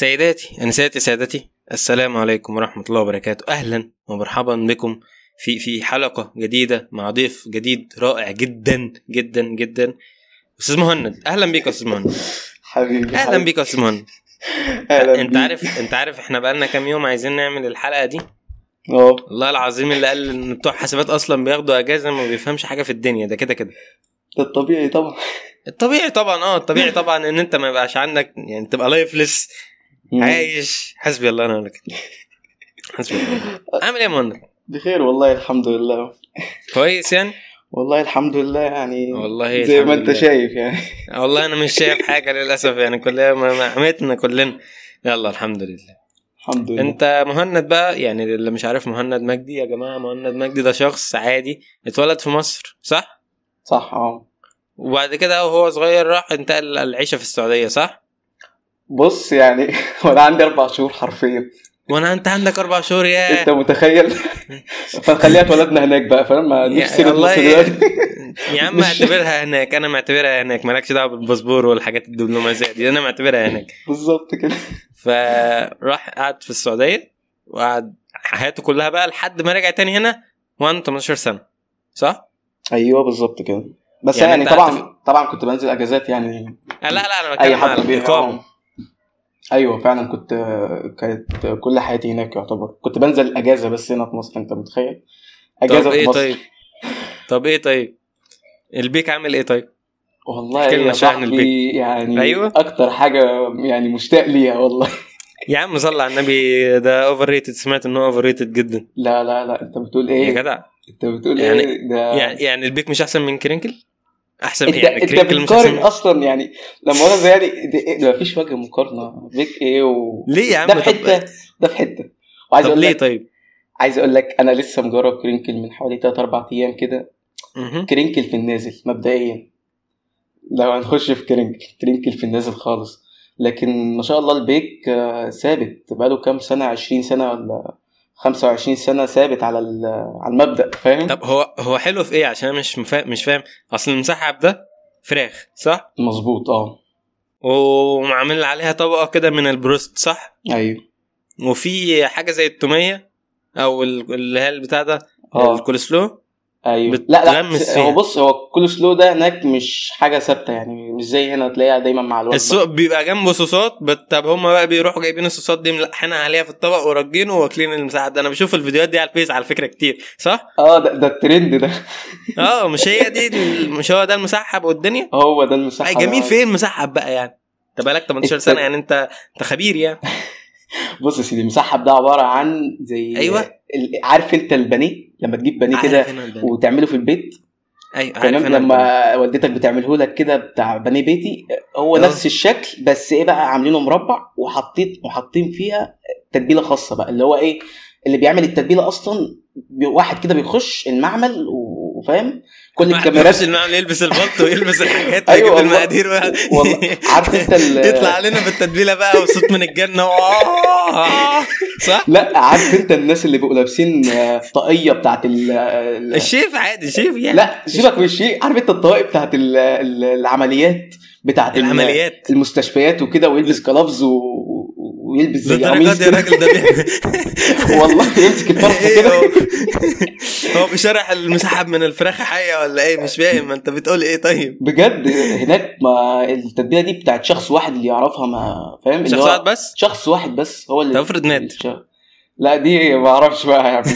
سيداتي انساتي سادتي السلام عليكم ورحمة الله وبركاته. أهلا ومرحبا بكم في في حلقة جديدة مع ضيف جديد رائع جدا جدا جدا. أستاذ مهند أهلا بيك يا أستاذ مهند. حبيبي. أهلا بيك يا أستاذ مهند. أهلا أنت عارف أنت عارف إحنا بقالنا كام يوم عايزين نعمل الحلقة دي؟ آه والله العظيم اللي قال إن بتوع حسابات أصلا بياخدوا أجازة ما بيفهمش حاجة في الدنيا. ده كده كده. ده الطبيعي طبعا. الطبيعي طبعا آه الطبيعي طبعا إن أنت ما يبقاش عندك يعني تبقى لايفلس عايش. حسبي الله ونعم الوكيل. حسبي الله عامل إيه يا مهند؟ بخير والله الحمد لله. كويس يعني؟ والله الحمد لله يعني والله زي ما أنت. شايف يعني. والله أنا مش شايف حاجة للأسف يعني كلنا عمتنا كلنا. يلا الحمد لله. الحمد لله. أنت مهند بقى؟ يعني اللي مش عارف مهند مجدي يا جماعة مهند مجدي ده شخص عادي اتولد في مصر صح؟ صح آه. وبعد كده وهو صغير راح انتقل العيشه في السعودية صح؟ بص يعني وأنا عندي أربع شهور حرفيا. وأنا انت عندك أربع شهور يا انت متخيل؟ فنخليها اتولدنا هناك بقى فاهم؟ ما نفسي والله دلوقتي. يا عم اعتبرها هناك أنا معتبرها هناك مالكش دعوة بالباسبور والحاجات الدبلوماسية دي أنا معتبرها هناك. بالظبط كده. فراح قعد في السعودية وقعد حياته كلها بقى لحد ما رجع تاني هنا وعنده 18 سنة صح؟ أيوه بالظبط كده. بس يعني يعني, طبعا هتف- طبعا كنت بنزل أجازات يعني لا لا أنا بتكلم على الإقامة. أيوه فعلا كنت كانت كل حياتي هناك يعتبر كنت بنزل اجازه بس هنا في مصر أنت متخيل أجازة طب في إيه مصر طيب؟ طب إيه طيب؟ البيك عامل إيه طيب؟ والله يا شوية عن صاحبي يعني أيوة. أكتر حاجة يعني مشتاق ليها والله يا عم صل على النبي ده overrated سمعت ان هو overrated جدا لا لا لا أنت بتقول يا إيه جدع أنت بتقول يعني- إيه ده يعني يعني البيك مش أحسن من كرينكل؟ أحسن أنت يعني أنت بتقارن. أصلا يعني لما أنا يعني؟ ده مفيش وجه مقارنة بيك إيه و... ليه يا عم ده في حتة ده في حتة وعايز طب أقول ليه طيب؟ عايز أقول لك أنا لسه مجرب كرينكل من حوالي 3 4 أيام كده. كرينكل في النازل مبدئيا لو هنخش في كرينكل كرينكل في النازل خالص لكن ما شاء الله البيك آه، ثابت بقاله كام سنة 20 سنة ولا 25 سنة ثابت على ال- على المبدأ فاهم؟ طب هو هو حلو في إيه؟ عشان مش مفا... مش فاهم. أصل المسحب ده فراخ صح؟ مظبوط آه. ومعمل عليها طبقة كده من البروست صح؟ أيوه. وفي حاجة زي التومية أو ال- اللي هي البتاع ده آه. الكولسلو أيوه. لا لا فيها. هو بص هو كولسلو ده هناك مش حاجة ثابتة يعني مش زي هنا تلاقيها دايما مع الوجبة السوق بيبقى جنبه صوصات طب هم بقى بيروحوا جايبين الصوصات دي ملحنها عليها في الطبق وراجينه واكلين المسحب ده أنا بشوف الفيديوهات دي على الفيس على فكرة كتير صح؟ آه ده, ده الترند ده. آه مش هي دي مش هو ده المسحب والدنيا؟ هو ده أي المسحب جميل فين مسحب بقى يعني؟ أنت بقالك 18 الت- سنة يعني أنت أنت خبير يعني. بص يا سيدي المسحب ده عبارة عن زي. ال- عارف أنت البانيه؟ لما تجيب بانيه كده. وتعمله في البيت أيوه عارف. لما والدتك بتعمله لك كده بتاع بانيه بيتي هو آه. نفس الشكل بس إيه بقى عاملينه مربع وحاطين وحاطين فيها تتبيلة خاصة بقى اللي هو إيه اللي بيعمل التتبيلة أصلا واحد كده بيخش المعمل و- وفاهم كل الكاميرات المعمل يلبس البلطو ويلبس الحاجات أيوة ويجيب والله. المقادير والله. عارف أنت يطلع علينا بالتتبيله بقى وصوت من الجنة. و- صح؟ لا عارف أنت الناس اللي بيبقوا لابسين آه، طاقية بتاعت ال ال- الشيف عادي شيف يعني. لا سيبك من الشيء عارف أنت الطواقي بتاعت ال- ال- العمليات بتاعت ال- العمليات. المستشفيات وكده ويلبس كلافز و... ويلبس زي للدرجة دي يا كده. راجل ده والله يمسك الفرخه إيه كده. هو بيشرح المسحب من الفراخ حيه ولا إيه؟ مش فاهم. ما أنت بتقول إيه طيب؟ بجد هناك ما التتبيلة دي بتاعت شخص واحد اللي يعرفها ما فاهم؟ شخص واحد بس؟ شخص واحد بس هو اللي طب افرض مات. لا دي ما أعرفش بقى يعني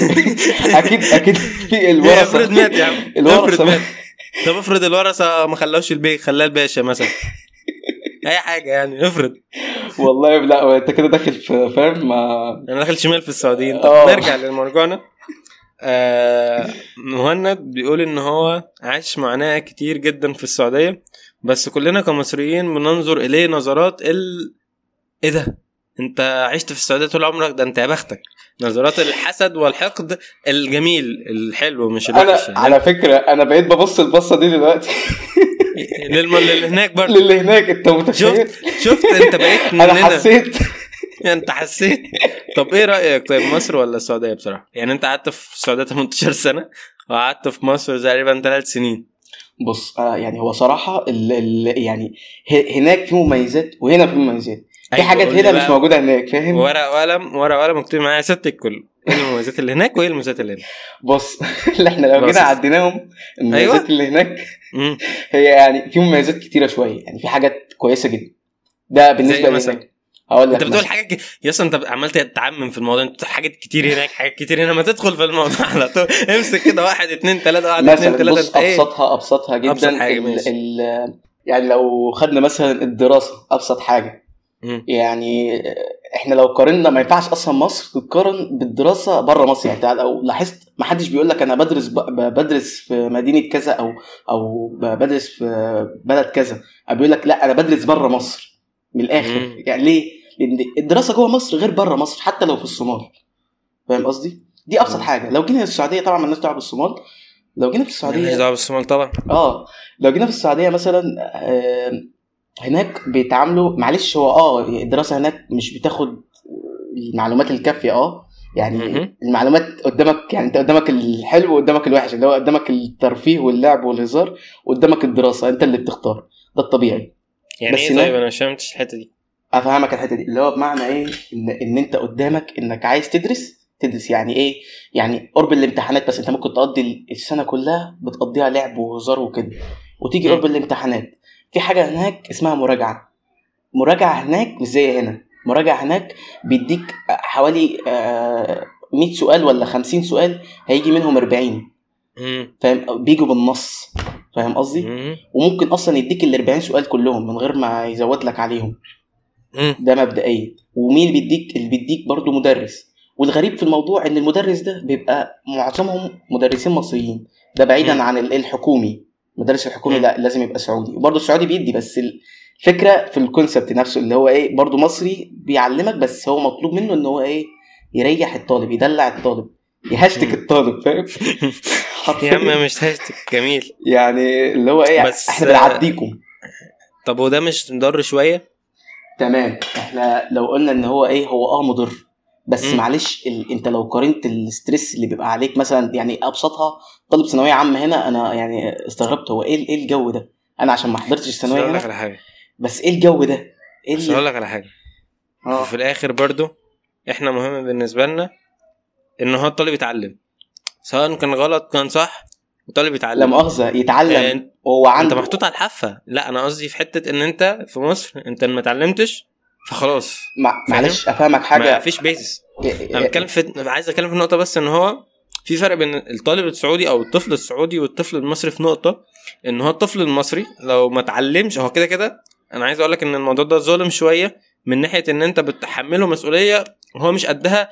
أكيد أكيد في الورثة. افرض مات يا عم. بقى. مات. طب افرض الورثة ما خلاوش البيت خلاه الباشا مثلا. أي حاجة يعني افرض. والله لا انت كده داخل في فاهم؟ ما أنا داخل شمال في السعوديين طب آه. نرجع لمرجوعنا آه مهند بيقول إن هو عاش معاناة كتير جدا في السعودية بس كلنا كمصريين بننظر إليه نظرات ال إيه ده؟ أنت عشت في السعودية طول عمرك؟ ده أنت يا بختك. نظرات الحسد والحقد الجميل الحلو مش أنا الوحش يعني. على فكرة أنا بقيت ببص البصة دي دلوقتي. للم... اللي هناك برضه. للي هناك أنت متخيل؟ شفت شفت أنت بقيت أنا مننا. حسيت. أنت حسيت. طب إيه رأيك؟ طيب مصر ولا السعودية بصراحة؟ يعني أنت قعدت في السعودية 18 سنة وقعدت في مصر تقريبا ثلاث سنين. بص آه يعني هو صراحة ال ال يعني هناك في مميزات وهنا في مميزات. في أيوة، حاجات لي هنا مش. موجودة هناك فاهم ورقة وقلم ورقة وقلم مكتوب معايا ست الكل إيه المميزات اللي هناك وإيه المميزات اللي هنا بص اللي إحنا لو. جينا عديناهم المميزات أيوة. اللي هناك. هي يعني في مميزات كتيرة شوية يعني في حاجات كويسة جدا ده بالنسبة مثلا؟ لهناك هقول لك أنت بتقول. حاجات ك... يس أنت عمال تتعمم في الموضوع أنت حاجات كتير هناك حاجات كتير هنا ما تدخل في الموضوع على طول امسك كده واحد اتنين تلاتة واحد اتنين مثلا تلاتة بص إيه أبسطها أبسطها جدا أبسط حاجة، ال. ال يعني لو خدنا مثلا الدراسة أبسط حاجة. يعني إحنا لو قارنا ما ينفعش أصلا مصر تتقارن بالدراسة بره مصر. يعني لو لاحظت ما حدش بيقول لك أنا بدرس بدرس في مدينة كذا أو أو بدرس في بلد كذا. بيقول لك لأ أنا بدرس بره مصر. من الآخر. يعني ليه؟ لأن الدراسة جوه مصر غير بره مصر حتى لو في الصومال. فاهم قصدي؟ دي أبسط. حاجة. لو جينا السعودية طبعا مالناش دعوه بالصومال لو جينا في السعودية دعوه بالصومال طبعا. آه. لو جينا في السعودية مثلا آه، هناك بيتعاملوا معلش هو آه الدراسة هناك مش بتاخد المعلومات الكافية آه يعني. المعلومات قدامك يعني أنت قدامك الحلو وقدامك الوحش اللي هو قدامك الترفيه واللعب والهزار وقدامك الدراسة أنت اللي بتختار ده الطبيعي. يعني بس إيه طيب؟ أنا مش فهمتش الحتة دي. أفهمك الحتة دي اللي هو بمعنى إيه؟ إن إن أنت قدامك إنك عايز تدرس تدرس يعني إيه؟ يعني قرب الامتحانات بس أنت ممكن تقضي السنة كلها بتقضيها لعب وهزار وكده وتيجي. قرب الامتحانات. في حاجة هناك اسمها مراجعة. مراجعة هناك مش زي هنا. مراجعة هناك بيديك حوالي آه، 100 سؤال ولا 50 سؤال هيجي منهم 40 مم. فاهم؟ بيجوا بالنص. فاهم قصدي؟ مم. وممكن أصلا يديك ال 40 سؤال كلهم من غير ما يزود لك عليهم. ده مبدئيا. ومين بيديك؟ اللي بيديك برضه مدرس. والغريب في الموضوع إن المدرس ده بيبقى معظمهم مدرسين مصريين. ده بعيدا. عن ال- الحكومي. المدرس الحكومي. لا لازم يبقى سعودي. وبرضه السعودي بيدي بس الفكرة في الكونسبت نفسه اللي هو إيه برضه مصري بيعلمك بس هو مطلوب منه إن هو إيه يريح الطالب يدلع الطالب يهشتك. الطالب فاهم؟ يا عم مش هاشتك جميل. يعني اللي هو إيه بس- إحنا بنعديكم. طب وده مش مضر شوية؟ تمام. إحنا لو قلنا إن هو إيه هو آه مضر. بس مم. معلش ال... انت لو قارنت الستريس اللي بيبقى عليك مثلا يعني أبسطها طالب ثانوية عامة هنا أنا يعني استغربت هو إيه إيه الجو ده؟ أنا عشان ما حضرتش الثانوية هنا على حاجة. بس إيه الجو ده؟ إيه بس اللي هقول لك على حاجة. آه. وفي الآخر برضو إحنا مهم بالنسبة لنا إن هو الطالب يتعلم. سواء كان غلط كان صح الطالب لا يتعلم. مؤاخذه آه، يتعلم وهو أنت عنده محطوط على الحافة. لا أنا قصدي في حتة إن أنت في مصر أنت ما اتعلمتش فخلاص. مع... معلش أفهمك ما حاجة فيش بيزس إيه- أنا بتكلم في عايز أتكلم في نقطه بس إن هو في فرق بين الطالب السعودي أو الطفل السعودي والطفل المصري في نقطة إن هو الطفل المصري لو ما اتعلمش هو كده كده أنا عايز أقول لك إن الموضوع ده ظالم شوية من ناحية إن أنت بتحمله مسؤولية هو مش قدها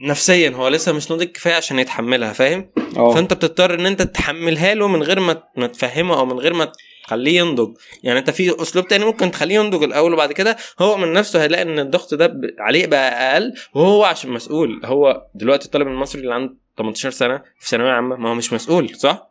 نفسيا هو لسه مش ناضج كفاية عشان يتحملها فاهم؟ أه. فأنت بتضطر إن أنت تحملها له من غير ما ما تفهمه أو من غير ما تخليه ينضج. يعني انت في اسلوب تاني ممكن تخليه ينضج الأول وبعد كده هو من نفسه هيلاقي ان الضغط ده عليه بقى أقل وهو عشان مسؤول. هو دلوقتي الطالب المصري اللي عنده 18 سنة في ثانوية عامة ما هو مش مسؤول صح؟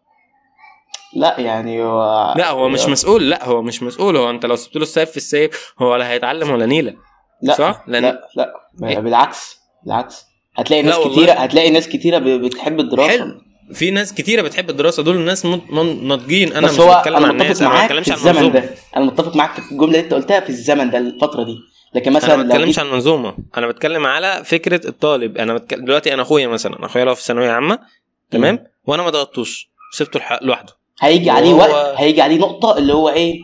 لا يعني هو لا هو مش مسؤول. لا هو مش مسؤول. هو انت لو سبت له السيف في السيف هو ولا هيتعلم ولا نيلة. لا صح؟ لأن- لا. لا إيه؟ بالعكس بالعكس. هتلاقي لا ناس والله. كتيرة هتلاقي ناس كتيرة بتحب الدراسة. حلو. في ناس كتيرة بتحب الدراسة دول من- ناضجين. أنا مش بتكلم أنا عن الناس أنا ما معاك بتكلمش في عن الزمن ده. أنا متفق معاك في الجملة اللي أنت قلتها في الزمن ده الفترة دي. لكن أنا مثلا ما لو بتكلمش عن المنظومه أنا بتكلم على فكرة الطالب. أنا بتكلم دلوقتي أنا أخويا مثلا أخويا لو في ثانوية عامة تمام؟ وأنا ما ضغطتوش سبته لوحده. هيجي عليه وقت هيجي عليه نقطة اللي هو إيه؟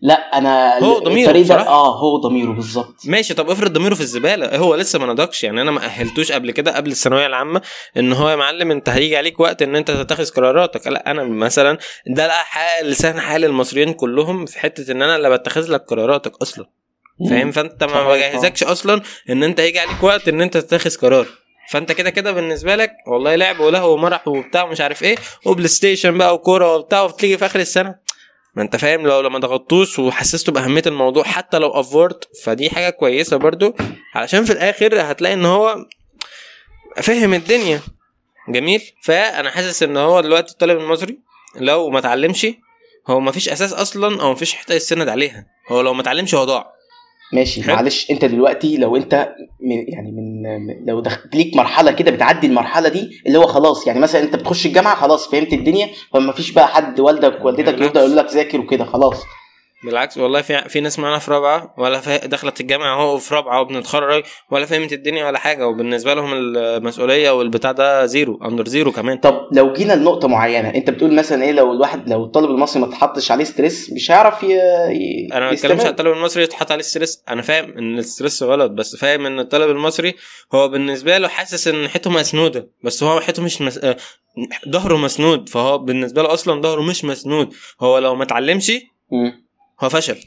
لا أنا هو ضميره ده. آه هو ضميره بالظبط. ماشي طب افرض ضميره في الزبالة. هو لسه ما نضجش يعني أنا ما أهلتوش قبل كده قبل الثانوية العامة إن هو يا معلم أنت هيجي عليك وقت إن أنت تتخذ قراراتك. لا أنا مثلا ده لا حال لسان حال المصريين كلهم في حتة إن أنا اللي بتخذ لك قراراتك أصلا. فاهم؟ فأنت ما صحيح، بجهزكش أصلا إن أنت هيجي عليك وقت إن أنت تتخذ قرار. فأنت كده كده بالنسبة لك والله لعب ولهو ومرح وبتاع ومش عارف إيه وبلاي ستيشن بقى وكورة وبتاع وتيجي في آخر السنة. ما انت فاهم لو لما ضغطتوش وحسسته بأهمية الموضوع حتى لو افورت فدي حاجة كويسة برضو. علشان في الآخر هتلاقي إن هو فهم الدنيا. جميل؟ فأنا حاسس إن هو دلوقتي الطالب المصري لو ما اتعلمش هو ما فيش أساس أصلا أو ما فيش حتة يستند عليها. هو لو ما اتعلمش هو ضاع. ماشي حلو. معلش انت دلوقتي لو انت من يعني من لو دخلت ليك مرحلة كده بتعدي المرحلة دي اللي هو خلاص يعني مثلا انت بتخش الجامعة خلاص فهمت الدنيا فما فيش بقى حد والدك والدتك بالعكس. يفضل يقول لك ذاكر وكده خلاص بالعكس والله في في ناس معانا في رابعة ولا. دخلت الجامعة أهو في رابعة وبنتخرج ولا فهمت الدنيا ولا حاجة وبالنسبة لهم المسؤولية والبتاع ده zero under zero كمان طب لو جينا لنقطة معينة أنت بتقول مثلا إيه لو الواحد لو الطالب المصري ما اتحطش عليه stress مش هيعرف ي... ي... أنا ما بتكلمش. على الطالب المصري يتحط عليه stress أنا فاهم إن ال stress غلط بس فاهم إن الطالب المصري هو بالنسبة له حاسس إن حيته مسنودة بس هو حيته مش مس... آه، ظهره مسنود فهو بالنسبة له أصلا ظهره مش مسنود هو لو ما اتعلمش. هو فشل.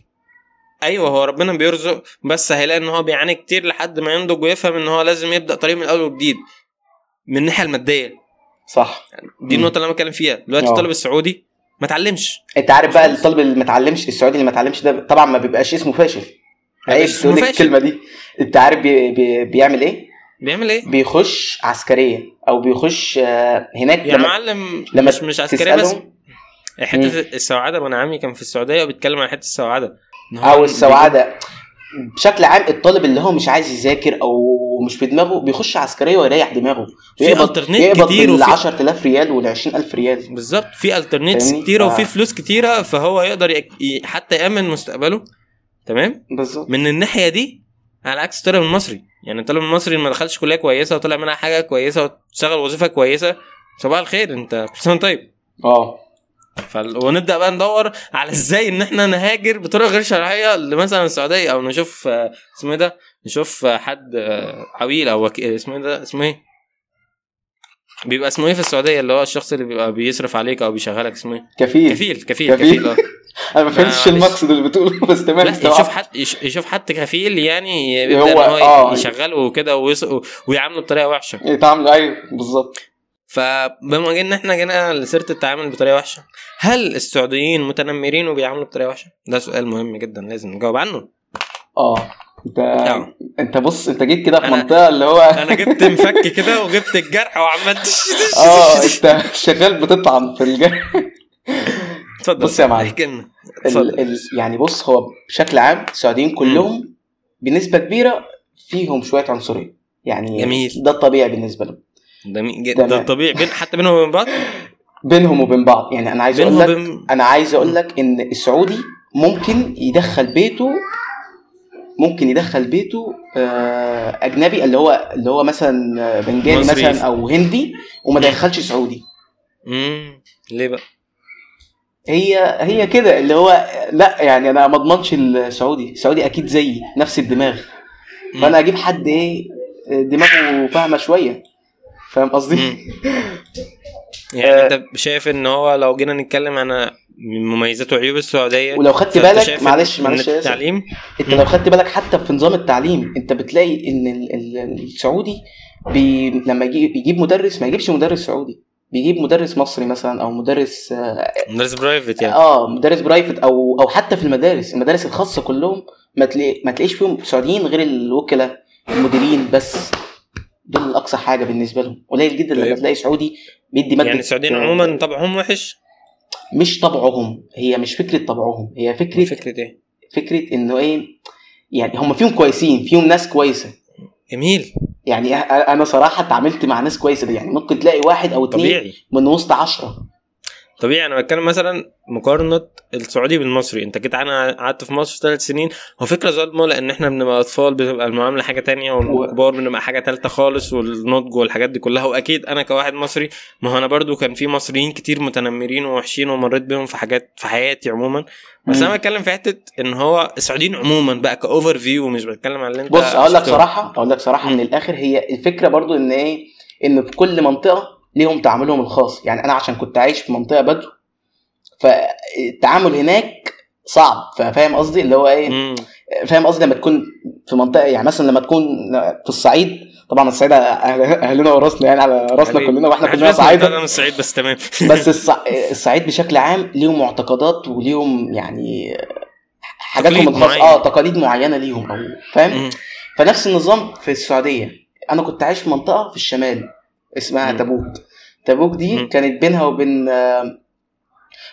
أيوه هو ربنا بيرزق بس هيلاقي إن هو بيعاني كتير لحد ما ينضج ويفهم إن هو لازم يبدأ طريق من الأول وجديد. من الناحية المادية. صح. دي. النقطة اللي أنا بتكلم فيها. دلوقتي آه. الطالب السعودي ما اتعلمش. أنت عارف بقى الطالب اللي ما اتعلمش السعودي اللي ما اتعلمش ده طبعا ما بيبقاش اسمه فاشل. اسمه تقول. الكلمة دي؟ أنت عارف بي... بي... بيعمل إيه؟ بيعمل إيه؟ بيخش عسكرية أو بيخش آه، هناك يا لما معلم لما مش مش عسكرية بس. حتة السواعدة ما أنا عمي كان في السعودية وبيتكلم عن حتة السواعدة. أو السواعدة. بشكل عام الطالب اللي هو مش عايز يذاكر أو مش في دماغه بيخش عسكرية ويريح دماغه. في يقبض كتير وفي 10000 ريال وال 20000 ريال. بالظبط. في الترنيتس؟ كتيرة آه. وفي فلوس كتيرة فهو يقدر حتى يأمن مستقبله. تمام؟ بالظبط. من الناحية دي على عكس الطالب المصري. يعني الطالب المصري ما دخلش كلية كويسة وطلع منها حاجة كويسة واشتغل وظيفة كويسة صباح الخير انت كل سنة طيب. آه. ف... ونبدأ بقى ندور على إزاي إن إحنا نهاجر بطريقة غير شرعية لمثلا السعودية أو نشوف آه، اسمه إيه ده نشوف آه، حد آه، عويل أو وكيل اسمه إيه ده اسمه إيه بيبقى اسمه إيه في السعودية اللي هو الشخص اللي بيبقى بيصرف عليك أو بيشغلك اسمه إيه كفيل كفيل كفيل كفيل. كفيل آه أنا ما فهمتش. المقصد اللي بتقوله بس تمام لا. يشوف حد يش- يشوف حد كفيل يعني يبدأ هو- هو آه. يشغله وكده ويعامله بطريقة وحشة يتعاملوا أيوه بالظبط فبما ان إحنا جينا لسيرة التعامل بطريقة وحشة هل السعوديين متنمرين وبيعاملوا بطريقة وحشة؟ ده سؤال مهم جدا لازم نجاوب عنه. آه انت آه. أنت بص أنت جيت كده في منطقة اللي هو أنا جبت مفك كده وجبت الجرح وعملت آه أنت شغال بتطعن في الجرح. اتفضل. بص يا معلم. ال... يعني بص هو بشكل عام السعوديين كلهم بنسبة كبيرة فيهم شوية عنصرية. يعني جميل. ده الطبيعي بالنسبة لهم. ده مي- ج- تمام. ده طبيعي. بين حتى بينهم وبين بعض؟ بينهم وبين بعض. يعني أنا عايز أقول لك أنا عايز أقول لك إن السعودي ممكن يدخل بيته ممكن يدخل بيته آه، أجنبي اللي هو اللي هو مثلا بنجالي. مثلا أو هندي وما دخلش سعودي. امم ليه بقى؟ هي هي كده اللي هو لا يعني أنا ما أضمنش السعودي السعودي أكيد زيي نفس الدماغ. فأنا أجيب حد إيه دماغه فاهمة شوية. فاهم قصدي. يعني انت شايف ان هو لو جينا نتكلم عن مميزات وعيوب السعودية ولو خدت بالك معلش معلش التعليم؟ انت لو خدت بالك حتى في نظام التعليم انت بتلاقي ان ال- ال- السعودي بي لما يجي يجيب مدرس ما يجيبش مدرس سعودي. بيجيب مدرس مصري مثلا أو مدرس آه, مدرس private يعني. آه مدرس private أو أو حتى في المدارس. المدارس الخاصة كلهم ما تلاقيش فيهم سعوديين غير الوكلاء المديرين بس. دول اقصى حاجة بالنسبة لهم. قليل جدا لما طيب. تلاقي سعودي بيدي ماده يعني السعوديين عموما طبعهم وحش؟ مش طبعهم. هي مش فكرة طبعهم. هي فكرة فكره إيه؟ فكرة إنه إيه؟ يعني هم فيهم كويسين فيهم ناس كويسة. جميل. يعني أنا صراحة اتعاملت مع ناس كويسة. دي يعني ممكن تلاقي واحد أو اتنين طبيعي. من وسط عشرة. طبيعي أنا بتكلم مثلا مقارنة السعودي بالمصري أنت جيت أنا قعدت في مصر ثلاث سنين هو فكرة ظالمة لأن إحنا بنبقى أطفال بتبقى المعاملة حاجة تانية والكبار بنبقى حاجة تالتة خالص والنضج والحاجات دي كلها وأكيد أنا كواحد مصري ما هو أنا برضو كان في مصريين كتير متنمرين ووحشين ومريت بيهم في حاجات في حياتي عموما بس. أنا بتكلم في حتة إن هو السعوديين عموما بقى كاوفر فيو مش بتكلم على اللي أنت بص أقول لك. صراحة أقول لك صراحة. من الآخر هي الفكرة برضو إن إيه إن في كل منطقة ليهم تعاملهم الخاص يعني أنا عشان كنت عايش في منطقة بدو فالتعامل هناك صعب فاهم قصدي اللي هو إيه. فاهم قصدي لما تكون في منطقة يعني مثلا لما تكون في الصعيد طبعا الصعيد أهلنا وراسنا يعني على راسنا. كلنا وإحنا كلنا صعايده ده من الصعيد بس تمام بس الصع... الصعيد بشكل عام ليهم معتقدات وليهم يعني حاجاتهم الخاصة. آه تقاليد معينة ليهم أو فاهم. فنفس النظام في السعودية أنا كنت عايش في منطقة في الشمال اسمها مم. تبوك دي مم. كانت بينها وبين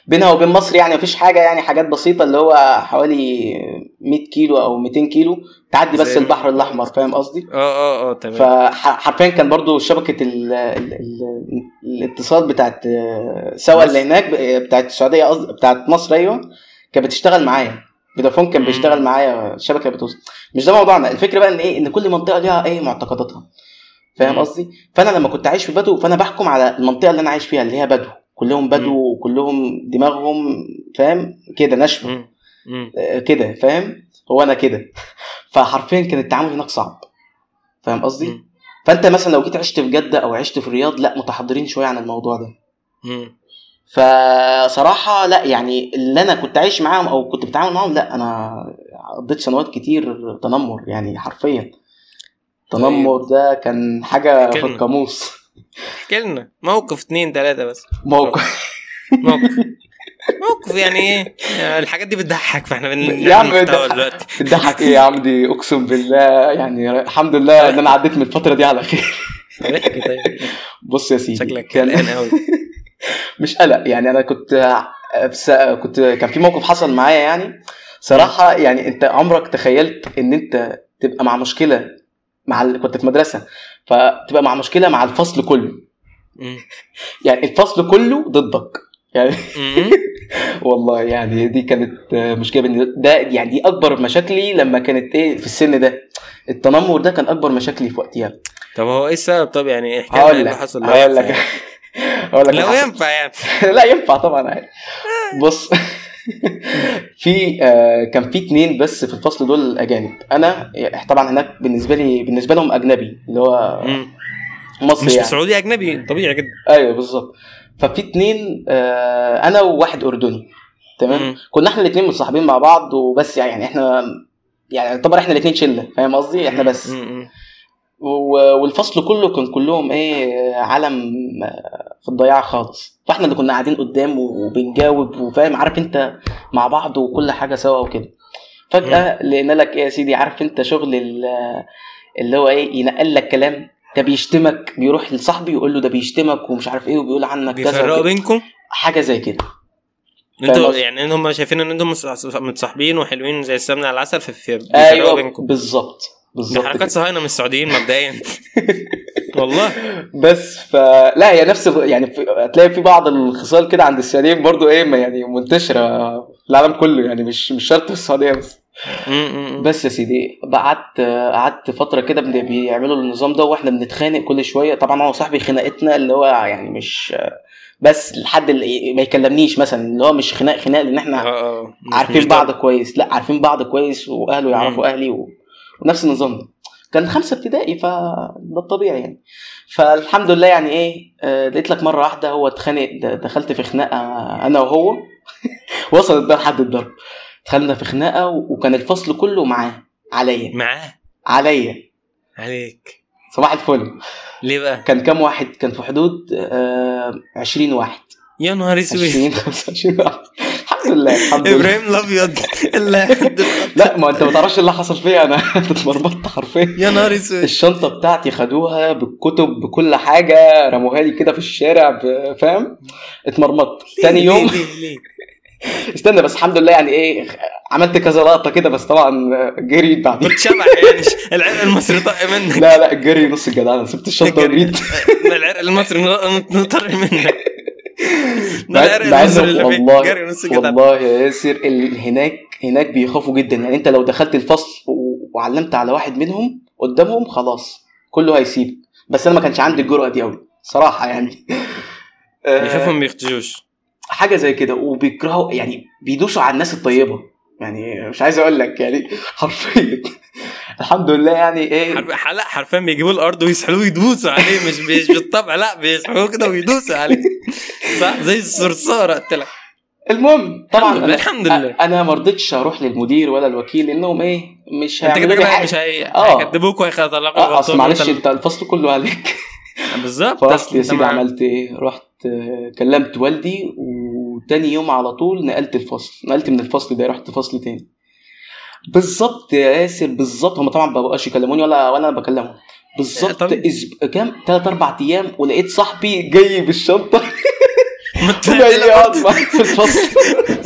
بينها وبين مصر يعني مفيش حاجة يعني حاجات بسيطة اللي هو حوالي 100 كيلو أو 200 كيلو تعدي بس البحر الأحمر فاهم قصدي؟ آه آه آه تمام. فحرفيا كان برضو شبكة ال ال ال الاتصال بتاعت سوا. اللي هناك بتاعت السعودية قصدي بتاعت مصر أيوه كانت بتشتغل معايا. فودافون كان. بيشتغل معايا الشبكه بتوصل. مش ده موضوعنا. الفكرة بقى إن إيه؟ إن كل منطقة ليها إيه؟ معتقداتها. فاهم. قصدي؟ فأنا لما كنت عايش في بدو فأنا بحكم على المنطقة اللي أنا عايش فيها اللي هي بدو. كلهم بدو مم. وكلهم دماغهم فاهم؟ كده ناشفه. آه، كده فاهم؟ هو أنا كده. فحرفيا كان التعامل هناك صعب. فاهم قصدي. فأنت مثلا لو جيت عشت في جدة أو عشت في الرياض لا متحضرين شوية عن الموضوع ده. فصراحة لا يعني اللي أنا كنت عايش معاهم أو كنت بتعامل معاهم لا أنا قضيت سنوات كتير تنمر يعني حرفيا. التنمر ده كان حاجة في. القاموس. احكي لنا موقف اتنين تلاتة بس. موقف. موقف. موقف يعني إيه؟ الحاجات دي بتضحك فاحنا بن- يا عم. دلوقتي. بتضحك إيه يا عم؟ دي اقسم بالله يعني الحمد لله ان أنا عديت من الفترة دي على خير. احكي طيب. بص يا سيدي شكلك كان قلقان قوي مش قلق يعني أنا كنت بس كنت كان في موقف حصل معايا يعني. صراحة يعني انت عمرك تخيلت ان انت تبقى مع مشكلة مع ال... كنت في مدرسة. فتبقى مع مشكلة مع الفصل كله. يعني الفصل كله ضدك. يعني. والله يعني دي كانت مشكلة بالنسبة ده يعني دي أكبر مشاكلي لما كانت إيه في السن ده. التنمر ده كان أكبر مشاكلي في وقتها. طب هو إيه السبب؟ طب يعني احكي لنا إيه هقول اللي حصل هقول لك. هقول لك لو اللي. ينفع يعني. لا ينفع طبعا عادي. بص. في آه، كان في اتنين بس في الفصل دول أجانب. أنا طبعا هناك بالنسبة لي بالنسبة لهم أجنبي اللي هو. مصري مش يعني. سعودي أجنبي طبيعي جدا. أيوه بالظبط. ففي اتنين آه، أنا وواحد أردني. تمام؟ مم. كنا إحنا الاتنين متصاحبين مع بعض وبس يعني إحنا يعني يعتبر إحنا الاتنين شلة. فاهم قصدي؟ إحنا بس. مم. والفصل كله كان كلهم إيه علم آه، في الضياع خالص. فاحنا اللي كنا قاعدين قدام وبنجاوب وفاهم عارف انت مع بعض وكل حاجة سوا وكده. فجأة لقينا لك إيه يا سيدي عارف انت شغل ال- اللي هو إيه ينقل لك كلام ده بيشتمك بيروح لصاحبي يقول له ده بيشتمك ومش عارف إيه وبيقول عنك كذا بيفرقوا. بينكم؟ حاجة زي كده. أنتوا؟ يعني هم شايفين ان أنتم متص- متصاحبين وحلوين زي السمنة على العسل في أيوه بينكم. بالظبط. بالظبط حركات. صهاينة من السعوديين مبدئيا والله بس فلا هي نفس يعني. هتلاقي في بعض الخصال كده عند السعوديين برضو إيه يعني منتشرة في العالم كله يعني مش مش شرط في السعودية بس. بس يا سيدي قعدت قعدت فترة كده بيعملوا النظام ده وإحنا بنتخانق كل شوية طبعا هو صاحبي خناقتنا اللي هو يعني مش بس لحد اللي ما يكلمنيش مثلا اللي هو مش خناق خناق لأن إحنا آه مش- عارفين بعض. كويس لا عارفين بعض كويس وأهله يعرفوا. أهلي و... ونفس النظام ده. كان خمسة ابتدائي فده الطبيعي يعني. فالحمد لله يعني إيه آه لقيت لك مرة واحدة هو اتخانق دخلت في خناقة أنا وهو. وصلت بقى لحد الضرب. دخلنا في خناقة وكان الفصل كله معاه عليا. معاه؟ عليا. عليك. صباح الفل. ليه بقى؟ كان كام واحد؟ كان في حدود آه 20 واحد. يا نهار أسود. 20 25 واحد. الحمد لله الحمد لله. إبراهيم الأبيض. لا ما أنت ما تعرفش اللي حصل فيا أنا اتمرمطت حرفيا. يا نهار أسود. الشنطة بتاعتي خدوها بالكتب بكل حاجة رموها لي كده في الشارع فاهم؟ اتمرمطت. تاني يوم ليه ليه؟ استنى بس الحمد لله يعني إيه عملت كذا لقطة كده بس طبعا جريت بعدين. كنت يعني العرق المصري طق منك. لا لا الجري نص الجدعنة سبت الشنطة وجريت العرق المصري نطر منك. مع- فيك والله والله يا ياسر هناك هناك بيخافوا جدا. يعني أنت لو دخلت الفصل وعلمت على واحد منهم قدامهم خلاص كله هيسيبك بس أنا ما كانش عندي الجرأة دي قوي صراحة يعني. آه، بيخافوا ما بيختجوش حاجة زي كده. وبيكرهوا يعني بيدوسوا على الناس الطيبة. يعني مش عايز أقول لك يعني حرفيا. الحمد لله يعني إيه. لا حرفيا بيجيبوا الأرض ويسحلوه يدوسوا عليه مش مش بالطبع لا بيسحلوه كده ويدوسوا عليه. صح؟ زي الصرصار قلت لك. المهم طبعا الحمد لله، أنا- الحمد لله. أنا ما رضيتش أروح للمدير ولا الوكيل لانهم إيه مش أنت هيعملوا كده لي حاجة. مش آه. هيكدبوك وهيخطلقوا آه أصل معلش أنت الفصل كله عليك. بالظبط. فاصل يا سيدي. عملت إيه؟ رحت كلمت والدي وتاني يوم على طول نقلت الفصل. نقلت من الفصل ده رحت فصل تاني. بالظبط يا ياسر بالظبط. هم طبعا ما بقاش يكلموني ولا ولا أنا بكلمهم. بالظبط أسب... كام؟ ثلاث أربع أيام ولقيت صاحبي جاي بالشنطة. جاي يقعد معايا في الفصل.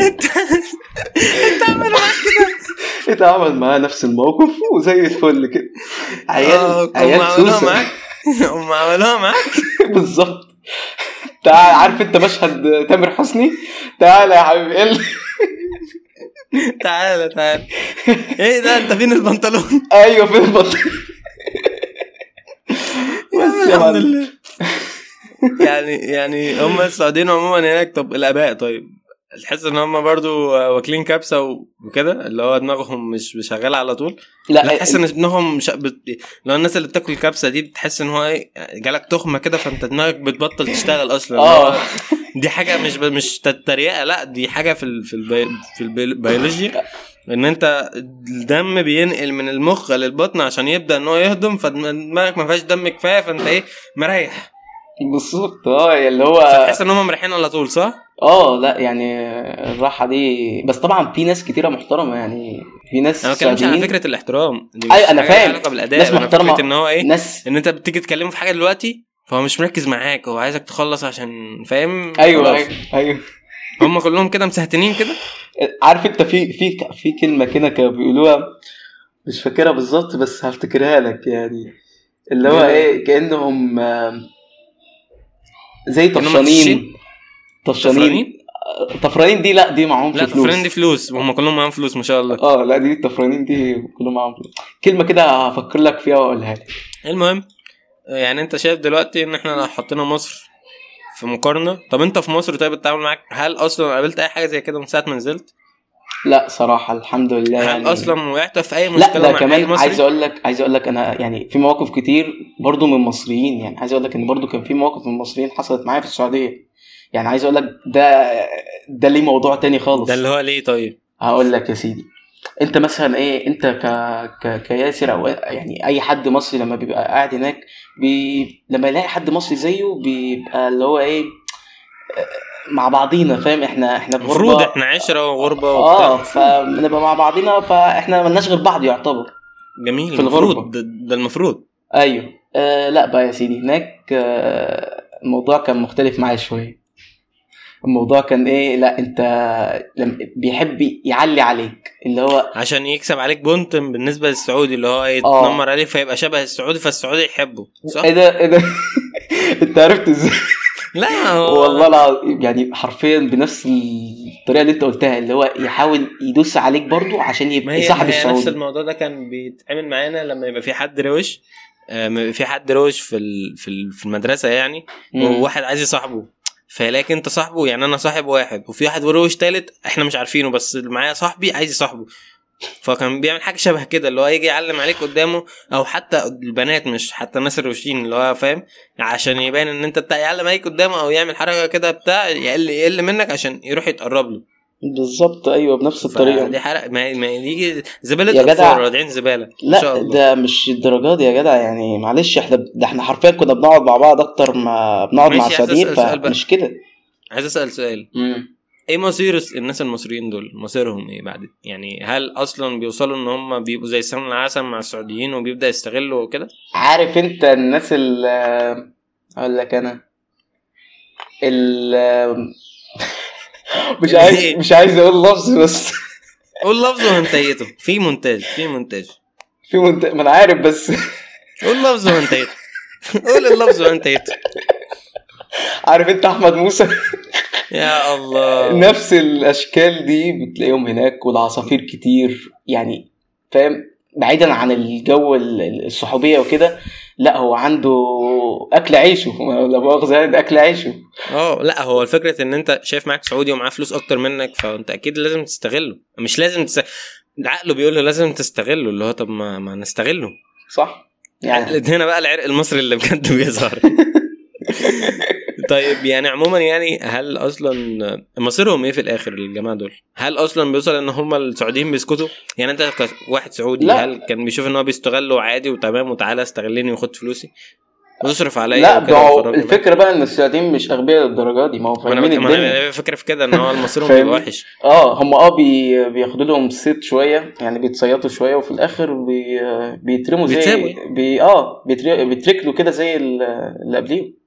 انت عامل معاك كده؟ اتعامل معاه نفس الموقف وزي الفل كده. آه، عيال هم عيال سوسة. معاك؟ هم عملوها معاك؟ بالظبط. تعال عارف انت مشهد تامر حسني؟ تعالى يا حبيبي تعالى تعالى. إيه ده؟ أنت فين البنطلون؟ أيوه فين البطل بس الحمد. لله يعني يعني هم السعوديين عموما هناك طب الأباء طيب. تحس إن هم برضو واكلين كبسة وكده اللي هو دماغهم مش شغاله على طول؟ لا لا تحس إن دماغهم مش بت... لو الناس اللي بتاكل كبسه دي بتحس إن هو إيه جالك تخمة كده فأنت دماغك بتبطل تشتغل أصلا. آه. دي حاجة مش ب... مش تريقه لأ دي حاجة في ال... في البي... في البيولوجيا إن أنت الدم بينقل من المخ للبطن عشان يبدأ إن هو يهضم فدماغك ما فيهاش دم كفاية فأنت إيه مريح بالظبط آه اللي هو فتحس إن هم مريحين على طول صح؟ آه لأ يعني الراحة دي بس طبعا في ناس كتيرة محترمة يعني في ناس أنا ما بتكلمش على فكرة الاحترام دي حاجة لها فاهم. علاقة بالأداء ناس. فكرة إن هو إيه ناس إن أنت بتيجي تكلمه في حاجة دلوقتي فهو مش مركز معاك هو عايزك تخلص عشان فاهم؟ أيوه خلاص. أيوه. أيوه هم كلهم كده مسهتنين كده؟ عارف أنت في في في كلمة كده كانوا بيقولوها مش فاكرها بالظبط بس هفتكرها لك يعني. اللي هو إيه؟ كأنهم آم، زي طفشانين طفشانين طفرانين؟ دي لا دي معاهم لا فلوس. طفرانين دي فلوس وهم كلهم معاهم فلوس ما شاء الله. آه لا دي الطفرانين دي كلهم معاهم فلوس. كلمة كده هفكر لك فيها وأقولها لك. المهم يعني انت شايف دلوقتي ان إحنا لو حطينا مصر في مقارنة طب انت في مصر طيب التعامل معاك هل أصلا قابلت اي حاجة زي كده من ساعة ما نزلت؟ لا صراحة الحمد لله هل يعني أصلا وقعت في أي لا مشكلة ده مع كمان مصري؟ عايز أقول لك عايز أقول لك أنا يعني في مواقف كتير برضو من مصريين يعني عايز أقول لك إن برضو كان في مواقف من مصريين حصلت معايا في السعودية يعني عايز أقول لك ده ده ليه موضوع تاني خالص ده اللي هو ليه طيب؟ هقول لك يا سيدي أنت مثلا إيه أنت ك... ك... كياسر أو يعني أي حد مصري لما بيبقى قاعد هناك بي... لما يلاقي حد مصري زيه بيبقى اللي هو إيه مع بعضينا فاهم؟ إحنا إحنا في المفروض. إحنا عشرة وغربة آه وبتاع. فبنبقى مع بعضينا فإحنا ملناش غير بعض يعتبر. جميل في المفروض. الغربة. ده, ده المفروض. أيوه. آه لأ بقى يا سيدي هناك آه الموضوع كان مختلف معايا شوية. الموضوع كان إيه لا أنت لم بيحب يعلي عليك اللي هو عشان يكسب عليك بونت بالنسبة للسعودي اللي هو آه. يتنمر عليه فيبقى شبه السعودي فالسعودي يحبه صح؟ إيه ده إيه ده أنت عرفت إزاي لا هو والله العظيم يعني حرفيا بنفس الطريقة اللي أنت قلتها اللي هو يحاول يدوس عليك برضو عشان يبقى صاحب هي نفس السعودي الموضوع ده كان بيتعمل معانا لما يبقى في حد روش آه، في حد روش في في ال- في المدرسة يعني. وواحد عايز يصاحبه فيلاقيك انت صاحبه يعني أنا صاحب واحد وفي واحد روش تالت إحنا مش عارفينه بس اللي معايا صاحبي عايز يصاحبه. فكان بيعمل حاجة شبه كده اللي هو يجي يعلم عليك قدامه أو حتى البنات مش حتى الناس الروشين اللي هو فاهم؟ عشان يبان إن أنت بتاع يعلم عليك قدامه أو يعمل حركة كده بتاع يقل يقل منك عشان يروح يتقرب له. بالظبط أيوه بنفس الطريقة. دي حركه ما ما دي زبالة يا جدع. رادعين زبالة إن شاء لا الله. ده مش الدرجات دي يا جدع يعني معلش إحنا ده إحنا حرفيا كنا بنقعد مع بعض أكتر ما بنقعد مع بقى. فمش كده. عايز أسأل سؤال. مم. إيه مصير الناس المصريين دول؟ مصيرهم إيه بعد؟ يعني هل أصلا بيوصلوا إن هم بيبقوا زي سمن العسل مع السعوديين وبيبدأ يستغلوا كده عارف أنت الناس ال أقول لك أنا. ال مش عايز؟ مش عايز أقول لفظ بس. قول لفظ وانتهيته في مونتاج في مونتاج. في منت... ما أنا عارف بس. قول لفظ وانتهيته قول اللفظ وانتهيته عارف أنت أحمد موسى؟ يا الله. نفس الأشكال دي بتلاقيهم هناك والعصافير كتير. يعني فاهم؟ بعيدا عن الجو ال- الصحوبية وكده لا هو عنده أكل عيشه. لا مؤاخذه يعني، أكل عيشه. آه لا هو الفكرة إن أنت شايف معاك سعودي ومعاه فلوس أكتر منك فأنت أكيد لازم تستغله. مش لازم تست... عقله بيقول له لازم تستغله اللي هو طب ما, ما نستغله. صح. يعني. هنا بقى العرق المصري اللي بجد بيظهر. طيب يعني عموما يعني هل أصلا مصيرهم إيه في الآخر الجماعة دول؟ هل أصلا بيوصل إن هم السعوديين بيسكتوا؟ يعني أنت كواحد سعودي لا. هل كان بيشوف إن هو بيستغله عادي وتمام وتعالى استغلني وخد فلوسي وتصرف عليا لا ده؟ الفكرة بقى إن السعوديين مش أغبياء للدرجة دي ما هو فاهمين الدنيا أنا فكرة في كده إن هو مصيرهم؟ بيبقى وحش آه هم آه بي بياخدوا لهم صيت شوية يعني بيتصيطوا شوية وفي الآخر بي بيترموا زي. بي آه بيتر- بيتركلوا كده زي ال- اللي قبليهم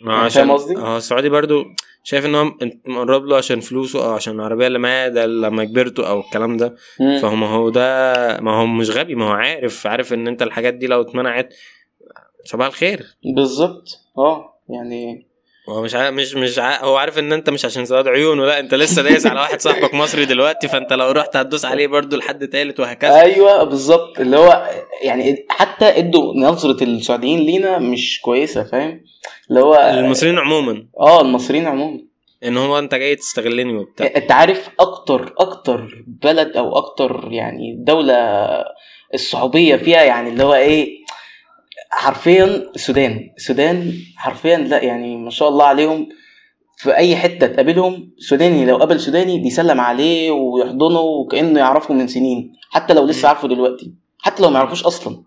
ما يعني عشان فاهم قصدي؟ آه السعودي برضو شايف إن هو مقرب له عشان فلوسه أو عشان العربية اللي معاه ده لما كبرته أو الكلام ده. فهو هو ده ما هو مش غبي ما هو عارف عارف إن أنت الحاجات دي لو اتمنعت صباح الخير بالظبط آه يعني هو مش عارف مش مش عارف هو عارف إن أنت مش عشان سواد عيونه لا أنت لسه دايس على واحد صاحبك مصري دلوقتي فأنت لو رحت هتدوس عليه برضو لحد تالت وهكذا. أيوه بالظبط. اللي هو يعني حتى ادوا نظرة السعوديين لينا مش كويسة فاهم؟ اللي هو المصريين عموما. آه المصريين عموما. إن هو أنت جاي تستغلني وبتاع. أنت عارف أكتر أكتر بلد أو أكتر يعني دولة الصعوبيه فيها يعني اللي هو إيه حرفيا السودان السودان حرفيا لا يعني ما شاء الله عليهم في أي حتة تقابلهم سوداني لو قابل سوداني بيسلم عليه ويحضنه وكأنه يعرفه من سنين حتى لو لسه. عارفه دلوقتي حتى لو ما يعرفوش أصلا.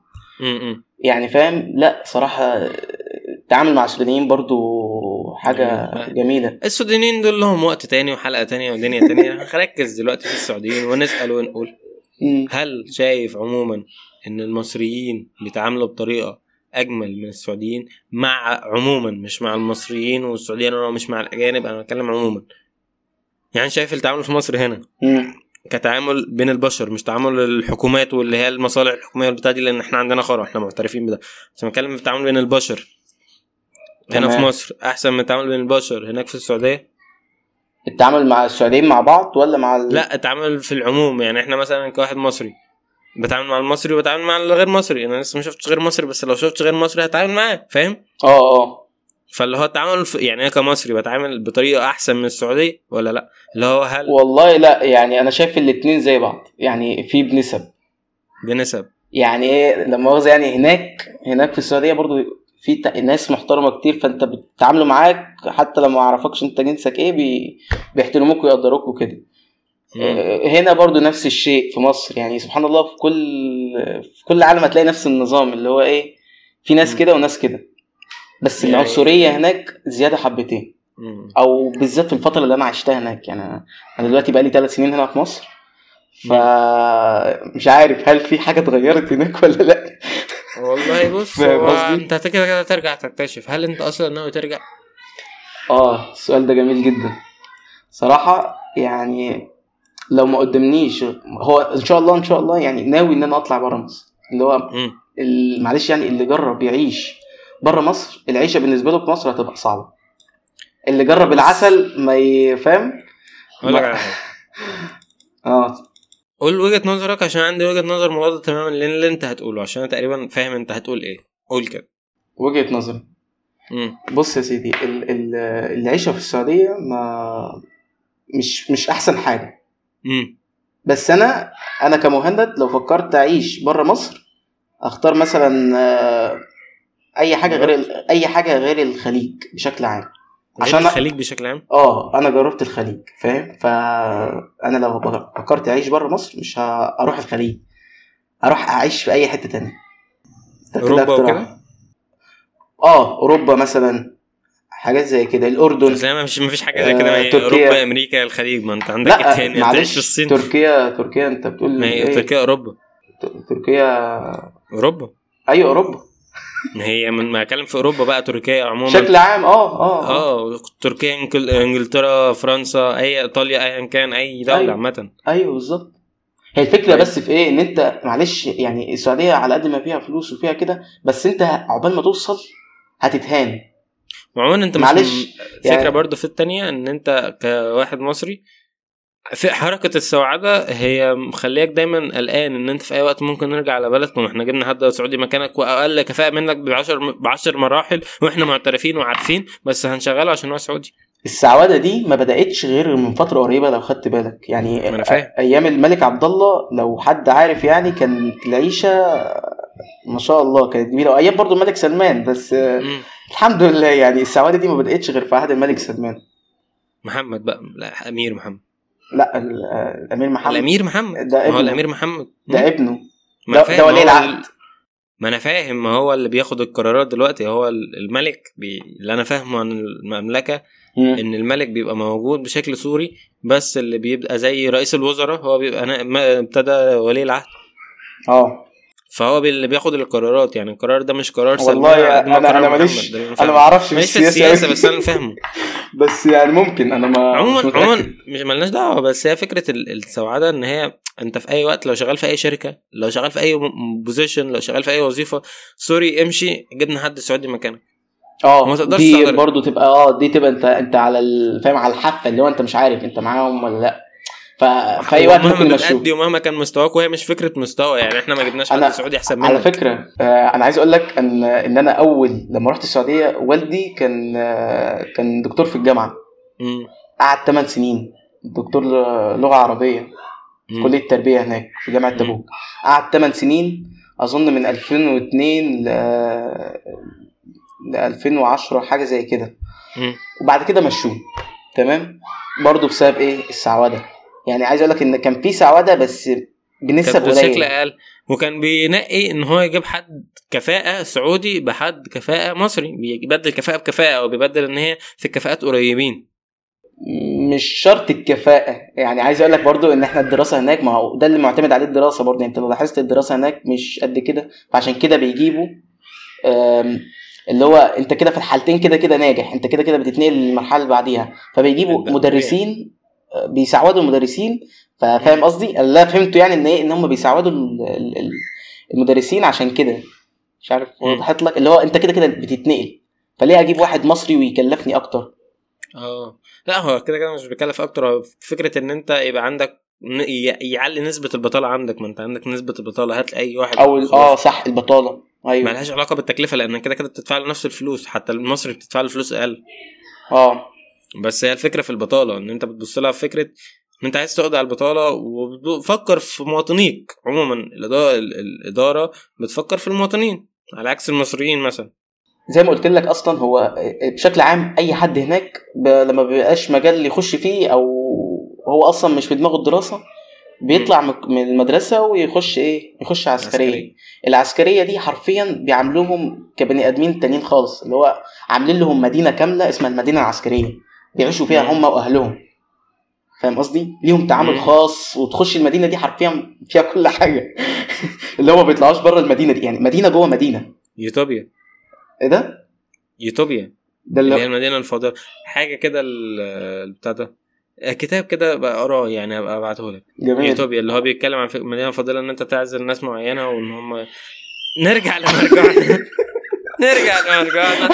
يعني فاهم لا صراحة التعامل مع السودانيين برضو حاجة جميل. جميلة السودانيين دول لهم وقت تاني وحلقة تانية ودنيا تانية هنركز دلوقتي في السعوديين ونسأل ونقول. هل شايف عموما إن المصريين بيتعاملوا بطريقة أجمل من السعوديين مع عموما مش مع المصريين والسعوديين أنا مش مع الأجانب أنا بتكلم عموما. يعني شايف التعامل في مصر هنا. كتعامل بين البشر مش تعامل الحكومات واللي هي المصالح الحكومية والبتاع دي لأن إحنا عندنا خرا إحنا معترفين بده. بس بنتكلم في التعامل بين البشر. هنا في. مصر أحسن من التعامل بين البشر هناك في السعودية؟ التعامل مع السعوديين مع بعض ولا مع ال... لا التعامل في العموم يعني إحنا مثلا كواحد مصري بتعامل مع المصري وبتعامل مع الغير مصري. أنا لسه ما شفتش غير مصري بس لو شفت غير مصري هتعامل معاه فاهم؟ آه آه. فاللي هو التعامل في يعني أنا كمصري بتعامل بطريقة أحسن من السعودية ولا لأ؟ اللي هو هل والله لأ يعني أنا شايف الاتنين زي بعض. يعني في بنسب. بنسب. يعني إيه لما مؤاخذة يعني هناك هناك في السعودية برضو في ناس محترمة كتير فأنت بتتعاملوا معاك حتى لو ما يعرفكش أنت جنسك إيه بي... بيحترموك ويقدروك وكده. هنا برضو نفس الشيء في مصر يعني سبحان الله في كل في كل عالم هتلاقي نفس النظام اللي هو إيه في ناس. كده وناس كده. بس يعني- العنصرية هناك زيادة حبتين. أو بالذات في الفترة اللي أنا عشتها هناك يعني أنا دلوقتي بقالي ثلاث سنين هنا في مصر فمش عارف هل في حاجة اتغيرت هناك ولا لأ. والله بص؟ أنت كده كده ترجع تكتشف؟ هل أنت أصلا ناوي ترجع؟ آه السؤال ده جميل جدا. صراحة يعني لو ما قدمنيش هو إن شاء الله إن شاء الله يعني ناوي إن أنا أطلع بره مصر. اللي هو معلش يعني اللي جرب يعيش بره مصر العيشة بالنسبة له في مصر هتبقى صعبة. اللي جرب العسل ما يفهم آه. قول وجهة نظرك عشان عندي وجهة نظر مضاده تماما للي أنت هتقوله عشان أنا تقريبا فاهم أنت هتقول إيه. قول كده. وجهة نظري. بص يا سيدي ال- ال- العيشة في السعودية ما مش مش أحسن حاجة. مم. بس أنا أنا كمهند لو فكرت أعيش بره مصر أختار مثلا آه، أي حاجة غير أي حاجة غير الخليج بشكل عام عشان الخليج بشكل عام آه أنا جربت الخليج فاهم فانا لو فكرت أعيش بره مصر مش هروح الخليج أروح أعيش في أي حتة تانية اقتراح. وكده؟ آه أوروبا مثلا حاجات زي كده. الأردن. بس ما فيش ما فيش حاجة زي كده. آه، تركيا. أوروبا أمريكا الخليج. ما أنت عندك لا في معلش الصين. تركيا تركيا أنت بتقول ما هي إيه؟ تركيا أوروبا. تركيا. أوروبا. أيوه أوروبا. ما هي من ما أتكلم في أوروبا بقى تركيا عموما. بشكل عام آه آه آه. تركيا إنجل- إنجلترا فرنسا أي إيطاليا ايا كان أي دولة أيوة. عامة. أيوه بالظبط. هي الفكرة بس في إيه؟ إن أنت معلش يعني السعودية على قد ما فيها فلوس وفيها كده بس أنت عقبال ما توصل هتتهان. وعموما انت مش معلش فكرة يعني- برضو في التانية ان انت كواحد مصري في حركة السوعدة هي مخليك دايما قلقان ان انت في اي وقت ممكن نرجع على بلدكم. إحنا جبنا حد سعودي مكانك وأقل كفاءة منك بعشر بعشر مراحل وإحنا معترفين وعارفين بس هنشغله عشان هو سعودي. السعوده دي ما بدأتش غير من فترة قريبة لو خدت بالك. يعني أنا فاهم. أيام الملك عبد الله لو حد عارف يعني كانت العيشة ما شاء الله كانت جميلة وأيام برضو الملك سلمان بس مم. الحمد لله يعني السعوده دي ما بدأتش غير في عهد الملك سلمان محمد بقى لا امير محمد لا ال- الأمير محمد الأمير محمد ده ما هو ابنه. الأمير محمد ده. ابنه ده- ده ولي العهد. ال- ما أنا فاهم ما هو اللي بياخد القرارات دلوقتي هو ال- الملك بي... اللي أنا فاهمه عن المملكة مم. إن الملك بيبقى موجود بشكل صوري بس اللي بيبقى زي رئيس الوزراء هو بيبقى ابتدى ولي العهد آه فهو اللي بياخد القرارات يعني القرار ده مش قرار والله سلمان قد ما أنا قرار أنا ماليش أنا. ما أعرفش في ماليش في السياسة. بس أنا فاهمه بس يعني ممكن أنا ما عموما. عموما مش ملناش دعوة بس هي فكرة ال- السعودة إن هي أنت في أي وقت لو شغال في أي شركة لو شغال في أي position لو شغال في أي وظيفة sorry امشي جبنا حد سعودي مكانك آه وما تقدرش دي برضو تبقى آه دي تبقى أنت أنت على فاهم على الحافة اللي هو أنت مش عارف أنت معاهم ولا لأ ف... في اي وقت ممكن بتأدي ومهما كان مستواك وهي مش فكرة مستوى يعني إحنا ما جبناش حد سعودي أحسن منك على فكرة آه أنا عايز أقول لك إن إن أنا أول لما رحت السعودية والدي كان آه كان دكتور في الجامعة. قعد 8 سنين دكتور لغة عربية في. كلية التربية هناك في جامعة. تبوك قعد 8 سنين أظن من 2002 ل ل 2010 حاجة زي كده. وبعد كده مشوه تمام برضه بسبب إيه السعودة يعني عايز أقول لك إن كان في سعوده بس بنسب كان بشكل أقل. وكان بينقي إن هو يجيب حد كفاءة سعودي بحد كفاءة مصري بيبدل كفاءة بكفاءة أو بيبدل إن هي في الكفاءات قريبين. مش شرط الكفاءة. يعني عايز أقول لك برضو إن إحنا الدراسة هناك ما هو ده اللي معتمد عليه الدراسة برضو. يعني أنت لو لاحظت الدراسة هناك مش قد كده فعشان كده بيجيبوا اللي هو أنت كده في الحالتين كده كده ناجح أنت كده كده بتتنقل للمرحلة اللي بعديها. فبيجيبوا مدرسين بيساعدوا المدرسين فاهم قصدي؟ اللي أنا فهمته يعني إن إيه إن هم ال- المدرسين عشان كده. مش عارف. وضحت لك؟ اللي هو أنت كده كده بتتنقل. فليه أجيب واحد مصري ويكلفني أكتر؟ آه. لا هو كده كده مش بيكلف أكتر. فكرة إن أنت يبقى عندك يعلي نسبة البطالة عندك. ما أنت عندك نسبة البطالة. هات اي واحد أو. آه صح البطالة. أيوه. ملهاش علاقة بالتكلفة لأن كده كده بتدفع له نفس الفلوس. حتى المصري بتدفع له فلوس أقل. آه. بس هي الفكرة في البطالة إن أنت بتبص لها فكره إن أنت عايز تقضي على البطالة وبتفكر في مواطنيك عموما الاداره بتفكر في المواطنين على عكس المصريين مثلا. زي ما قلت لك أصلا هو بشكل عام أي حد هناك ب... لما بيبقاش مجال يخش فيه أو هو أصلا مش في دماغه الدراسة بيطلع من المدرسة ويخش إيه؟ يخش عسكرية. عسكري. العسكرية دي حرفيا بيعاملوهم كبني آدمين تانيين خالص اللي هو عاملين لهم مدينة كاملة اسمها المدينة العسكرية. بيعيشوا فيها. هم وأهلهم. فاهم قصدي؟ ليهم تعامل. خاص وتخش المدينة دي حرفيا فيها كل حاجة. اللي هو ما بيطلعوش بره المدينة دي. يعني مدينة جوه مدينة. يوتوبيا. إيه ده؟ يوتوبيا. ده اللي هي المدينة الفاضلة. حاجة كده ال- البتاع ده. كتاب كده أقراه يعني أبقى أبعته لك. جميل. يوتوبيا اللي هو بيتكلم عن المدينة الفاضله إن أنت تعزل ناس معينة وإن هم نرجع لمرجعنا. نرجع لمرجعنا.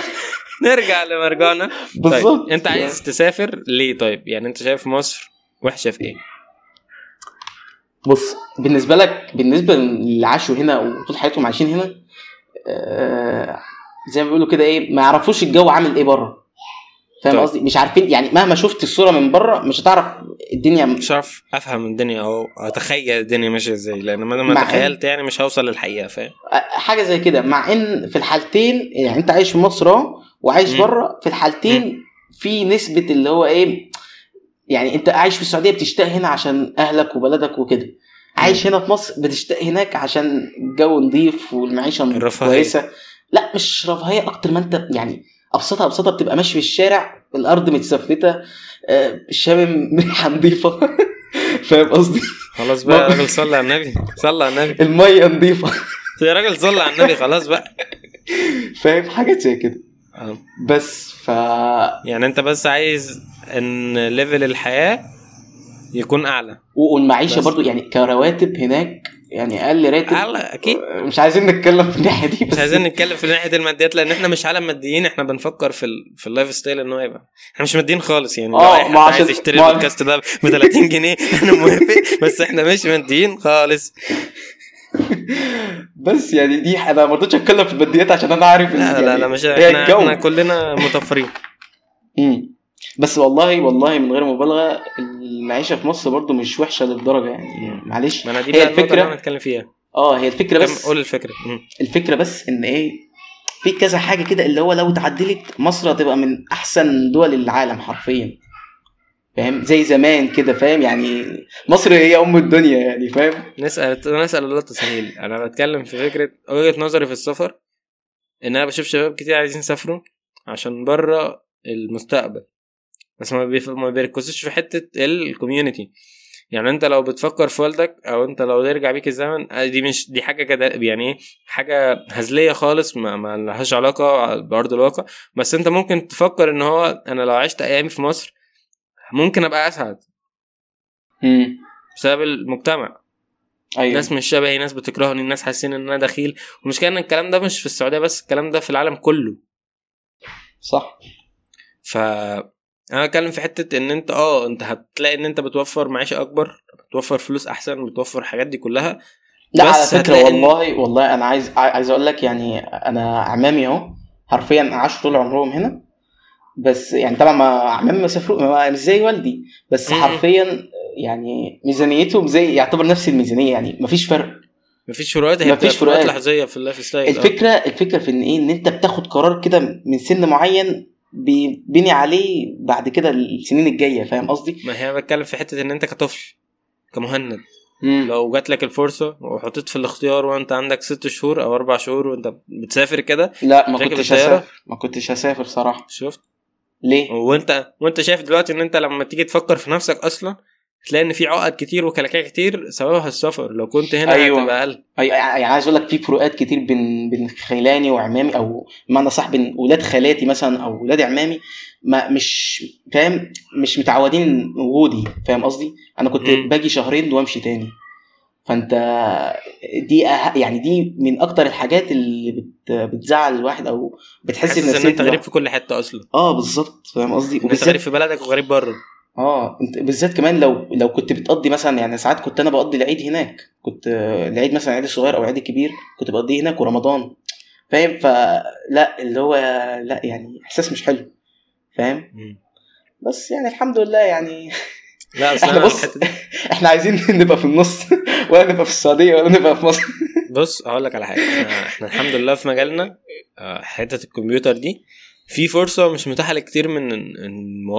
نرجع لمرجعنا. بالظبط طيب انت عايز تسافر ليه طيب؟ يعني انت شايف مصر وحشة في إيه؟ بص بالنسبة لك بالنسبة للي عاشوا هنا وطول حياتهم عايشين هنا آه زي ما بيقولوا كده إيه ما يعرفوش الجو عامل إيه بره. فاهم طيب. قصدي؟ مش عارفين يعني مهما شفت الصورة من بره مش هتعرف الدنيا مش عارف افهم الدنيا أو اتخيل الدنيا ماشية إزاي لأن ما ما مع تخيلت يعني مش هوصل للحقيقة فاهم؟ حاجة زي كده. مع إن في الحالتين يعني أنت عايش في مصر أهو وعايش. بره في الحالتين في نسبة اللي هو إيه يعني أنت عايش في السعودية بتشتاق هنا عشان أهلك وبلدك وكده. عايش هنا في مصر بتشتاق هناك عشان الجو نظيف والمعيشة. كويسة. لا مش رفاهية أكتر ما أنت يعني أبسطها أبسطها بتبقى ماشي في الشارع الأرض متسفلتة آه، شامم ريحه نظيفه فاهم قصدي؟ خلاص بقى يا راجل صلي على النبي صلي على النبي. المية نظيفه يا راجل صلي على النبي خلاص بقى. فاهم؟ حاجات زي كده. بس ف يعني انت بس عايز ان ليفل الحياة يكون أعلى. والمعيشه. برضو يعني كرواتب هناك يعني أقل راتب. أعلى أكيد. مش عايزين نتكلم في الناحية دي بس. مش عايزين نتكلم في ناحية الماديات لأن إحنا مش عالم ماديين إحنا بنفكر في ال... في ال lifestyle ان هو يبقى. إحنا مش ماديين خالص يعني. آه، ما عشان- عايز يشتري البودكاست ده ب 30 جنيه أنا موافق بس إحنا مش ماديين خالص. بس يعني دي أنا ما رضيتش أتكلم في الماديات عشان أنا عارف إن لا لا يعني لا مش إحنا, الجو. إحنا كلنا مطفرين مم. بس والله والله من غير مبالغة المعيشة في مصر برضو مش وحشة للدرجة يعني. معلش. ما أنا دي هي النقطة اللي الفكرة بتكلم فيها. آه هي الفكرة بس قول الفكرة. مم. الفكرة بس إن إيه في كذا حاجة كده اللي هو لو اتعدلت مصر هتبقى من أحسن دول العالم حرفيا. فاهم؟ زي زمان كده فاهم؟ يعني مصر هي أم الدنيا يعني فاهم؟ نسأل نسأل الله التسهيل. أنا بتكلم في فكرة وجهة نظري في السفر إن أنا بشوف شباب كتير عايزين يسافروا عشان بره المستقبل. بس ما. ما بيركزوش في حتة ال community يعني أنت لو بتفكر في والدك أو أنت لو يرجع بيك الزمن آه، دي مش دي حاجة كده يعني إيه؟ حاجة هزلية خالص ما, ما لهاش علاقة بارض الواقع. بس أنت ممكن تفكر إن هو أنا لو عشت أيامي في مصر ممكن أبقى أسعد امم بسبب المجتمع. أيوه. ناس مش شبهي ناس بتكرهني ناس حاسين إن أنا دخيل. ومش كان الكلام ده مش في السعودية بس الكلام ده في العالم كله. صح. ف أنا بتكلم في حتة إن أنت آه أنت هتلاقي إن أنت بتوفر معيشة أكبر بتوفر فلوس أحسن بتوفر الحاجات دي كلها. لا على فكرة والله والله أنا عايز عايز أقول لك يعني أنا عمامي أهو حرفيا عاشوا طول عمرهم هنا. بس يعني طبعا ما عمامي ما سافروا ما- مش زي والدي بس. حرفيا يعني ميزانيتهم زي يعتبر نفس الميزانية يعني مفيش فرق مفيش فروقات هي مفيش فروقات. لحظية في ال life style آه. الفكرة الفكرة في إن إيه إن أنت بتاخد قرار كده من سن معين بيبني عليه بعد كده السنين الجاية فاهم قصدي؟ ما هي بتكلم في حتة إن أنت كطفل كمهند مم. لو جات لك الفرصة وحطيت في الاختيار وأنت عندك ست شهور أو أربع شهور وأنت بتسافر كده لا ما كنتش؟ هسافر ما كنتش هسافر صراحة شفت ليه؟ وانت وانت شايف دلوقتي ان انت لما تيجي تفكر في نفسك أصلا تلاقي إن في عقد كتير وكلاكيع كتير سببها السفر لو كنت هنا أيوة. هتبقى أقل أي- يعني عايز أقول لك في فروقات كتير بين بين خلاني وعمامي أو بمعنى صح بين ولاد خالاتي مثلا أو ولاد عمامي ما مش فاهم مش متعودين وجودي فاهم قصدي؟ أنا كنت مم. باجي شهرين وأمشي تاني فانت دي أه... يعني دي من أكتر الحاجات اللي بت... بتزعل الواحد أو بتحس إن أنت غريب في كل حتة أصلا. آه بالظبط فاهم قصدي؟ وبالذات غريب في بلدك وغريب بره. آه أنت بالذات كمان لو لو كنت بتقضي مثلا يعني ساعات كنت أنا بقضي العيد هناك. كنت العيد مثلا العيد الصغير أو العيد الكبير كنت بقضيه هناك ورمضان. فاهم؟ فلا اللي هو لا يعني إحساس مش حلو. فاهم؟ بس يعني الحمد لله يعني لا بس إحنا بص إحنا عايزين نبقى في النص ولا نبقى في السعودية ولا نبقى في مصر. بص هقول لك على حاجة. إحنا, الحمد لله في مجالنا. آه، حتة الكمبيوتر دي في فرصة مش متاحة لكتير من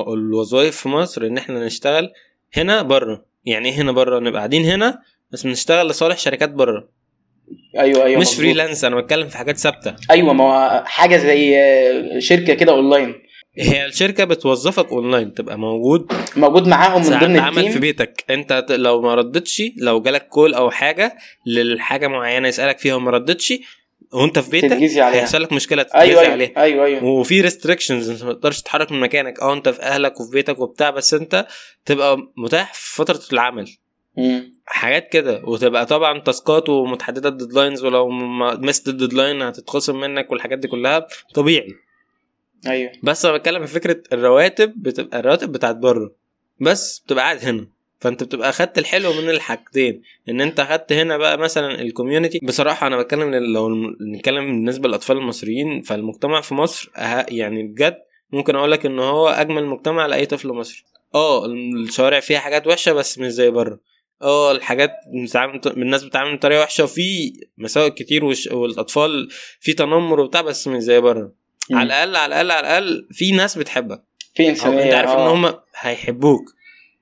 الوظائف في مصر إن إحنا نشتغل هنا بره يعني إيه هنا بره نبقى قاعدين هنا بس بنشتغل لصالح شركات بره أيوه أيوه مش. freelance أنا بتكلم في حاجات ثابتة. أيوه ما هو حاجة زي شركة كده اونلاين هي الشركة بتوظفك اونلاين تبقى موجود. موجود معاهم من ضمن عمل في ال team بيتك. انت لو ما ردتش لو جالك call أو حاجة للحاجة معينة يسألك فيها وما ردتش وأنت في بيتك. هيحصل لك مشكلة تتجازى أيوه أيوه عليها. أيوه أيوه. وفي restrictions أنت ما تقدرش تتحرك من مكانك. آه أنت في أهلك وفي بيتك وبتاع بس أنت تبقى متاح في فترة العمل. مم. حاجات كده. وتبقى طبعا تاسكات ومتحددة ال deadlines ولو miss ت ال deadline هتتخصم منك والحاجات دي كلها. طبيعي. أيوه. بس أنا بتكلم في فكرة الرواتب بتبقى الرواتب بتاعت بره. بس بتبقى قاعد هنا. فأنت بتبقى أخدت الحلو من الحاجتين. إن أنت أخدت هنا بقى مثلا الكوميونتي. بصراحة أنا بتكلم لو نتكلم بالنسبة للأطفال المصريين فالمجتمع في مصر أه يعني بجد ممكن أقول لك إن هو أجمل مجتمع لأي طفل مصري. آه الشوارع فيها حاجات وحشة بس مش زي بره. آه الحاجات الناس بتتعامل بطريقة وحشة وفي مساوئ كتير والأطفال في تنمر وبتاع بس مش زي بره. مم. على الأقل على الأقل على الأقل في ناس بتحبك. في أو انسانيه أنت عارف إن آه. هم هيحبوك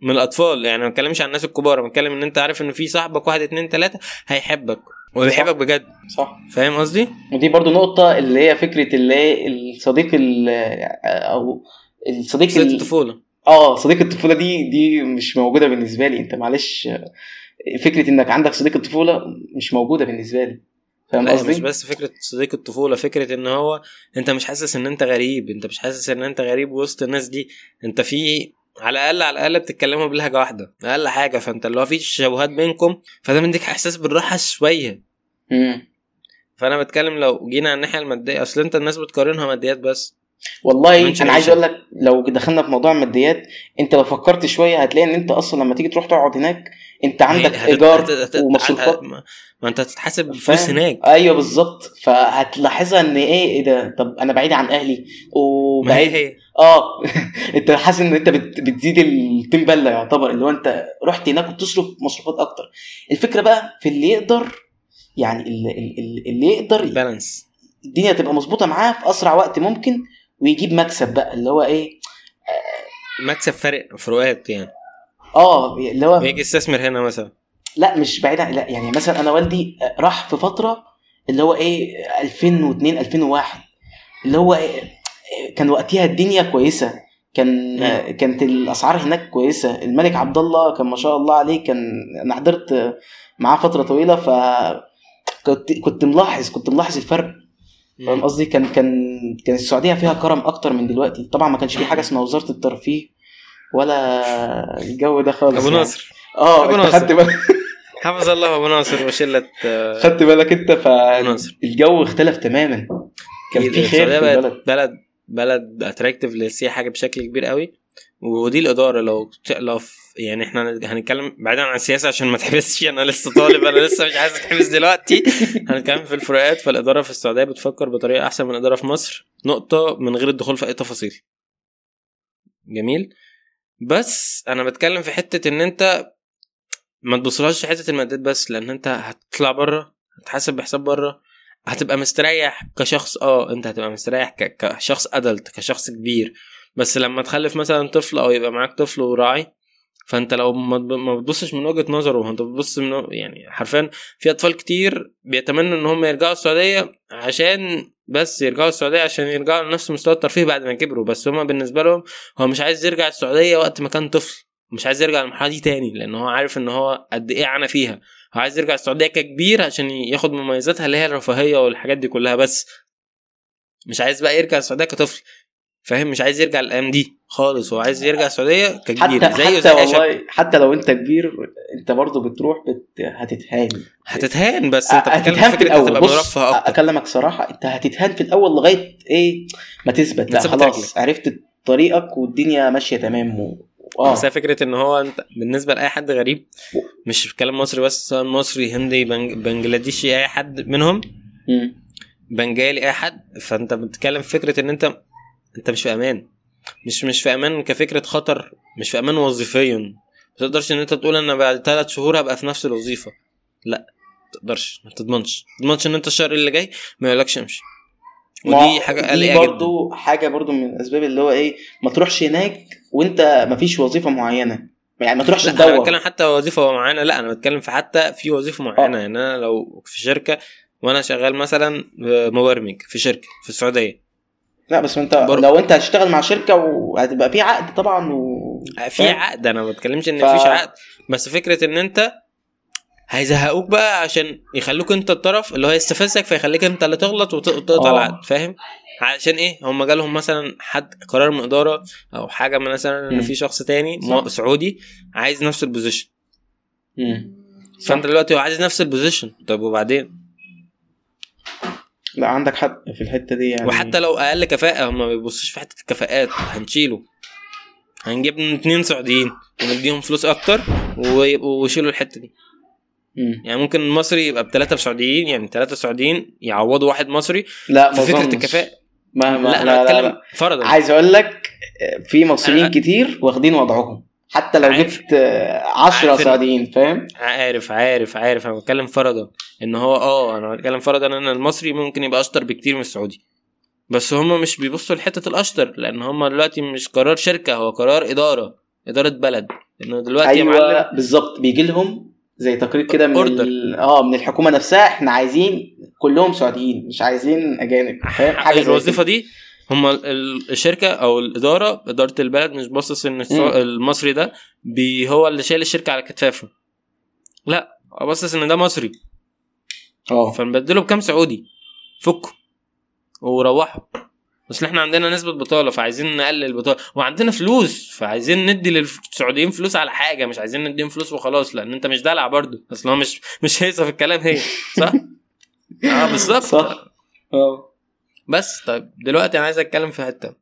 من الأطفال. يعني ما بتكلمش عن الناس الكبار بتكلم إن أنت عارف إن في صاحبك واحد اتنين تلاتة هيحبك وبيحبك بجد. صح. فاهم قصدي؟ ودي برضو نقطة اللي هي فكرة اللي هي الصديق ال- أو الصديق ال- الطفولة. آه صديق الطفولة دي دي مش موجودة بالنسبة لي. أنت معلش فكرة إنك عندك صديق الطفولة مش موجودة بالنسبة لي. فاهم قصدي؟ مش بس فكرة صديق الطفولة فكرة إن هو أنت مش حاسس إن أنت غريب أنت مش حاسس إن أنت غريب وسط الناس دي أنت في على الأقل على الأقل بتتكلموا بلهجة واحدة أقل حاجة فأنت اللي هو في تشابهات بينكم فده مديك إحساس بالراحة شوية مم. فأنا بتكلم لو جينا على الناحية المادية أصل أنت الناس بتقارنها ماديات بس والله أنا عايز. أقول لك لو دخلنا في موضوع الماديات أنت لو فكرت شوية هتلاقي إن أنت أصلا لما تيجي تروح تقعد هناك انت عندك هت- إيجار هت- هت- ومصروفات ما ما انت هتتحاسب بفلوس فاهم؟ هناك. أيوه بالظبط. فهتلاحظها إن إيه إيه ده؟ طب أنا بعيد عن أهلي. ما هي وبعيد هي. آه. أنت حاسس إن أنت بت- بتزيد التيم بلة يعتبر اللي هو أنت رحت هناك وبتصرف مصروفات أكتر. الفكرة بقى في اللي يقدر يعني اللي, اللي, يقدر بالانس الدنيا تبقى مظبوطة معاه في أسرع وقت ممكن ويجيب مكسب بقى اللي هو إيه؟ مكسب فارق فروقات يعني. آه اللي هو ويجي يستثمر هنا مثلا. لا مش بعيد عن لا يعني مثلا أنا والدي راح في فترة اللي هو إيه 2002 2001 اللي هو إيه كان وقتها الدنيا كويسة كان مم. كانت الأسعار هناك كويسة. الملك عبد الله كان ما شاء الله عليه كان أنا حضرت معاه فترة طويلة ف كنت كنت ملاحظ كنت ملاحظ الفرق. فاهم قصدي؟ كان كان كان السعودية فيها كرم أكتر من دلوقتي. طبعا ما كانش في حاجة اسمها وزارة الترفيه. ولا الجو ده خالص أبو يعني. ناصر. آه أبو انت ناصر. خدت بالك. حفظ الله أبو ناصر وشلة آه، خدت بالك أنت؟ ناصر. فالجو اختلف تماما. كان في خير في البلد. بلد بلد اتراكتيف للسياحة بشكل كبير قوي. ودي الإدارة. لو لو يعني إحنا هنتكلم بعيدا عن السياسة عشان ما تحبسش. أنا لسه طالب. أنا لسه مش عايز أتحبس دلوقتي. هنتكلم في الفروقات. فالإدارة في السعودية بتفكر بطريقة أحسن من الإدارة في مصر. نقطة من غير الدخول في أي تفاصيل. جميل. بس أنا بتكلم في حتة إن أنت ما تبصلهاش حتة المادات بس لأن أنت هتطلع بره هتحاسب بحساب بره هتبقى مستريح كشخص آه أنت هتبقى مستريح كشخص ادلت كشخص كبير. بس لما تخلف مثلا طفل أو يبقى معاك طفل وراعي فانت لو ما بتبصش من وجهة نظره انت بتبص من يعني حرفيا في أطفال كتير بيتمنوا إن هم يرجعوا السعودية عشان بس يرجعوا السعودية عشان يرجعوا لنفس مستوى الترفيه بعد ما كبروا بس هما بالنسبة لهم هو مش عايز يرجع السعودية وقت ما كان طفل مش عايز يرجع المرحله دي تاني لأن هو عارف إن هو قد إيه عانى فيها. هو عايز يرجع السعودية ككبير عشان ياخد مميزاتها اللي هي الرفاهية والحاجات دي كلها بس. مش عايز بقى يرجع السعودية كطفل. فاهم؟ مش عايز يرجع الأيام دي خالص هو عايز يرجع السعودية ككبير حتى زيه حتى زي والله حتى لو أنت كبير أنت برضه بتروح بت... هتتهان. هتتهان بس أنت هتتهان في الأول. بص أكلمك صراحة أنت هتتهان في الأول لغاية إيه؟ ما تثبت لا خلاص عرفت طريقك والدنيا ماشية تمام و... آه. بس فكرة إن هو أنت بالنسبة لأي حد غريب مش بتكلم مصري بس مصري هندي بنج... بنجلاديشي أي حد منهم م. بنجالي أي حد فأنت بتتكلم فكرة إن أنت انت مش في أمان. مش مش في أمان كفكرة خطر مش في أمان وظيفيا. ما تقدرش ان انت تقول أنا بعد ثلاث شهور هبقى في نفس الوظيفة. لا ما تقدرش ما تضمنش. ما تضمنش ان انت الشهر اللي جاي ما يقولكش امشي. ودي حاجة قلقه برضو جدا. حاجة برضو من الأسباب اللي هو إيه ما تروحش هناك وأنت ما فيش وظيفة معينة. يعني ما تروحش تدور أنا بتكلم حتى وظيفة معينة. لا أنا بتكلم في حتى في وظيفة معينة. أوه. يعني أنا لو في شركة وأنا شغال مثلا مبرمج في شركة في السعودية. لا بس انت بر... لو انت هتشتغل مع شركة وهتبقى في عقد طبعا و... في عقد أنا ما بتكلمش إن ف... مفيش عقد. بس فكرة إن أنت هيزهقوك بقى عشان يخلوك أنت الطرف اللي هو يستفزك فيخليك أنت اللي تغلط وتقطع العقد فاهم؟ عشان إيه؟ هم جالهم مثلا حد قرار من إدارة أو حاجة مثلا إن في شخص تاني. سعودي عايز نفس ال position فأنت دلوقتي هو عايز نفس ال position طب وبعدين؟ لا عندك حق في الحتة دي يعني. وحتى لو أقل كفاءة هم ما بيبصوش في حتة الكفاءات هنشيله. هنجيب اتنين سعوديين ونديهم فلوس أكتر ويشيلوا الحتة دي. مم. يعني ممكن المصري يبقى بثلاثه سعوديين يعني ثلاثة سعوديين يعوضوا واحد مصري لا في فكرة الكفاءة. ما ما لا, لا, لا, لا. فرضا. عايز أقول لك في مصريين أنا... كتير واخدين وضعهم. حتى لو. جبت 10 سعوديين فاهم؟ عارف عارف عارف. أنا بتكلم فرضا إن هو آه أنا بتكلم فرضا إن المصري ممكن يبقى أشطر بكتير من السعودي. بس هم مش بيبصوا لحتة الأشطر لأن هم دلوقتي مش قرار شركة هو قرار إدارة إدارة بلد. إنه دلوقتي أيوه بالظبط. بيجي لهم زي تقرير كده من. آه من الحكومة نفسها إحنا عايزين كلهم سعوديين مش عايزين أجانب فاهم؟ حاجة الوظيفة دي هم الشركة أو الإدارة إدارة البلد مش باصص إن المصري ده بي هو اللي شايل الشركة على كتافه لا باصص إن ده مصري. آه. فنبدله بكام سعودي؟ فكوا وروحوا بس إحنا عندنا نسبة بطالة فعايزين نقلل البطالة. وعندنا فلوس فعايزين ندي للسعوديين فلوس على حاجة مش عايزين نديهم فلوس وخلاص لأن أنت مش دلع برضه. أصل هو مش مش هيصة في الكلام هي صح؟ آه بالظبط. صح. آه. بس طيب دلوقتي أنا عايز أتكلم في حتة.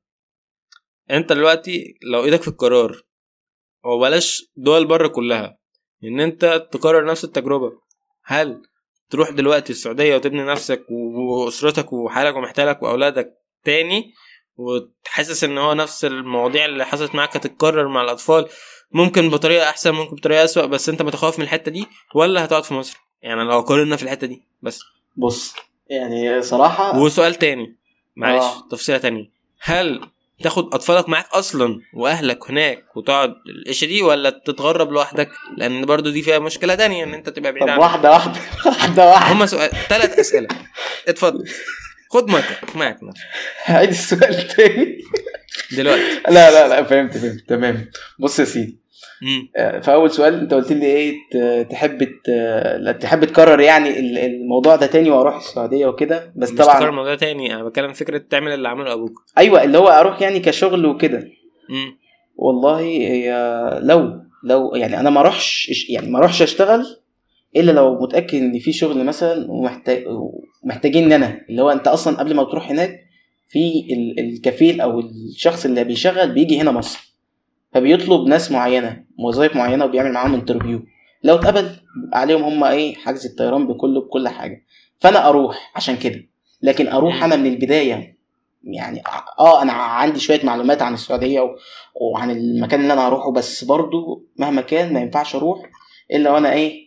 أنت دلوقتي لو إيدك في القرار وبلاش دول بره كلها إن أنت تكرر نفس التجربة. هل تروح دلوقتي السعودية وتبني نفسك وأسرتك وحالك ومحتالك وأولادك تاني وتحسس إن هو نفس المواضيع اللي حصلت معاك هتتكرر مع الأطفال ممكن بطريقة أحسن ممكن بطريقة أسوأ بس أنت متخوف من الحتة دي ولا هتقعد في مصر؟ يعني لو قارنا في الحتة دي بس. بص يعني صراحة وسؤال تاني معلش آه. تفصيلة تانية. هل تاخد أطفالك معاك أصلا وأهلك هناك وتقعد القشه دي ولا تتغرب لوحدك؟ لأن برضو دي فيها مشكلة تانية إن أنت تبقى بعيد عنك واحدة واحدة واحدة واحدة. هما سؤال ثلاث أسئلة. اتفضل. خد مايكك معاك عيد السؤال تاني؟ دلوقتي. لا لا لا فهمت فهمت تمام. بص يا سيدي فأول سؤال أنت قلت لي إيه تحب تحب تكرر يعني الموضوع ده تاني وأروح السعودية وكده بس مش طبعا تكرر الموضوع تاني أنا بتكلم فكرة تعمل اللي عمله أبوك. أيوه اللي هو أروح يعني كشغل وكده. والله هي لو لو يعني أنا ما أروحش يعني ما أروحش أشتغل إلا لو متأكد إن في شغل مثلا ومحتاج محتاجين ان أنا. اللي هو أنت أصلا قبل ما تروح هناك في ال- الكفيل أو الشخص اللي بيشغل بيجي هنا مصر. فبيطلب ناس معينة وظائف معينة وبيعمل معاهم انترفيو لو اتقبل عليهم هم إيه حجز الطيران بكله بكل حاجة. فأنا أروح عشان كده. لكن أروح. أنا من البداية يعني آه أنا عندي شوية معلومات عن السعودية و- وعن المكان اللي أنا هروحه بس برضو مهما كان ما ينفعش أروح إلا وأنا إيه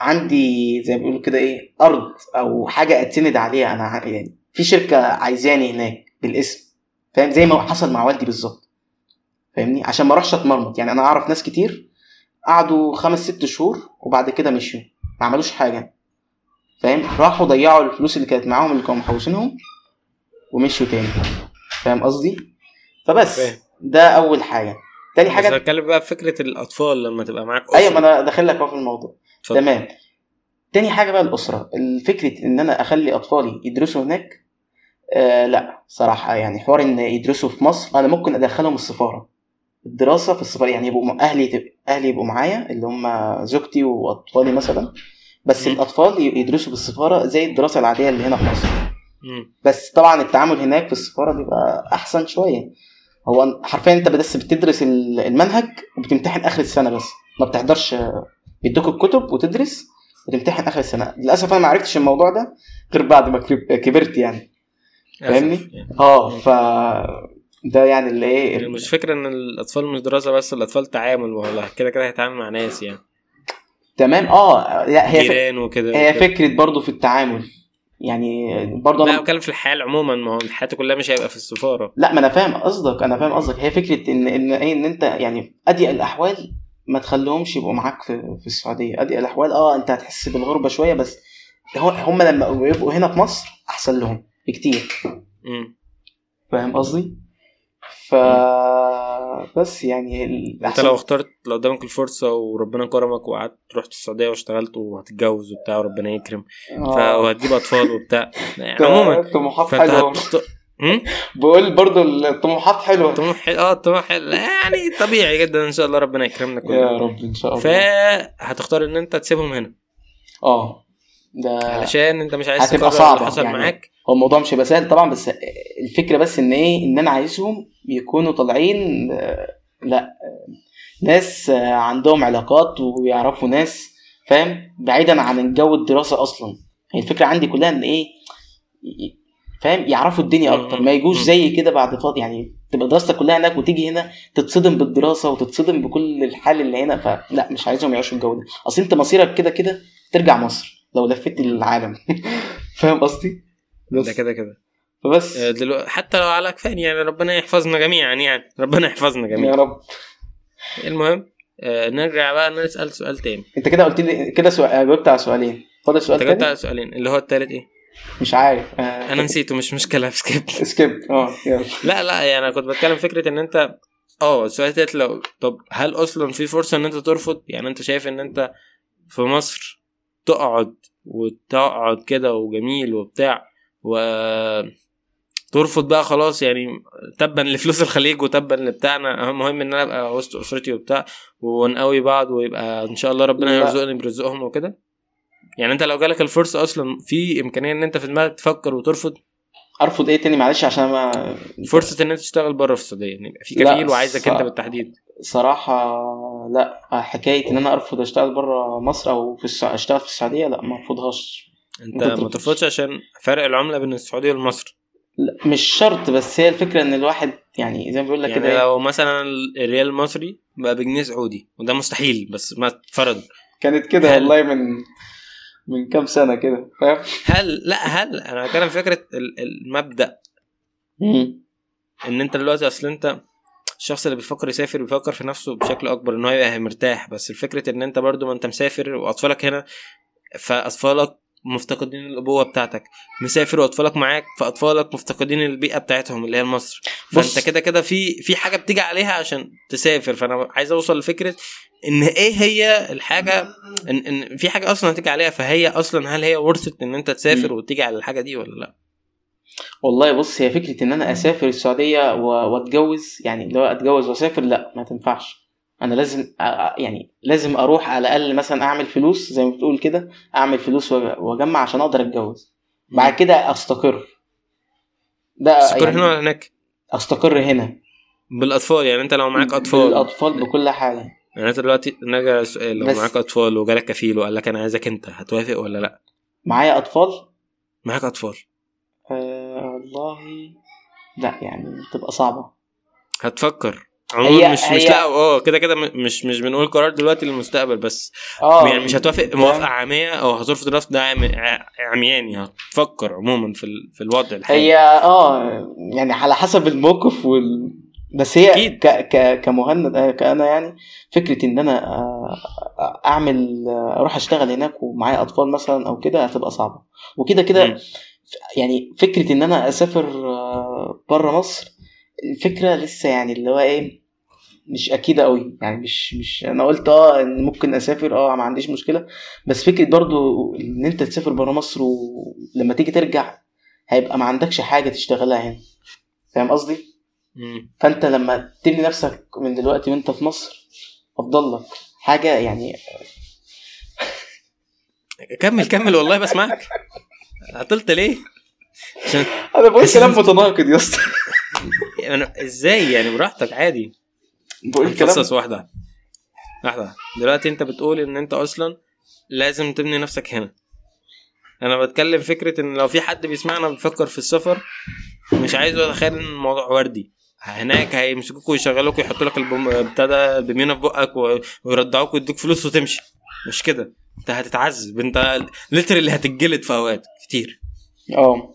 عندي زي ما بيقولوا كده إيه أرض أو حاجة اتسند عليها. أنا يعني في شركة عايزاني هناك بالاسم فاهم؟ زي ما حصل مع والدي بالظبط. فاهمني؟ عشان ما اروحش اتمرمط. يعني أنا اعرف ناس كتير قعدوا خمس ست شهور وبعد كده مشيوا. ما عملوش حاجة. فاهم؟ راحوا ضيعوا الفلوس اللي كانت معاهم اللي كانوا محوشينهم ومشيوا تاني. فاهم قصدي؟ فبس. فاهم. ده أول حاجة. تاني حاجة بتكلم بقى فكرة الأطفال لما تبقى معاك أيوه ما. أنا داخل لك في الموضوع. اتفضل. تمام. تاني حاجة بقى الأسرة. الفكرة إن أنا أخلي أطفالي يدرسوا هناك آه لا صراحة يعني حوار إن يدرسوا في مصر أنا ممكن أدخلهم السفارة. الدراسة في السفاره يعني يبقوا م- أهلي أهلي يبقوا معايا اللي هم زوجتي وأطفالي مثلا بس مم. الأطفال يدرسوا في السفارة زي الدراسة العادية اللي هنا في مصر مم. بس طبعا التعامل هناك في السفارة بيبقى أحسن شوية هو حرفيا أنت بس بتدرس ال- المنهج وبتمتحن آخر السنة بس ما بتحضرش بيدوك الكتب وتدرس وتمتحن آخر السنة للأسف أنا ما عرفتش الموضوع ده غير بعد ما كبر- كبرت يعني فاهمني؟ يعني. آه ف ده يعني اللي إيه؟ يعني مش فكرة إن الأطفال مش دراسة بس الأطفال تعامل والله كده كده هيتعامل مع ناس يعني. تمام؟ آه لا هي. جيران وكده. هي وكده. فكرة برضو في التعامل. يعني برضو لا أنا بتكلم في الحياة عموما ما هو الحياة كلها مش هيبقى في السفارة. لا ما أنا فاهم قصدك أنا فاهم قصدك. هي فكرة إن إن إيه؟ إن أنت يعني أضيق الأحوال ما تخليهمش يبقوا معاك في في السعودية. أضيق الأحوال آه أنت هتحس بالغربة شوية بس هم لما يبقوا هنا في مصر أحسن لهم بكتير. مم. فاهم قصدي؟ ف بس يعني انت لو اخترت لو قدامك الفرصة وربنا كرمك وقعدت رحت السعودية واشتغلت وهتتجوز وبتاع وربنا يكرم ف... آه. وهتجيب أطفال وبتاع. يعني عموما طموحات حلوة؟ بقول برضو الطموحات حلوة. طموح حلو آه طموح حلو. يعني طبيعي جدا إن شاء الله ربنا يكرمنا يا كلنا رب إن شاء الله. فهتختار إن أنت تسيبهم هنا. آه. ده علشان أنت مش عايز هتبقى تكرر اللي صعبة حصل يعني. معاك. هو الموضوع مش هيبقى سهل طبعا بس الفكرة بس إن إيه إن أنا عايزهم يكونوا طالعين آه، لأ ناس آه، عندهم علاقات ويعرفوا ناس فاهم؟ بعيدا عن جو الدراسة أصلا. هي الفكرة عندي كلها إن إيه فاهم؟ يعرفوا الدنيا أكتر ما يجوش. زي كده بعد فاضي يعني تبقى دراستك كلها هناك وتيجي هنا تتصدم بالدراسة وتتصدم بكل الحال اللي هنا فلا مش عايزهم يعيشوا الجو ده. أصل أنت مصيرك كده كده ترجع مصر لو لفيت العالم. فاهم قصدي؟ ده بس كده كده. فبس. آه، دلوقتي حتى لو على كفايه يعني ربنا يحفظنا جميعا يعني. ربنا يحفظنا يا جميعا. رب. المهم آه نرجع بقى نسال سؤال تاني. أنت كده قلت لي كده سؤال جاوبت على سؤالين. فاضل سؤال أنت جبت تاني؟ على سؤالين. اللي هو التالت إيه؟ مش عارف. آه أنا نسيته مش مشكلة. skip skip آه يلا. لا لا يعني أنا كنت بتكلم فكرة إن أنت آه السؤال التالت لو طب هل أصلا في فرصة إن أنت ترفض؟ يعني أنت شايف إن أنت في مصر تقعد وتقعد كده وجميل وبتاع و ترفض بقى خلاص يعني تبا لفلوس الخليج وتبا لبتاعنا. المهم إن أنا أبقى وسط اسرتي وبتاع ونقوي بعض ويبقى إن شاء الله ربنا. يرزقني برزقهم وكده. يعني أنت لو جالك الفرصة أصلا في إمكانية إن أنت في دماغك تفكر وترفض. أرفض إيه تاني معلش عشان ما فرصة إن أنت تشتغل بره في السعودية يعني في كفيل وعايزك ص- أنت بالتحديد. صراحة لا حكاية إن أنا أرفض أشتغل بره مصر أو في السع... أشتغل في السعودية لا ما أرفضهاش. انت أنت ما ترفض. ترفضش عشان فرق العملة بين السعوديه ومصر لا مش شرط بس هي الفكرة إن الواحد يعني زي ما بيقول لك يعني كده إيه، لو مثلا الريال المصري بقى بجنيه سعودي وده مستحيل بس ما اتفرض كانت كده هل- والله من من كام سنة كده فاهم؟ هل لا هل أنا بتكلم فكرة ال- المبدأ. إن أنت دلوقتي أصل أنت الشخص اللي بيفكر يسافر بيفكر في نفسه بشكل أكبر إن هو يبقى مرتاح بس الفكرة إن أنت برضو ما أنت مسافر وأطفالك هنا فأطفالك مفتقدين الأبوة بتاعتك. مسافر وأطفالك معاك فأطفالك مفتقدين البيئة بتاعتهم اللي هي مصر. فأنت كده كده في في حاجة بتيجي عليها عشان تسافر. فأنا عايز أوصل لفكرة إن إيه هي الحاجة إن, إن في حاجة أصلا هتيجي عليها فهي أصلا هل هي ورثت إن أنت تسافر. وتيجي على الحاجة دي ولا لأ؟ والله بص هي فكرة إن أنا أسافر السعودية و... وأتجوز يعني اللي هو أتجوز وأسافر لأ ما تنفعش. أنا لازم يعني لازم أروح على الأقل مثلا أعمل فلوس زي ما بتقول كده أعمل فلوس وأجمع عشان أقدر أتجوز. بعد كده أستقر. ده تستقر يعني هنا ولا هناك؟ أستقر هنا. بالأطفال يعني أنت لو معاك أطفال. الاطفال بكل حاجة. يعني أنت دلوقتي نرجع سؤال لو معاك أطفال وجالك كفيل وقال لك أنا عايزك أنت هتوافق ولا لأ؟ معايا أطفال؟ معاك أطفال. آه والله لا يعني تبقى صعبة. هتفكر. عموما هي- مش مش هي- لا آه كده كده مش مش بنقول قرار دلوقتي للمستقبل بس آه يعني مش هتوافق موافقة عامية أو هترفض الرفض ده عمياني هتفكر عموما في ال... في الوضع الحالي هي آه يعني على حسب الموقف وال بس هي أكيد. ك ك كمهند آه، كأنا يعني فكرة إن أنا آه، أعمل آه، أروح أشتغل هناك ومعايا أطفال مثلا أو كده هتبقى صعبة وكده. كده يعني فكرة إن أنا أسافر بره مصر الفكرة لسه يعني اللي هو إيه مش أكيدة أوي. يعني مش مش أنا قلت أه إن ممكن أسافر أه ما عنديش مشكلة. بس فكرة برضو إن أنت تسافر بره مصر ولما تيجي ترجع هيبقى ما عندكش حاجة تشتغلها هنا. فاهم قصدي؟ فأنت لما تبني نفسك من دلوقتي وأنت في مصر افضل لك حاجة يعني كمل كمل والله بسمعك. عطلت ليه؟ عشان أنا بقول كلام متناقض يا اسطى أنا إزاي يعني؟ براحتك عادي. بقول كلام. نفصص واحدة. واحدة. دلوقتي أنت بتقول إن أنت أصلا لازم تبني نفسك هنا. أنا بتكلم فكرة إن لو في حد بيسمعنا بيفكر في السفر مش عايز اتخيل إن الموضوع وردي. هناك هيمسكوك ويشغلوك ويحطوا لك بتاع ده بمينه في بقك ويرضعوك ويدوك فلوس وتمشي. مش كده. أنت هتتعذب أنت اللي هتتجلد في أوقات كتير. آه.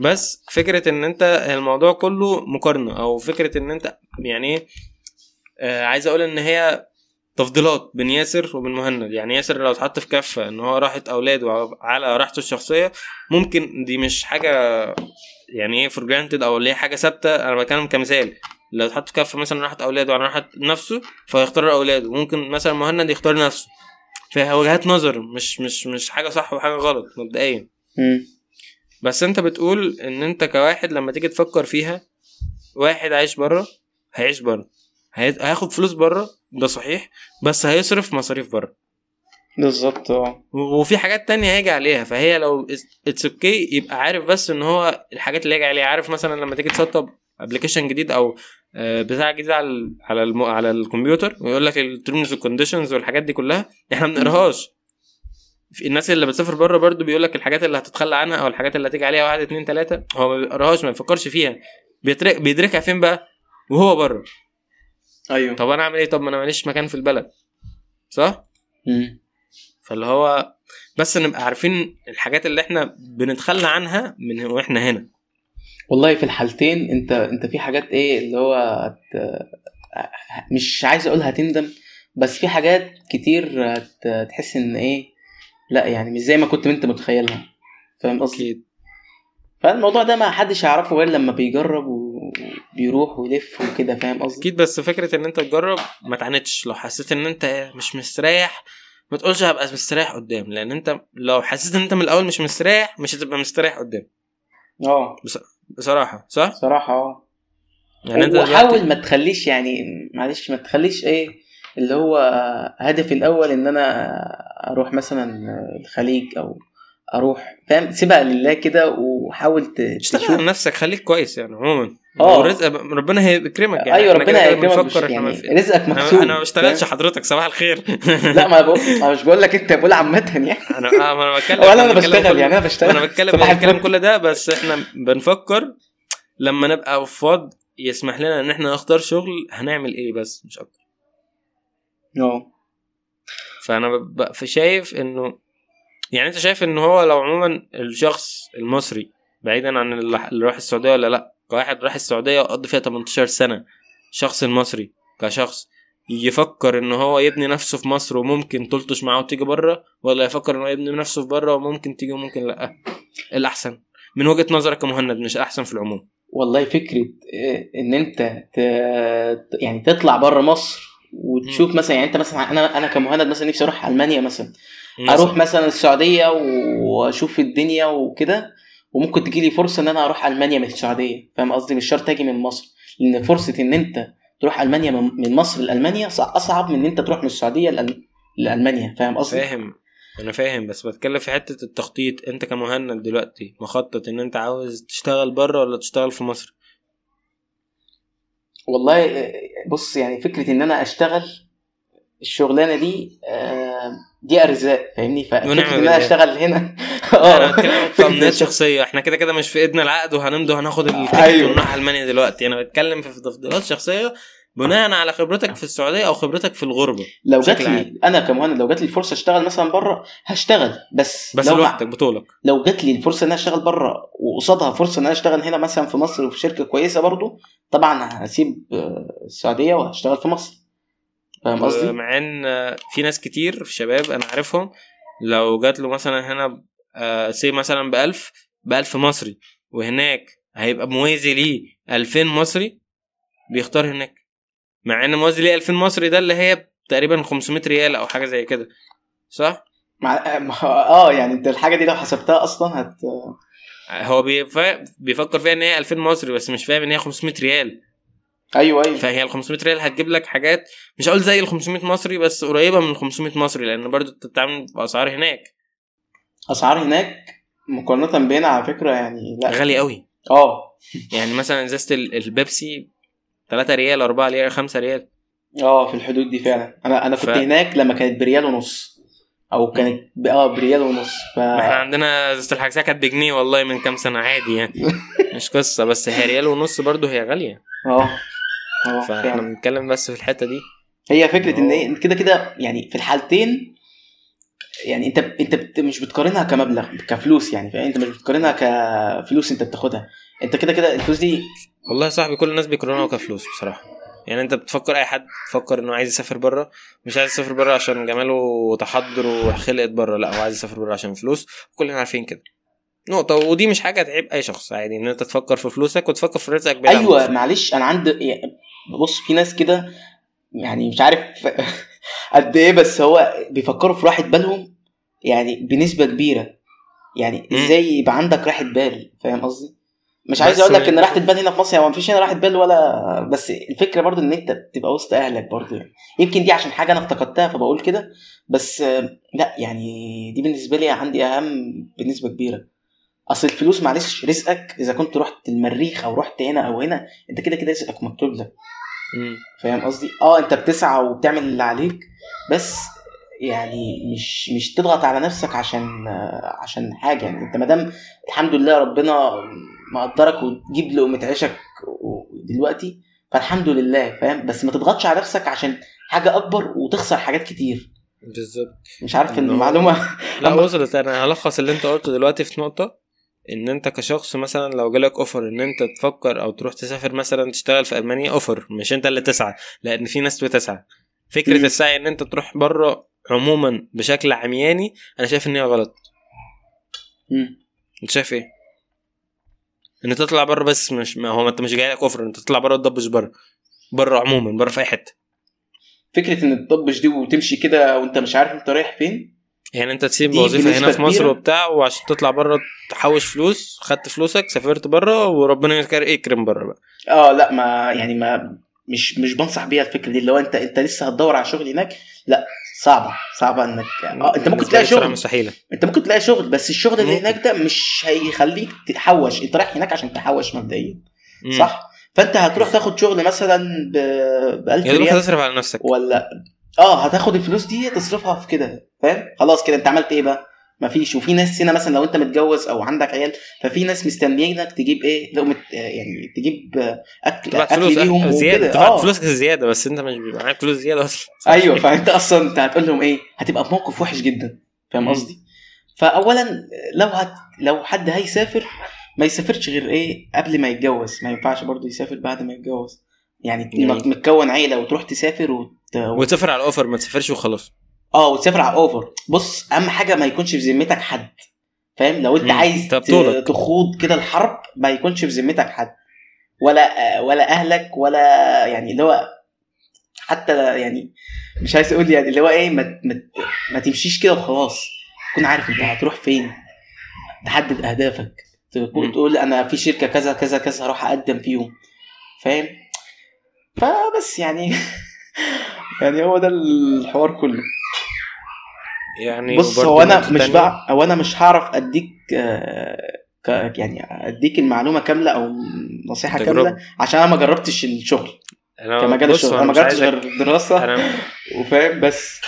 بس فكرة إن أنت الموضوع كله مقارنة أو فكرة إن أنت يعني إيه آه عايز أقول إن هي تفضيلات بين ياسر وبين مهند. يعني ياسر لو اتحط في كفة إن هو راحه أولاده على راحته الشخصية ممكن دي مش حاجة يعني إيه for granted أو اللي هي حاجة ثابتة. أنا بتكلم كمثال لو اتحط في كفة مثلا راحه أولاده على راحة نفسه فيختار أولاده. ممكن مثلا مهند يختار نفسه. فيها وجهات نظر مش مش مش حاجة صح وحاجة غلط مبدئيا. بس انت بتقول ان انت كواحد لما تيجي تفكر فيها واحد عايش بره هيعيش بره. هي- هياخد فلوس بره ده صحيح بس هيصرف مصاريف بره. بالظبط آه. وفي حاجات تانية هيجي عليها فهي لو it's okay يبقى عارف بس ان هو الحاجات اللي هيجي عليها. عارف مثلا لما تيجي تسطب application جديد أو آه، بتاع جديد على على الكمبيوتر ويقول لك ال terms وال conditions والحاجات دي كلها إحنا ما بنقراهاش. في الناس اللي بتسافر بره برضو بيقول لك الحاجات اللي هتتخلى عنها أو الحاجات اللي هتيجي عليها واحد اتنين تلاتة هو ما بيقراهاش ما بيفكرش فيها. بيترك بيدركها فين بقى؟ وهو بره. أيوه. طب أنا أعمل إيه؟ طب ما أنا ماليش مكان في البلد. صح؟ مم. فاللي هو بس نبقى عارفين الحاجات اللي إحنا بنتخلى عنها من وإحنا هنا. والله في الحالتين أنت أنت في حاجات إيه اللي هو هت... مش عايز أقول هتندم بس في حاجات كتير هت... تحس إن إيه لا يعني مش زي ما كنت انت متخيلها. فاهم قصدي؟ فالموضوع ده ما حدش يعرفه غير لما بيجرب وبيروح ويلف وكده. فاهم قصدي؟ أكيد بس فكرة إن أنت تجرب ما تعاندش لو حسيت إن أنت مش مستريح ما تقولش هبقى مستريح قدام. لأن أنت لو حسيت إن أنت من الأول مش مستريح مش هتبقى مستريح قدام. آه. بصراحة صح؟ صراحة آه. يعني أنت وحاول ما تخليش يعني معلش ما تخليش إيه اللي هو هدفي الأول إن أنا أروح مثلا الخليج أو أروح فاهم؟ سيبها لله كده وحاول ت- اشتغل تشوف على نفسك خليك كويس يعني عموما. آه. ورزق ربنا هيكرمك يعني. أيوه ربنا كده يكرمك بنفكر مش- إحنا ما يعني. في- رزقك مكتوب أنا ما بشتغلش؟ حضرتك صباح الخير. لا ما بقول أنا مش بقول لك أنت بقول عامة يعني. أنا آه، ما أنا بتكلم ولا أنا بشتغل يعني أنا بشتغل. أنا بتكلم الفل. كل ده بس إحنا بنفكر لما نبقى فاض يسمح لنا إن إحنا نختار شغل هنعمل إيه بس؟ مش أكتر. آه. فأنا ب- شايف إنه يعني أنت شايف ان هو لو عموما الشخص المصري بعيدا عن اللي راح السعودية ولا لأ كواحد راح السعودية وقضى فيها 18 سنة الشخص المصري كشخص يفكر ان هو يبني نفسه في مصر وممكن تلطش معاه وتيجي بره ولا يفكر ان هو يبني نفسه في بره وممكن تيجي وممكن لأ؟ الأحسن. من وجهة نظرك كمهند مش الاحسن في العموم؟ والله فكرة إيه، إن أنت ت... يعني تطلع بره مصر وتشوف مثلا يعني أنت مثلا أنا أنا كمهند مثلا نفسي أروح ألمانيا مثلا. أروح مثلا السعودية وأشوف الدنيا وكده وممكن تجي لي فرصة إن أنا أروح ألمانيا من السعودية. فاهم قصدي؟ مش شرط أجي من مصر. لأن فرصة إن أنت تروح ألمانيا من مصر لألمانيا صع- أصعب من إن أنت تروح من السعودية لأل- لألمانيا. فاهم قصدي؟ فاهم. أنا فاهم بس بتكلم في حتة التخطيط. أنت كمهند دلوقتي مخطط إن أنت عاوز تشتغل بره ولا تشتغل في مصر؟ والله بص يعني فكرة إن أنا أشتغل الشغلانة دي آه، دي أرزاق فاهمني؟ ففكرة إن أنا أشتغل هنا. آه. تمنيات شخصية. إحنا كده كده مش في إيدنا العقد وهنمضي وهناخد التيكت أيوه. ونروح المانيا دلوقتي. أنا بتكلم في تفضيلات شخصية بناء على خبرتك في السعودية أو خبرتك في الغربة لو جات لي أنا كمهند لو جات لي الفرصة أشتغل مثلا بره هشتغل. بس بس لوحدك بطولك. لو جات لي الفرصة إن أنا أشتغل بره وقصادها فرصة إن أنا أشتغل هنا مثلا في مصر وفي شركة كويسة برضو طبعا هسيب آه، السعودية وهشتغل في مصر. فاهم قصدي؟ مع إن في ناس كتير في شباب أنا عارفهم لو جات له مثلا هنا سي آه، مثلا ب 1000 ب 1000 مصري وهناك هيبقى موازي ليه 2000 مصري بيختار هناك. مع إن موازي ليه 2000 مصري ده اللي هي تقريبا 500 ريال أو حاجة زي كده. صح؟ مع آه يعني أنت الحاجة دي لو حسبتها أصلا هت هو بيفكر فيها إن هي 2000 مصري بس مش فاهم إن هي 500 ريال. أيوه أيوه. فهي ال 500 ريال هتجيب لك حاجات مش هقول زي ال 500 مصري بس قريبة من ال 500 مصري لأن برضو أنت بتتعامل بأسعار هناك. أسعار هناك مقارنة بينا على فكرة يعني لا. غالي قوي آه. يعني مثلا إزازة البيبسي 3 ريال 4 ريال 5 ريال. آه في الحدود دي فعلا. أنا أنا كنت ف... هناك لما كانت بريال ونص. أو كانت آه بريال ونص. ف... إحنا عندنا ازازه الحاجزية كانت بجنيه والله من كام سنة. عادي يعني. مش قصة بس هي ريال ونص برضه هي غالية. آه آه فاحنا بنتكلم بس في الحتة دي. هي فكرة إن إيه كده كده يعني في الحالتين يعني أنت أنت مش بتقارنها كمبلغ كفلوس يعني أنت مش بتقارنها كفلوس أنت بتاخدها. أنت كده كده الفلوس دي والله يا صاحبي كل الناس بيقارنوها كفلوس بصراحة. يعني انت بتفكر أي حد فكر إنه عايز يسافر بره مش عايز يسافر بره عشان جماله وتحضر وخلقت بره لا هو عايز يسافر بره عشان فلوس. كلنا عارفين كده. نقطة ودي مش حاجة تعيب أي شخص عادي إن أنت تفكر في فلوسك وتفكر في رزقك أيوه معلش أنا عندي بص في ناس كده يعني مش عارف قد إيه بس هو بيفكروا في راحة بالهم يعني بنسبة كبيرة. يعني إزاي يبقى عندك راحة بال فاهم قصدي؟ مش عايز أقول لك إن راحة البال هنا في مصر يعني ما فيش هنا راحة بال ولا بس الفكرة برضو إن أنت تبقى وسط أهلك برضو. يعني يمكن دي عشان حاجة أنا افتقدتها فبقول كده. بس لا يعني دي بالنسبة لي عندي أهم بنسبة كبيرة. أصل الفلوس معلش رزقك إذا كنت رحت المريخ أو رحت هنا أو هنا أنت كده كده رزقك مكتوب لك. فاهم قصدي؟ آه أنت بتسعى وبتعمل اللي عليك بس يعني مش مش تضغط على نفسك عشان عشان حاجة. يعني أنت ما دام الحمد لله ربنا مقدرك وتجيب لقمة عيشك دلوقتي فالحمد لله فاهم؟ بس ما تضغطش على نفسك عشان حاجة أكبر وتخسر حاجات كتير. بالظبط. مش عارف المعلومة لا وصلت أنا هلخص اللي أنت قلته دلوقتي في نقطة إن أنت كشخص مثلا لو جالك offer إن أنت تفكر أو تروح تسافر مثلا تشتغل في ألمانيا offer مش أنت اللي تسعى لأن في ناس بتسعى. فكرة السعي إن أنت تروح بره عموما بشكل عمياني أنا شايف إن هي غلط. أنت شايف إيه؟ ان تطلع بره بس مش ما هو أنت مش جاي لك أوفر انت تطلع بره تضبش بره بره عموما بره في أي حتة. فكرة ان تضبش دي وتمشي كده وأنت مش عارف أنت رايح فين؟ يعني أنت تسيب وظيفة هنا في مصر وبتاع وعشان تطلع بره تحوش فلوس خدت فلوسك سافرت بره وربنا يكرم بره بقى. آه لا ما يعني ما مش مش بنصح بيها الفكرة دي اللي هو انت أنت لسه هتدور على شغل هناك لا. صعبة صعبة إنك آه أنت ممكن تلاقي شغل. مستحيلة. أنت ممكن تلاقي شغل بس الشغل اللي هناك ده مش هيخليك تحوش أنت رايح هناك عشان تحوش مبدئيا صح؟ فأنت هتروح تاخد شغل مثلا ب 1000 ريال تصرف على نفسك. ولا آه هتاخد الفلوس دي تصرفها في كده فاهم؟ خلاص كده أنت عملت إيه بقى؟ مفيش وفي ناس هنا مثلا لو أنت متجوز أو عندك عيال ففي ناس مستنيينك تجيب إيه لقمه يعني تجيب اكل أكل ليهم زيادة آه. فلوسك زيادة بس أنت مش بيبقى معاك فلوس زيادة أصلا. أيوه فأنت أصلا أنت هتقول لهم إيه هتبقى في موقف وحش جدا. فاهم قصدي؟ فاولا لو هت لو حد هيسافر ما يسافرش غير إيه قبل ما يتجوز. ما ينفعش برضه يسافر بعد ما يتجوز. يعني متكون عيلة وتروح تسافر وت... وتسافر على ال offer ما تسافرش وخلاص. آه وتسافر على ال offer بص اهم حاجة ما يكونش في ذمتك حد. فاهم؟ لو انت. عايز تخوض كده الحرب ما يكونش في ذمتك حد. ولا ولا اهلك ولا يعني اللي هو حتى يعني مش عايز أقول يعني اللي هو إيه ما, ما, ما تمشيش كده وخلاص. تكون عارف انت هتروح فين. تحدد اهدافك. تكون تقول أنا في شركة كذا كذا كذا هروح اقدم فيهم. فاهم؟ فبس يعني يعني هو ده الحوار كله. يعني بص هو أنا مش بقى هو أنا مش هعرف أديك آه، يعني أديك المعلومة كاملة أو نصيحة تجربة. كاملة عشان أنا ما جربتش الشغل كمجال أنا أنا ما جربتش عايزك- غير دراسة أنا وفاهم بس.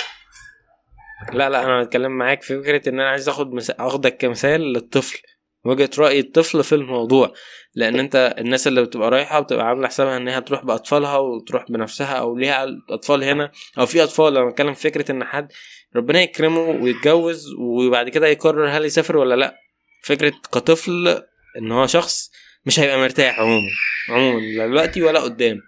لا لا أنا بتكلم معاك في فكرة إن أنا عايز آخد مس... آخدك كمثال للطفل وجهة رأي الطفل في الموضوع لأن أنت الناس اللي بتبقى رايحة بتبقى عاملة حسابها إن هي تروح بأطفالها وتروح بنفسها أو ليها أطفال هنا أو في أطفال. أنا بتكلم فكرة إن حد ربنا يكرمه ويتجوز وبعد كده يقرر هل يسافر ولا لأ فكرة كطفل إن هو شخص مش هيبقى مرتاح عموما عموما لا دلوقتي ولا قدام.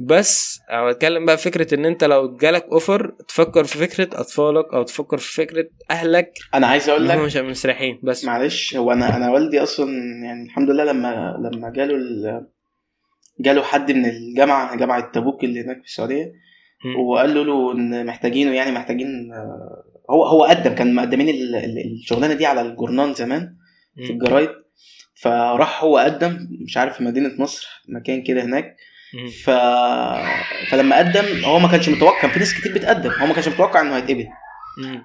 بس أنا بتكلم بقى فكرة إن أنت لو جالك أوفر تفكر في فكرة أطفالك أو تفكر في فكرة أهلك أنا عايز أقول لك مش مستريحين بس معلش هو أنا أنا والدي أصلا يعني الحمد لله لما لما جاله ال... جاله حد من الجامعة جامعة تبوك اللي هناك في السعودية. وقال له له إن محتاجينه يعني محتاجين هو هو قدم كان مقدمين ال- ال- الشغلانة دي على الجورنال زمان في. الجرايد فراح هو قدم مش عارف في مدينة نصر مكان كده هناك. ف... فلما قدم هو ما كانش متوقع كان في ناس كتير بتقدم هو ما كانش متوقع إنه هيتقبل.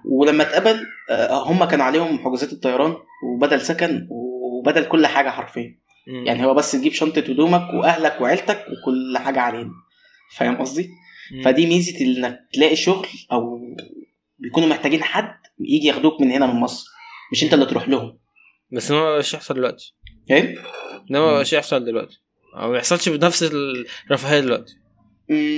ولما اتقبل آه، هم كان عليهم حجوزات الطيران وبدل سكن وبدل كل حاجة حرفيا. يعني هو بس تجيب شنطة هدومك وأهلك وعيلتك وكل حاجة علينا فاهم قصدي. فدي ميزة إنك تلاقي شغل أو بيكونوا محتاجين حد يجي ياخدوك من هنا من مصر. مش أنت اللي تروح لهم. بس ما بقاش يحصل دلوقتي. فاهم ده ما بقاش يحصل دلوقتي. أو ما يحصلش بنفس الرفاهية دلوقتي.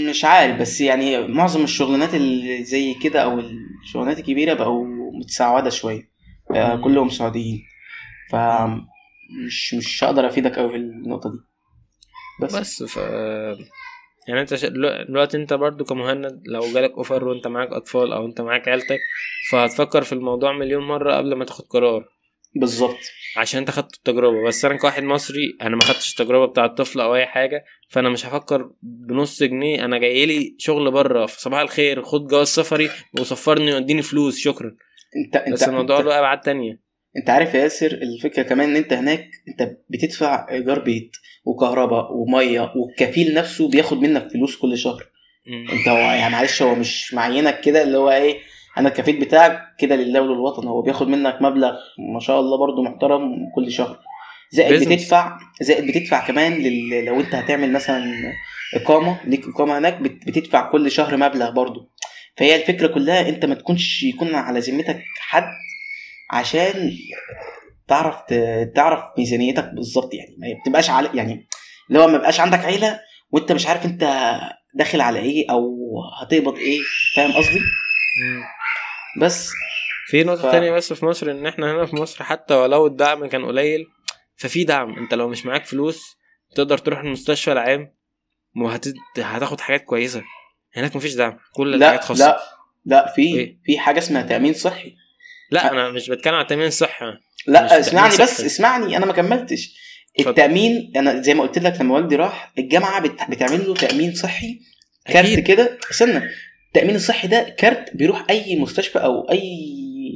مش عارف بس يعني معظم الشغلانات اللي زي كده أو الشغلانات الكبيرة بقوا متسعوده شوية. كلهم سعوديين. ف مش مش هقدر أفيدك قوي في النقطة دي. بس, بس ف يعني انت. دلوقتي انت برضو كمهندس لو جالك offer وانت معاك اطفال أو انت معاك عيلتك فهتفكر في الموضوع مليون مرة قبل ما تاخد قرار. بالظبط. عشان انت خدت التجربة. بس أنا كواحد مصري أنا ما خدتش التجربة بتاع الطفل أو اي حاجة فانا مش هفكر بنص جنيه. أنا جاي لي شغل بره. فصباح الخير خد جواز سفري وسفرني واديني فلوس. شكرا. انت انت بس الموضوع له أبعاد تانية. انت عارف يا ياسر الفكرة كمان ان انت هناك انت بتدفع ايجار بيت وكهرباء ومية والكفيل نفسه بياخد منك فلوس كل شهر. انت هو يعني معلش هو مش معينك كده اللي هو إيه أنا الكفيل بتاعك كده لله وللوطن هو بياخد منك مبلغ ما شاء الله برضو محترم كل شهر زائد بيزنس. بتدفع زائد بتدفع كمان لل... لو انت هتعمل مثلا إقامة ليك إقامة هناك بت... بتدفع كل شهر مبلغ برضو فهي الفكرة كلها انت ما تكونش يكون على ذمتك حد عشان تعرف. تعرف ميزانيتك بالظبط يعني. ما بتبقاش على يعني اللي هو ما بقاش عندك عيلة وانت مش عارف انت داخل على إيه أو هتقبض إيه فاهم قصدي. بس. في نقطة ف- تانية بس في مصر إن إحنا هنا في مصر حتى ولو الدعم كان قليل ففي دعم. أنت لو مش معاك فلوس تقدر تروح المستشفى العام وهت... هتاخد حاجات كويسة. هناك مفيش دعم. كل الحاجات لا خاصة. لا لا في إيه؟ في حاجة اسمها تأمين صحي. لا أنا مش بتكلم عن تامين الصحة مش لا اسمعني بس صحي. اسمعني أنا ما كملتش. التأمين أنا زي ما قلت لك لما والدي راح الجامعة بت... بتعمل له تأمين صحي كارت. كده استنى التأمين الصحي ده كارت بيروح أي مستشفى أو أي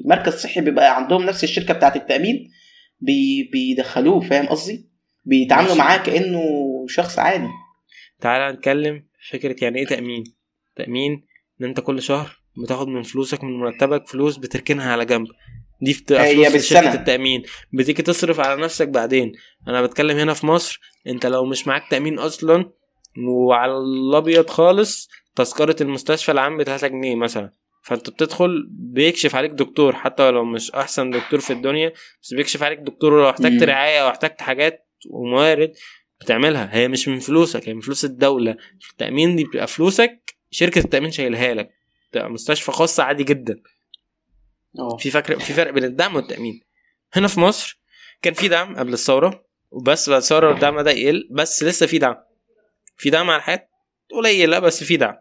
مركز صحي بيبقى عندهم نفس الشركة بتاعه التأمين بي... بيدخلوه فاهم قصدي بيتعاملوا. معاه كأنه شخص عادي تعالى نتكلم فكرة يعني إيه تأمين تأمين إن أنت كل شهر بتاخد من فلوسك من مرتبك فلوس بتركنها على جنب. دي بتبقى فلوس. لشركة التأمين. بتيجي تصرف على نفسك بعدين. أنا بتكلم هنا في مصر. أنت لو مش معاك تأمين أصلا وعلى الأبيض خالص تذكرة المستشفى العام ب 3 جنيه مثلا. فأنت بتدخل بيكشف عليك دكتور حتى لو مش أحسن دكتور في الدنيا بس بيكشف عليك دكتور. ولو احتجت. رعاية أو احتجت حاجات وموارد بتعملها. هي مش من فلوسك هي من فلوس الدولة. التأمين دي بتبقى فلوسك شركة التأمين شايلها لك. مستشفى خاصة عادي جدا. آه. في فرق في فرق بين الدعم والتأمين. هنا في مصر كان في دعم قبل الثورة وبس بعد الثورة الدعم ده يقل بس لسه في دعم. في دعم على حاجات قليلة بس في دعم.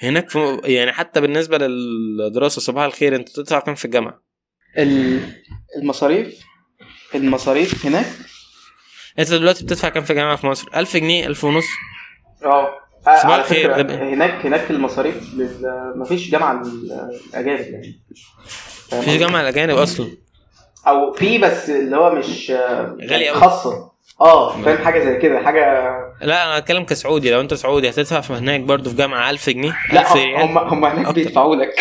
هناك في يعني حتى بالنسبة للدراسة صباح الخير انت تدفع كام في الجامعة؟ ال- المصاريف المصاريف هناك؟ انت دلوقتي بتدفع كام في الجامعة في مصر؟ 1000 جنيه 1000 ونص؟ آه. صباح على الخير،. هناك هناك المصاريف لل... مفيش جامعة للأجانب يعني مفيش قصدي؟ جامعة الأجانب أصلا أو في بس اللي هو مش غالي أوي. خاصة آه فاهم حاجة زي كده حاجة لا أنا هتكلم كسعودي لو أنت سعودي هتدفع في هناك برضه في جامعة 1000 جنيه لا 1000 ريال هم هم هناك. بيدفعوا لك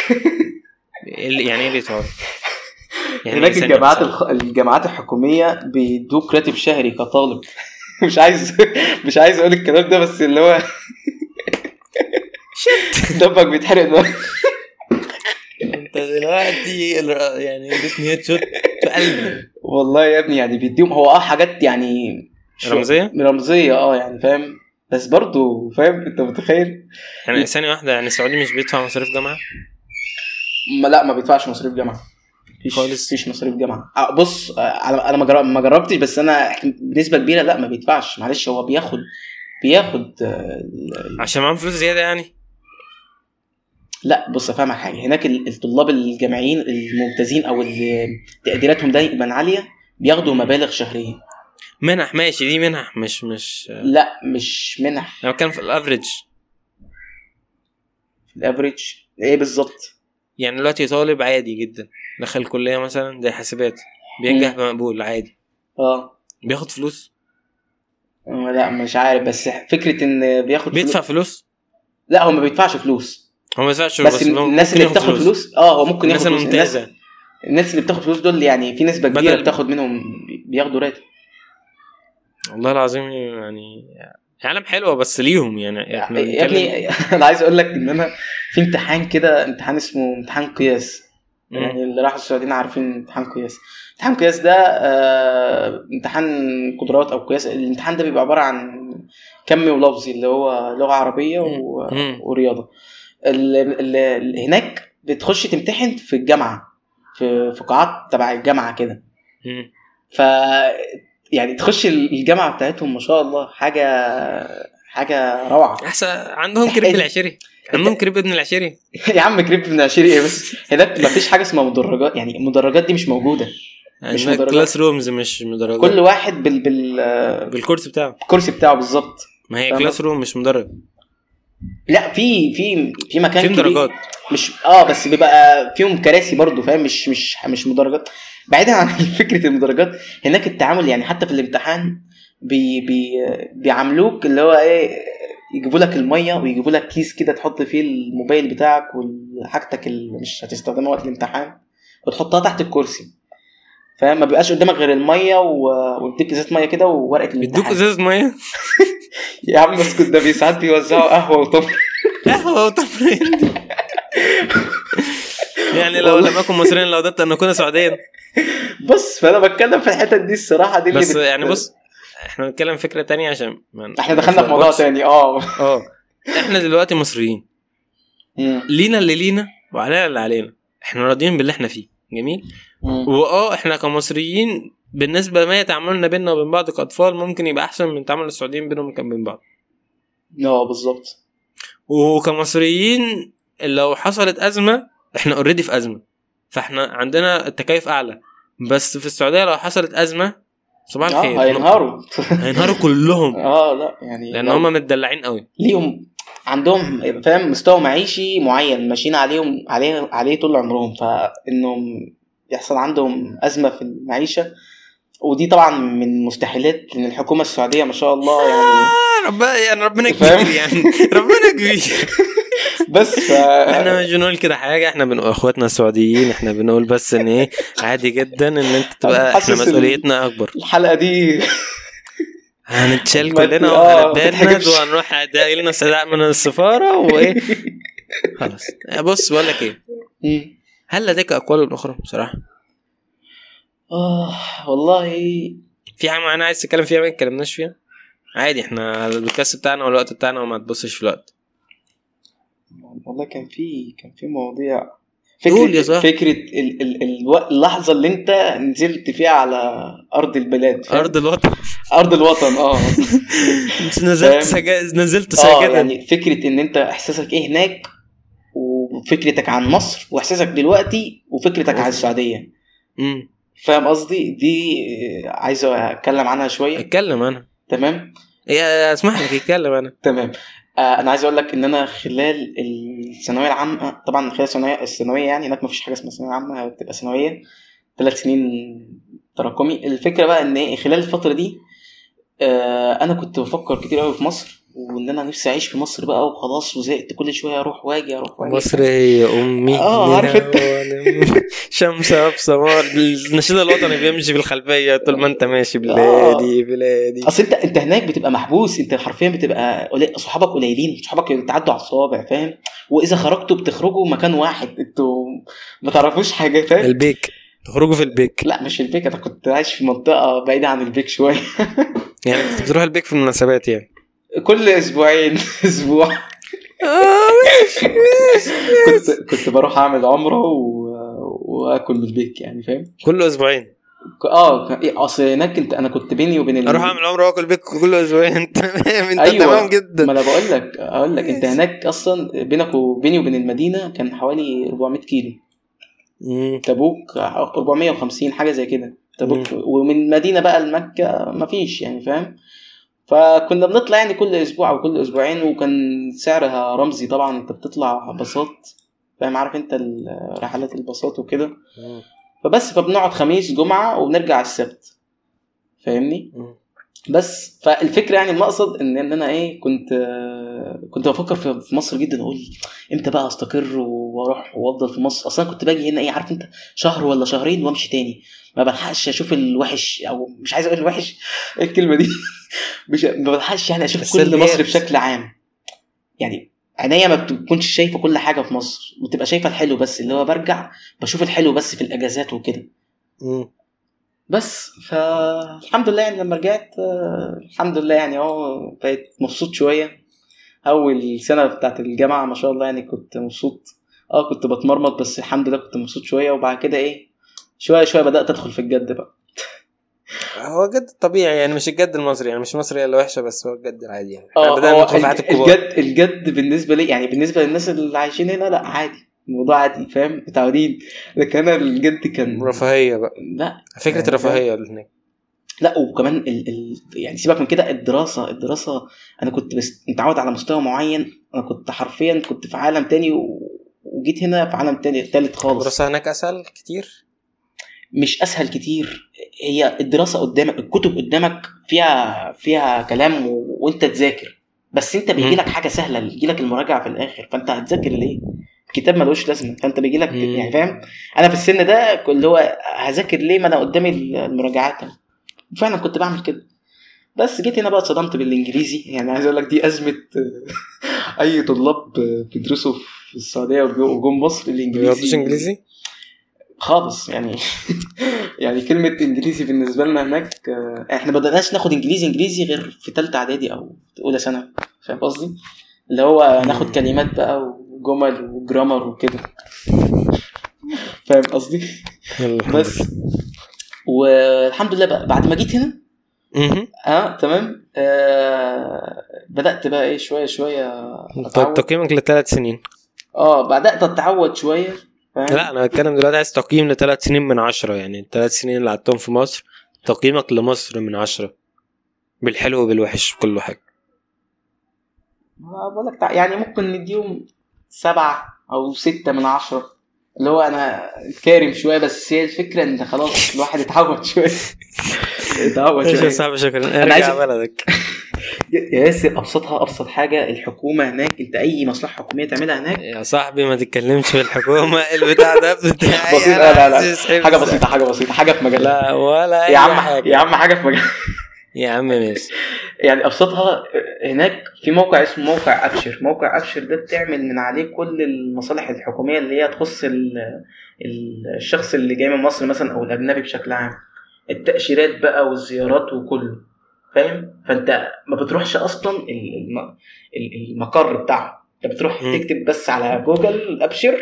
ال- يعني إيه بيدفعوا يعني هناك إيه ثانية الجامعات. الجامعات الحكومية بيدوك راتب شهري كطالب مش عايز مش عايز أقول الكلام ده بس اللي هو دمك بيتحرق دلوقتي. انت دلوقتي يعني اديتني هيد شوت في قلبي. والله يا ابني يعني بيديهم هو آه حاجات يعني رمزية؟ رمزية آه يعني فاهم. بس برضه فاهم انت متخيل؟ يعني ثانية واحدة يعني السعودي مش بيدفع مصاريف جامعة؟ ما لا ما بيدفعش مصاريف جامعة. مفيش. خالص. مفيش مصاريف جامعة. آه، بص آه، أنا ما جرب- ما جربتش بس أنا بنسبة كبيرة لا ما بيدفعش. معلش هو بياخد بياخد آه، عشان معاهم فلوس زيادة يعني؟ لا بص أفهمك حاجة. هناك ال- الطلاب الجامعيين الممتازين أو اللي تقديراتهم دايما عالية بياخدوا مبالغ شهرية. منح ماشي دي منح مش مش لا مش منح. أنا بتكلم في ال average. ال average؟ إيه بالظبط؟ يعني دلوقتي طالب عادي جدا. دخل كليه مثلا زي حاسبات بينجح. بمقبول عادي. آه. بياخد فلوس؟ لا مش عارف بس فكرة إن بياخد بيدفع فلوس؟ فلوس لا هو ما بيدفعش فلوس. هو ما بيدفعش بس, بس الناس اللي بتاخد فلوس. آه هو ممكن الناس ياخد فلوس. الناس, الممتازة. الناس اللي بتاخد فلوس دول يعني في نسبة كبيرة بدل- بتاخد منهم بياخدوا راتب. والله العظيم يعني عالم حلوة بس ليهم يعني. إحنا يا بنتكلم- ابني أنا عايز أقول لك إن أنا في امتحان كده امتحان اسمه امتحان قياس. يعني اللي راحوا السعوديين عارفين امتحان قياس امتحان قياس ده آه، امتحان قدرات أو قياس الامتحان ده بيبقى عبارة عن كمي ولفظي اللي هو لغة عربية و... ورياضة. ال... ال... ال... هناك بتخش تمتحن في الجامعة في في قاعات تبع الجامعة كده. ف يعني تخش الجامعة بتاعتهم ما شاء الله حاجة حاجة روعة. أحسن عندهم كريب العشري. عندهم كريب ابن العشري يا عم كريب من عشري إيه بس؟ هناك ما فيش حاجة اسمها مدرجات يعني المدرجات دي مش موجودة. مش عندنا مدرجات. classrooms مش مدرجات. كل واحد بال... بال... بال course بتاعه. بالكرسي بتاعه بالظبط. ما هي classroom مش مدرج. لا في في في مكان في كبير. درجات مش آه بس بيبقى فيهم كراسي برضو فاهم؟ مش مش مش مدرجات. بعيدا عن فكرة المدرجات هناك التعامل يعني حتى في الامتحان بي بي بيعاملوك اللي هو إيه يجيبوا لك المية ويجيبوا لك كيس كده تحط فيه الموبايل بتاعك وحاجتك اللي مش هتستخدمها وقت الامتحان وتحطها تحت الكرسي. فاهم؟ ما بيبقاش قدامك غير المية و- ويديك ازازة مية كده وورقة الامتحان. ازازة مية؟ يا عم اسكت ده ساعات بيوزعوا قهوة وتمر قهوة وتمرين يعني لو لم أكن مصريا لو وددت أن أكون سعوديا. بص فأنا بتكلم في الحتت دي الصراحة دي اللي بس بت- يعني بص إحنا بنتكلم فكرة تانية عشان ما إحنا دخلنا في موضوع. تاني. آه. آه. إحنا دلوقتي مصريين. لينا اللي لينا وعلينا اللي علينا. إحنا راضيين باللي إحنا فيه. جميل. وآه إحنا كمصريين بالنسبة لما تعاملنا بيننا وبين بعض كأطفال ممكن يبقى أحسن من تعامل السعوديين بينهم كان بين بعض. آه بالظبط. وكمصريين لو حصلت أزمة إحنا اوريدي في أزمة. فاحنا عندنا التكيف أعلى. بس في السعودية لو حصلت أزمة صباح الخير. آه هينهاروا. هينهاروا كلهم. آه لا يعني لأن هم متدلعين قوي. ليهم عندهم فاهم مستوى معيشي معين ماشيين عليهم عليه عليه طول عمرهم. فإنهم يحصل عندهم أزمة في المعيشة. ودي طبعا من مستحيلات لأن الحكومة السعودية ما شاء الله يعني آه، ربنا يعني ربنا؟ كبير يعني. ربنا كبير. بس ف إحنا مش بنقول كده حاجة إحنا بنقول اخواتنا السعوديين إحنا بنقول بس إن إيه عادي جدا إن أنت تبقى إحنا مسؤوليتنا أكبر. الحلقة دي هنتشال كلنا آه، وهنتبند. وهنروح لنا استدعاء من السفارة وإيه. خلاص. بص بقول لك إيه. هل لديك أقوال أخرى بصراحة؟ آه والله. في حاجة معينة عايز تتكلم فيها؟ ما اتكلمناش فيها. عادي إحنا البودكاست بتاعنا والوقت بتاعنا وما تبصش في الوقت. والله كان في كان في مواضيع. قول يا فكرة صاحبي. فكرة ال ال ال اللحظة اللي انت نزلت فيها على أرض البلاد فاهم؟ أرض الوطن. أرض الوطن آه. نزلت؟ سجا... نزلت آه ساجدا يعني فكرة إن أنت إحساسك إيه هناك وفكرتك عن مصر وإحساسك دلوقتي وفكرتك عن السعودية. امم فاهم قصدي؟ دي عايز أتكلم عنها شوية. اتكلم أنا. تمام؟ يا اسمح لك اتكلم أنا. تمام. آه أنا عايز أقول لك إن أنا خلال الثانوية العامة طبعا خلال الثانويه الثانوية يعني هناك مفيش حاجة اسمها ثانوية عامة بتبقى ثانوية. ثلاث سنين تراكمي. الفكرة بقى إن خلال الفترة دي آه أنا كنت بفكر كتير قوي في مصر. وإن أنا نفسي أعيش في مصر بقى وخلاص وزهقت كل شوية أروح وأجي أروح وأجي. مصر هي أمي. آه، عارف أنت. شمس ابصار النشيد الوطني بيمشي في الخلفية طول ما أنت ماشي آه. بلادي. بلادي أصل أنت أنت هناك بتبقى محبوس أنت حرفيا بتبقى صحابك قليلين صحابك تعدوا على الصوابع فاهم؟ وإذا خرجتوا بتخرجوا مكان واحد أنتوا ما تعرفوش حاجة فاهم؟ البيك. تخرجوا في البيك. لا مش البيك أنا كنت عايش في منطقة بعيدة عن البيك شوية. يعني كنت بتروح البيك في المناسبات يعني. كل أسبوعين أسبوع. آه ماشي ماشي كنت كنت بروح أعمل عمرة و... وآكل من البيك يعني فاهم؟ كل أسبوعين. آه إيه، أصل هناك أنت أنا كنت بيني وبين أروح أعمل عمرة وآكل بيك كل أسبوعين. تمام أنت أيوة. تمام جدا. ما أنا بقول لك أقول لك أنت هناك أصلا بينك وبيني وبين المدينة كان حوالي 400 كيلو. تبوك 450 حاجة زي كده. تبوك. ومن المدينة بقى لمكة مفيش يعني فاهم؟ فكنا بنطلع يعني كل أسبوع أو كل أسبوعين وكان سعرها رمزي طبعا أنت بتطلع باصات فاهم عارف أنت رحلات الباصات وكده. فبس فبنقعد خميس جمعة وبنرجع السبت فاهمني. بس فالفكرة يعني المقصد ان إن أنا إيه كنت كنت بفكر في مصر جدا أقول إمتى بقى أستقر وأروح وأفضل في مصر أصلا كنت باجي هنا إيه عارف أنت شهر ولا شهرين وأمشي تاني ما بلحقش أشوف الوحش أو مش عايز أقول الوحش الكلمة دي مش ما بلحقش يعني أشوف كل. مصر بشكل عام يعني عينيا ما بتكونش شايفة كل حاجة في مصر بتبقى شايفة الحلو بس اللي هو برجع بشوف الحلو بس في الإجازات وكده. بس فالحمد لله يعني لما رجعت آه، الحمد لله يعني أهو بقيت مبسوط شوية. أول سنة بتاعت الجامعة ما شاء الله يعني كنت مبسوط. أه كنت بتمرمط بس الحمد لله كنت مبسوط شوية. وبعد كده إيه شوية شوية بدأت أدخل في الجد بقى. هو جد طبيعي يعني مش الجد المصري يعني مش المصري اللي وحشة بس هو الجد العادي يعني. أه إحنا بدأنا هو الجد الجد بالنسبة لي يعني بالنسبة للناس اللي عايشين هنا لأ عادي. الموضوع عادي فاهم؟ متعودين. لكن أنا الجد كان رفاهية بقى. لا. فكرة يعني الرفاهية اللي هناك. لا وكمان ال... ال... يعني سيبك من كده الدراسة الدراسة أنا كنت بس متعود على مستوى معين. أنا كنت حرفيا كنت في عالم تاني و... وجيت هنا في عالم تاني تالت خالص. الدراسة هناك أسهل كتير؟ مش أسهل كتير. هي الدراسة قدامك الكتب قدامك فيها فيها كلام و... وأنت تذاكر. بس أنت بيجي. لك حاجة سهلة بيجي لك المراجعة في الآخر. فأنت هتذاكر ليه؟ الكتاب ملوش لازمة. فأنت بيجي لك. يعني فاهم؟ أنا في السن ده اللي هو هذاكر ليه؟ ما أنا قدامي المراجعات. فعلا كنت بعمل كده. بس جيت هنا بقى اتصدمت بالإنجليزي. يعني عايز أقول لك دي أزمة أي طلاب بيدرسوا في السعودية وجم مصر ما الإنجليزي. بياخدوش إنجليزي؟ خالص. يعني يعني كلمة إنجليزي بالنسبة لنا هناك إحنا ما بدأناش ناخد إنجليزي إنجليزي غير في تالتة إعدادي أو أولى ثانوي. فاهم قصدي؟ اللي هو ناخد كلمات بقى وجمل وجرامر وكده فاهم قصدي؟ بس والحمد لله بقى بعد ما جيت هنا. آه تمام آه بدأت بقى إيه طيب أتعود. تقييمك لثلاث سنين آه بدأت أتعود شوية فاهم؟ لا أنا بتكلم دلوقتي عايز تقييم لثلاث سنين من عشرة يعني الثلاث سنين اللي قعدتهم في مصر تقييمك لمصر من عشرة بالحلو وبالوحش بكل حاجة ما بقول لك تع- يعني ممكن نديهم سبعة أو ستة من عشرة. اللي هو أنا كارم شوية بس هي الفكرة إن خلاص الواحد اتعود شوية. اتعود يا شوية. صاحبي شكرا. أنا عايز- بلدك. يا ياسر أبسطها أبسط حاجة الحكومة هناك أنت أي مصلحة حكومية تعملها هناك. يا صاحبي ما تتكلمش في الحكومة. البتاع ده بتاعي بسيط أنا لا. لا لا سحب. بسيطة حاجة بسيطة حاجة في مجال لا ولا أي يا عم حاجة. يا عم حاجة في مجال يا عم ماشي يعني ابسطها هناك في موقع اسمه موقع أبشر. موقع أبشر ده بتعمل من عليه كل المصالح الحكومية اللي هي تخص ال- ال- الشخص اللي جاي من مصر مثلا أو الأجنبي بشكل عام. التأشيرات بقى والزيارات وكله. فاهم؟ فأنت ما بتروحش أصلا ال- الم- ال- المقر بتاعه أنت بتروح. تكتب بس على جوجل أبشر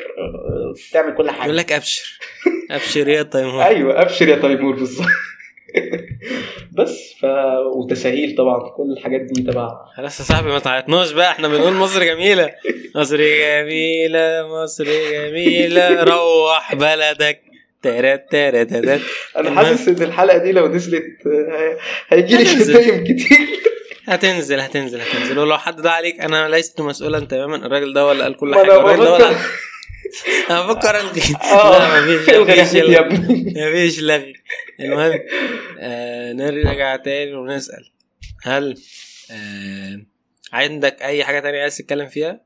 تعمل كل حاجة. يقول لك أبشر. أبشر يا تيمور. أيوه أبشر يا تيمور بالظبط. بس ف وتساهيل طبعا كل الحاجات دي تبع خلاص يا صاحبي ما تعيطناش بقى إحنا بنقول مصر جميلة. مصر جميلة مصر جميلة روح بلدك. ترى ترى ترى أنا. حاسس إن الحلقة دي لو نزلت آه، هيجي لي. شتايم كتير. هتنزل هتنزل هتنزل. ولو حد ده عليك أنا لست مسؤولا تماما. الراجل ده ولا قال كل حاجة. الراجل ده ولا أنا بفكر الغي آه لا مفيش مفيش لغي. المهم آه نرجع تاني ونسأل. هل آه عندك أي حاجة تانية عايز تتكلم فيها؟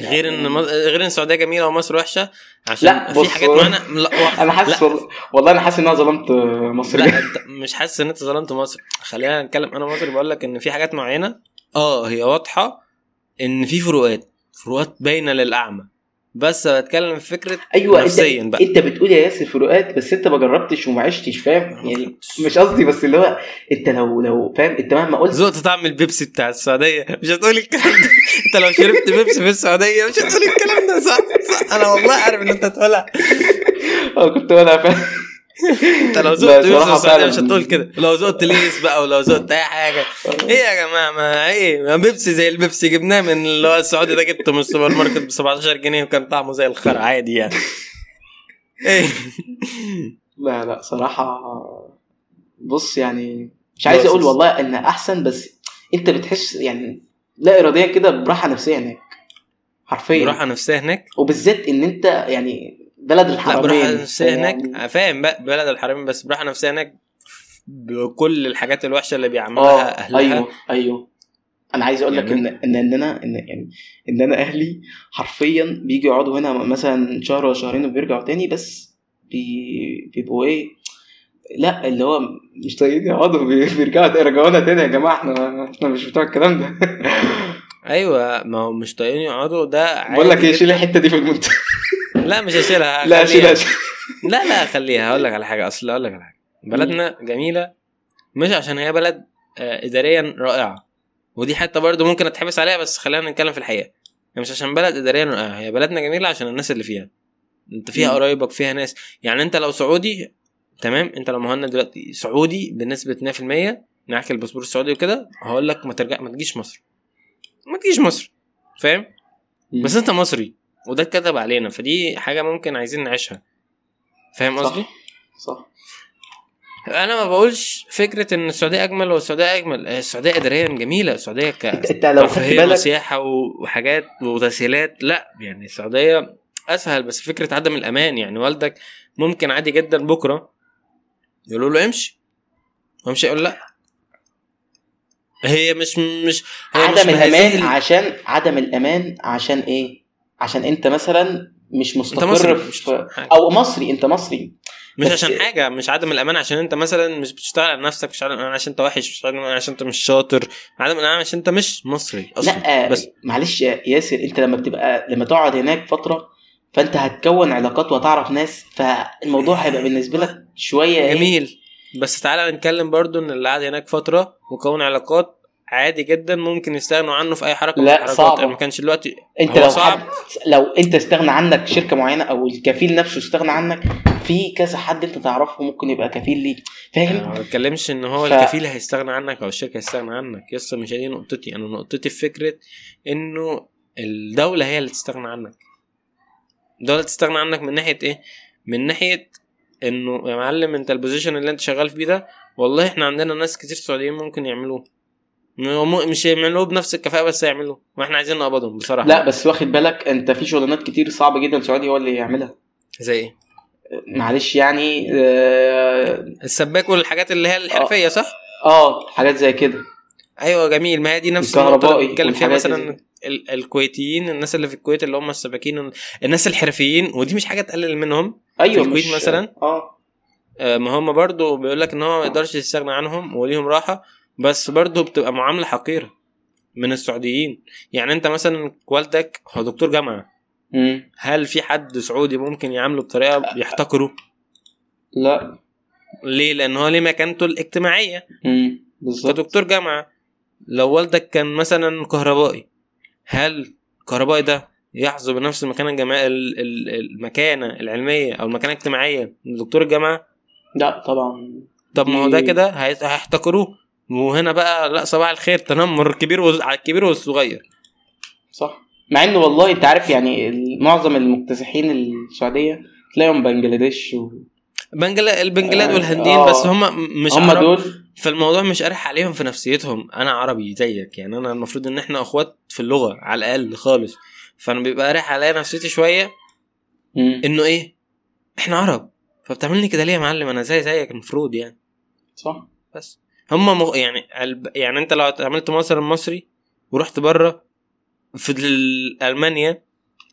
غير إن مص- غير إن السعودية جميلة ومصر وحشة عشان لا، في حاجات معانا لا أنا حاسس. والله, والله أنا حاسس إن أنا ظلمت مصر. لا أنت مش حاسس إن أنت ظلمت مصر. خلينا نتكلم أنا مصري بقول لك إن في حاجات معينة آه هي واضحة إن في فروقات فروقات باينة للأعمى. بس بتكلم في فكرة أيوه نفسيا انت بقى. أنت بتقول يا ياسر فروقات بس أنت ما جربتش وما عشتش فاهم؟ يعني مش قصدي بس اللي هو أنت لو لو فاهم؟ أنت مهما قلت ذقت طعم البيبسي بتاع السعودية. مش هتقول الكلام ده. أنت لو شربت بيبسي في السعودية مش هتقول الكلام ده صح؟ صح. أنا والله عارف إن أنت هتقولها. أه كنت أنا فاهم انت لو السعوديه فعلا. مش هتقول كده. لو ذقت ليس بقى ولو ذقت أي حاجة. إيه يا جماعة؟ ما إيه؟ ما بيبسي زي البيبسي. جبناه من اللي هو السعودي ده جبته من السوبر ماركت ب 17 جنيه وكان طعمه زي الخرا عادي يعني. إيه؟ لا لا صراحة بص يعني مش عايز أقول. والله إن أحسن بس أنت بتحس يعني لا اراديا كده براحة نفسية هناك. حرفيا. براحة نفسية هناك؟ وبالذات إن أنت يعني بلد الحرمين براحة نفسية يعني هناك فاهم بقى بلد الحرمين بس براحة نفسية هناك بكل الحاجات الوحشة اللي بيعملها أهلها. أيوه أيوه. أنا عايز أقول لك ان ان إن أنا ان يعني إن أنا أهلي حرفيا بيجوا يقعدوا هنا مثلا شهر ولا شهرين وبيرجعوا تاني بس بي- بيبقوا إيه لا اللي هو مش طايقين يقعدوا بي- بيرجعوا تاني رجعونا تاني يا جماعة إحنا إحنا مش بتوع الكلام ده. أيوه ما هو مش طايقين يقعدوا ده عادي بقول لك إيه. شيل الحتة دي في المنتج لا مش هشيلها لا. شيلها لا لا خليها هقول لك على حاجة أصل هقول لك على حاجة. بلدنا جميلة مش عشان هي بلد آه، اداريا رائعة. ودي حتى برضو ممكن أتحبس عليها بس خلينا نتكلم في الحقيقة. هي مش عشان بلد اداريا رائعة هي بلدنا جميلة عشان الناس اللي فيها. أنت فيها. قرايبك فيها ناس. يعني أنت لو سعودي تمام؟ أنت لو مهند دلوقتي سعودي بنسبة 100% معاك الباسبور السعودي وكده هقول لك ما ترجع ما تجيش مصر. ما تجيش مصر فاهم؟ بس أنت مصري. وده اتكتب علينا فدي حاجة ممكن عايزين نعيشها. فاهم. قصدي؟ صح. أنا ما بقولش فكرة إن السعودية أجمل والسعودية أجمل. السعودية اداريا جميلة السعودية ك أنت, لو خدت بالك وسياحة وحاجات وتسهيلات لأ يعني السعودية أسهل بس فكرة عدم الأمان يعني والدك ممكن عادي جدا بكرة يقولوا له امشي هو مش هيقول لأ. هي مش مش هي مش عدم الأمان بهذه ال- عشان عدم الأمان عشان إيه؟ عشان انت مثلا مش مستقر مصري، مش في حاجة. أو مصري انت مصري. مش عشان حاجة مش عدم الامان عشان انت مثلا مش بتشتغل على نفسك مش عدم الامان عشان انت وحش مش عدم الامان عشان انت مش شاطر عدم الامان عشان انت مش مصري أصلا. لا بس معلش يا ياسر انت لما بتبقى لما تقعد هناك فترة فانت هتكون علاقات وهتعرف ناس فالموضوع هيبقى بالنسبة لك شوية إيه؟ جميل. بس تعالى نتكلم برضو إن اللي قاعد هناك فترة وكون علاقات عادي جدا ممكن يستغنوا عنه في أي حركة لا، الحركات. صعبة. ما كانش دلوقتي أنت لو صعب. لو أنت استغنى عنك شركة معينة أو الكفيل نفسه استغنى عنك في كذا حد أنت تعرفه ممكن يبقى كفيل ليك. أنا فاهم ما بتكلمش إن هو ف- الكفيل هيستغنى عنك أو الشركة هيستغنى عنك. يس مش هي دي نقطتي. أنا نقطتي في فكرة إنه الدولة هي اللي تستغنى عنك. الدولة تستغنى عنك من ناحية إيه؟ من ناحية إنه يا معلم أنت ال position اللي أنت شغال فيه ده والله إحنا عندنا ناس كتير سعوديين ممكن يعملوه. مش يعملوه بنفس الكفاءة بس يعملوه وإحنا عايزين نقبضهم بصراحة. لا بس واخد بالك انت في شغلانات كتير صعبة جدا سعودي هو اللي يعملها. زي إيه؟ معلش يعني آه, السباك والحاجات اللي هي الحرفية صح؟ آه حاجات زي كده. أيوه جميل. ما هي دي نفس النقطة اللي الكهربائي بنتكلم فيها مثلا ال- الكويتيين الناس اللي في الكويت اللي هم السباكين الناس الحرفيين ودي مش حاجة تقلل منهم. أيوه الكويت مش مثلا؟ آه. آه، ما هم برضو بيقول لك إن هو ما يقدرش يستغنى عنهم وليهم راحة. بس برضو بتبقى معاملة حقيرة من السعوديين. يعني أنت مثلا والدك هو دكتور جامعة. مم. هل في حد سعودي ممكن يعامله بطريقة يحتقره؟ لا. ليه؟ لأن هو ليه مكانته الاجتماعية. بالظبط. كدكتور جامعة لو والدك كان مثلا كهربائي هل الكهربائي ده يحظى بنفس المكانة الجامعية ال- ال- المكانة العلمية أو المكانة الاجتماعية من دكتور الجامعة؟ لا طبعا. طب ما هو ده كده هي- هيحتقروه. وهنا بقى لا صباح الخير تنمر الكبير وز- على الكبير والصغير. صح. مع انه والله أنت عارف يعني معظم المكتسحين السعودية تلاقيهم بنجلاديش و... بنجلا البنجلاد آه، والهنديين آه. بس هم مش هم عرب. دول. فالموضوع مش قارح عليهم في نفسيتهم. أنا عربي زيك يعني أنا المفروض إن إحنا أخوات في اللغة على الأقل خالص. فأنا بيبقى قارح عليا نفسيتي شوية مم. إنه إيه إحنا عرب. فبتعملني كده ليه يا معلم؟ أنا زي زيك المفروض يعني. صح. بس. هم مغ... يعني. يعني أنت لو عملت مصر المصري ورحت بره في ال- ألمانيا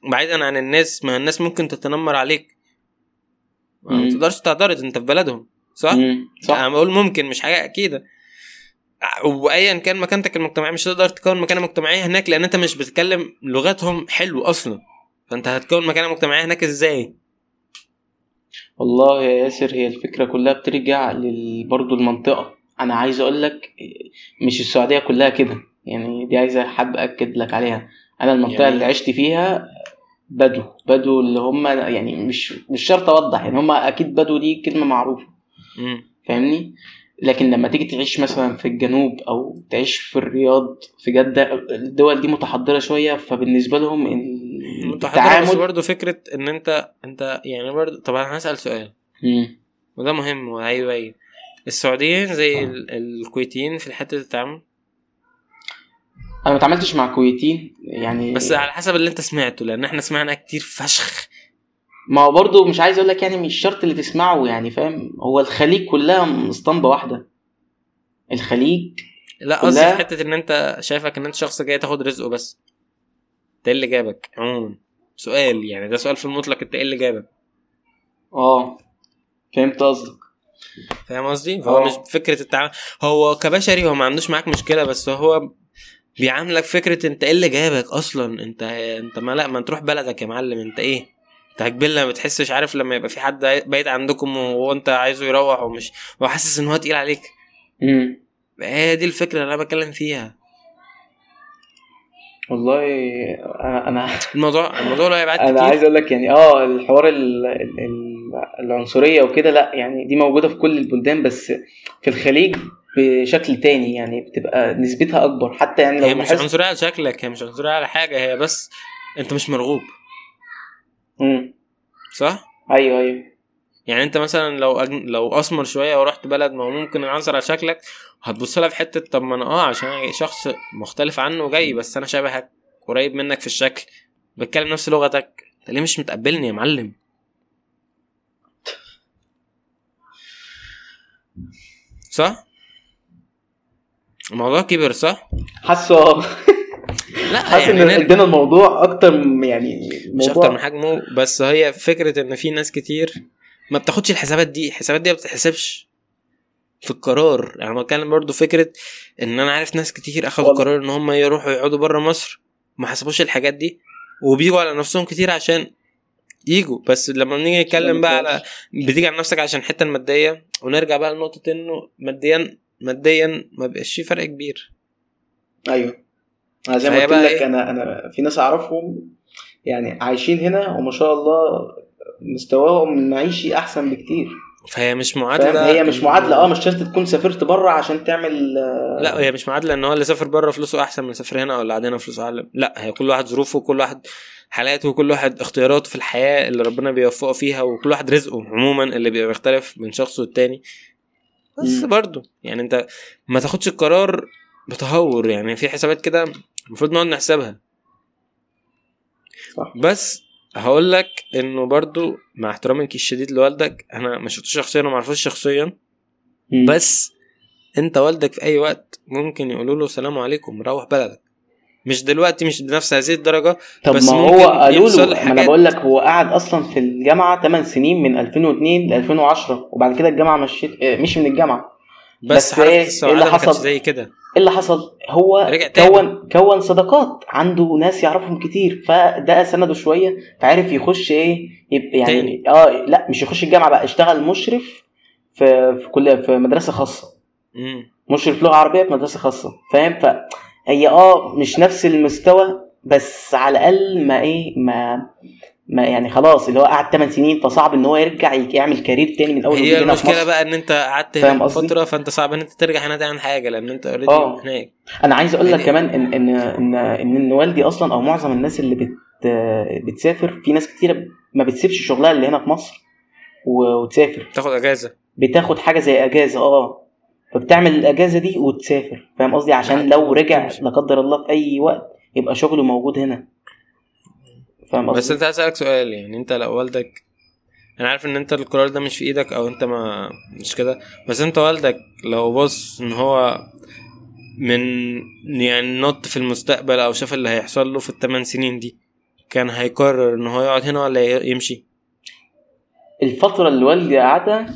بعيدا عن الناس ما الناس ممكن تتنمر عليك ما. تقدرش تعترض أنت في بلدهم صح؟ مم. صح أنا بقول ممكن مش حاجة أكيدة وايا كان مكانتك المجتمعية مش هتقدر تكون مكانة مجتمعية هناك لأن أنت مش بتتكلم لغتهم حلو أصلا فأنت هتكون مكانة مجتمعية هناك إزاي والله يا ياسر هي الفكرة كلها بترجع. برضه المنطقة أنا عايز أقول لك مش السعودية كلها كده. يعني دي عايزة حاب أكد لك عليها. أنا المنطقة يعني- اللي عشت فيها بدو بدو اللي هم يعني مش مش شرط أوضح يعني هم أكيد بدو دي كلمة معروفة. مم. فاهمني؟ لكن لما تيجي تعيش مثلا في الجنوب أو تعيش في الرياض في جدة الدول دي متحضرة شوية فبالنسبة لهم متحضرة بس التعامل برضه فكرة إن أنت أنت يعني برضه طب أنا هسأل سؤال. وده مهم وهيبين. السعوديين زي ال- الكويتيين في حتة التعامل أنا ما اتعاملتش مع كويتين يعني بس على حسب اللي أنت سمعته لأن إحنا سمعنا كتير فشخ. ما هو برضه مش عايز أقول لك يعني مش شرط اللي تسمعه يعني فاهم؟ هو الخليج كلها اسطمبة واحدة. الخليج لا قصدي في حتة إن أنت شايفك إن أنت شخص جاي تاخد رزقه بس. ده اللي جابك عموما. سؤال يعني ده سؤال في المطلق أنت إيه اللي جابك؟ آه فهمت قصدك. فاهم قصدي؟ فهو آه. مش فكرة التعامل هو كبشري هو ما عندوش معاك مشكلة بس هو بيعاملك فكرة انت إيه اللي جابك أصلا؟ انت انت ما لا ما تروح بلدك يا معلم انت إيه؟ انت هتجبلنا ما بتحسش عارف لما يبقى في حد بعيد عندكم وانت عايزه يروح ومش هو حاسس ان هو تقيل عليك. امم هي دي الفكرة اللي أنا بتكلم فيها. والله أنا أنا الموضوع الموضوع له ابعاد أنا كتير. عايز أقول لك يعني آه الحوار ال- ال- ال- العنصرية وكده لا يعني دي موجودة في كل البلدان بس في الخليج بشكل تاني يعني بتبقى نسبتها أكبر. حتى يعني لو هي مش عنصرية على شكلك هي مش عنصرية على حاجة هي بس أنت مش مرغوب. مم. صح؟ أيوه أيوه. يعني أنت مثلا لو أجن... لو أسمر شوية ورحت بلد ما هو ممكن العنصر على شكلك هتبص لها في حتة طب ما أنا آه عشان أنا شخص مختلف عنه جاي بس أنا شبهك قريب منك في الشكل بتكلم نفس لغتك. انت ليه مش متقبلني يا معلم؟ صح؟ الموضوع كبر صح؟ حاسه آه لا حاسس يعني إن ادينا الموضوع أكتر من- يعني مش أكتر من حجمه بس هي فكرة إن في ناس كتير ما بتاخدش الحسابات دي الحسابات دي ما بتتحسبش في القرار. يعني بتكلم برضو فكرة إن أنا عارف ناس كتير أخدوا والله. قرار إن هم يروحوا يقعدوا بره مصر ما حسبوش الحاجات دي وبيجوا على نفسهم كتير عشان يجوا بس لما بنيجي نتكلم بقى على بتيجي على نفسك عشان الحته المادية ونرجع بقى لنقطة إنه ماديا ماديا ما بقاش في فرق كبير. أيوه. أنا زي ما قلت لك إيه؟ أنا أنا في ناس أعرفهم يعني عايشين هنا وما شاء الله مستواهم المعيشي أحسن بكتير. فهي مش معادلة هي مش معادلة آه مش شرط تكون سافرت بره عشان تعمل لا هي مش معادلة إن هو اللي سافر بره فلوسه أحسن من سافر هنا أو اللي قاعد هنا فلوسه أعلى لا هي كل واحد ظروفه وكل واحد حالاته وكل واحد اختياراته في الحياة اللي ربنا بيوفقه فيها وكل واحد رزقه عموما اللي بيبقى بيختلف من شخص والتاني بس. برضه يعني أنت ما تاخدش القرار بتهور يعني في حسابات كده المفروض نقعد نحسبها صح. بس هقول لك إنه برضو مع احترامي الشديد لوالدك أنا ما شفتوش شخصيا وما أعرفوش شخصيا. بس أنت والدك في أي وقت ممكن يقولوا له سلام عليكم روح بلدك مش دلوقتي مش بنفس هذه الدرجة طب بس ما هو قالوا له ما أنا بقول لك هو قعد أصلا في الجامعة 8 سنين من 2002 ل 2010 وبعد كده الجامعة مشيت آه، مشي من الجامعة بس, بس إيه- السعادة اللي حصل؟ زي كده إيه اللي حصل؟ هو رجع تاني. كون كون صداقات. عنده ناس يعرفهم كتير. فده سنده شوية. فعرف يخش إيه؟ يبقى يعني تاني. آه لا مش يخش الجامعة بقى. اشتغل مشرف في في كل في مدرسة خاصة. مم. مشرف لغة عربية في مدرسة خاصة. فاهم؟ فهي آه مش نفس المستوى بس على الأقل ما إيه؟ ما ما يعني خلاص اللي هو قعد 8 سنين فصعب إن هو يرجع يعمل كارير تاني من أول هي المشكلة. بقى إن أنت قعدت هنا؟ فترة فأنت صعب إن أنت ترجع هنا تعمل حاجة لأن أنت اوريدي آه. هناك. أنا عايز أقول لك يعني- كمان إن إن إن إن, إن والدي أصلا أو معظم الناس اللي بت بتسافر في ناس كتيرة ما بتسيبش شغلها اللي هنا في مصر وتسافر. تاخد أجازة. بتاخد حاجة زي أجازة آه فبتعمل الأجازة دي وتسافر فاهم قصدي؟ عشان لو رجع لا قدر الله في أي وقت يبقى شغله موجود هنا. فاهم بس انت هسألك سؤال يعني انت لو والدك أنا عارف ان انت القرار ده مش في إيدك أو انت ما مش كده بس انت والدك لو بص ان هو من يعني نط في المستقبل أو شاف اللي هيحصل له في الثمان سنين دي كان هيقرر ان هو يقعد هنا ولا يمشي؟ الفترة اللي والدي قعدها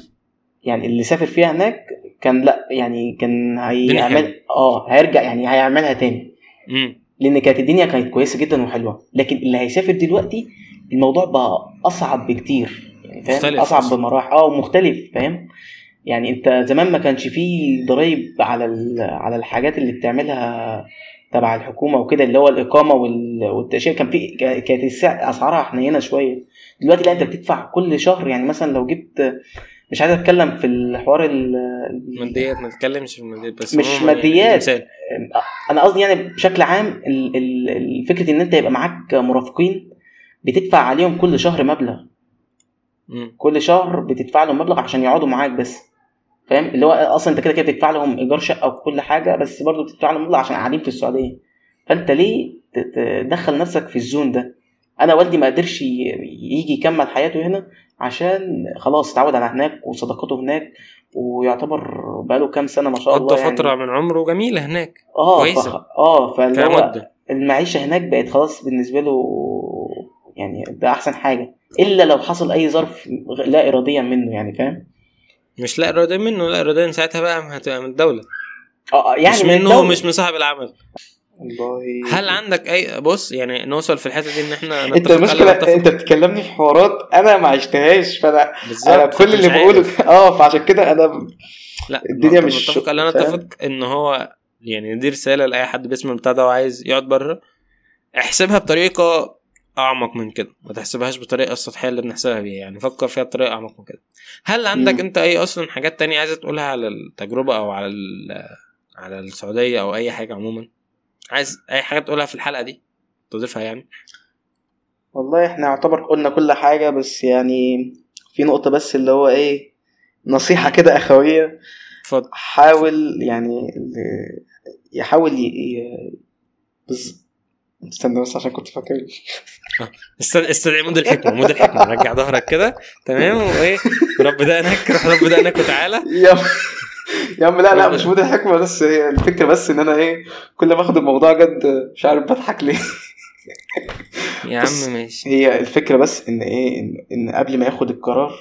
يعني اللي سافر فيها هناك كان لأ يعني كان هيعمل. آه هيرجع يعني هيعملها تاني. امم لأن كانت الدنيا كانت كويسة جدا وحلوة. لكن اللي هيسافر دلوقتي الموضوع بقى أصعب بكتير. يعني فاهم؟ أصعب أصلاً. بمراحل. آه مختلف فاهم؟ يعني أنت زمان ما كانش فيه ضرايب على على الحاجات اللي بتعملها تبع الحكومة وكده اللي هو الإقامة وال- والتأشيرة. كان في كا- كانت السعر أسعارها حنينة شوية. دلوقتي لا أنت بتدفع كل شهر. يعني مثلا لو جبت مش عايز اتكلم في الحوار ال- ال- ماديات ما تتكلمش في الماديات بس مش يعني ماديات. مثال أنا قصدي يعني بشكل عام فكره إن أنت يبقى معاك مرافقين بتدفع عليهم كل شهر مبلغ. مم. كل شهر بتدفع لهم مبلغ عشان يقعدوا معاك بس. فاهم؟ اللي هو أصلا أنت كده كده بتدفع لهم إيجار شقة وكل حاجة بس برضه بتدفع لهم مبلغ عشان قاعدين في السعودية. فأنت ليه تدخل نفسك في الزون ده؟ أنا والدي ما قدرش يجي يكمل حياته هنا عشان خلاص اتعود على هناك وصداقته هناك ويعتبر بقاله كام سنة ما شاء الله قضى يعني. فترة من عمره جميلة هناك آه كويسة. فخ... آه فاللي المعيشة هناك بقت خلاص بالنسبة له يعني ده أحسن حاجة إلا لو حصل أي ظرف لا إراديا منه يعني فاهم؟ مش لا إراديا منه لا إراديا ساعتها بقى هتبقى من الدولة. آه يعني مش من منه الدولة. ومش من صاحب العمل. والله هل عندك اي بص يعني نوصل في الحتة دي إن إحنا أنت المشكلة؟ أنت بتكلمني في حوارات أنا ما عشتهاش فانا أنا كل اللي بقوله. آه فعشان كده أنا لا الدنيا مش- متفق الا فاهم؟ نتفق إن هو يعني دي رسالة لأي حد بيسمع البتاع ده وعايز يقعد بره احسبها بطريقة أعمق من كده ما تحسبهاش بالطريقة السطحية اللي بنحسبها بيها يعني فكر فيها بطريقة أعمق من كده هل عندك مم. أنت أي أصلا حاجات تانية عايزه تقولها على التجربة أو على على السعودية أو أي حاجة عموما عايز أي حاجة تقولها في الحلقة دي؟ تضيفها يعني؟ والله إحنا يعتبر قلنا كل حاجة بس يعني في نقطة بس اللي هو إيه نصيحة كده أخوية. اتفضل. حاول يعني يحاول ي... ي... بز... استنى بس عشان كنت فاكر. است- استدعي mood الحكمة mood الحكمة. رجع ظهرك كده. تمام وإيه رب دقنك روح رب دقنك وتعالى. يا عم لا لا مش mood الحكمه بس هي الفكرة بس إن أنا إيه كل ما آخد الموضوع جد مش عارف بضحك ليه. يا عم ماشي. هي الفكرة بس إن إيه إن, إن قبل ما ياخد القرار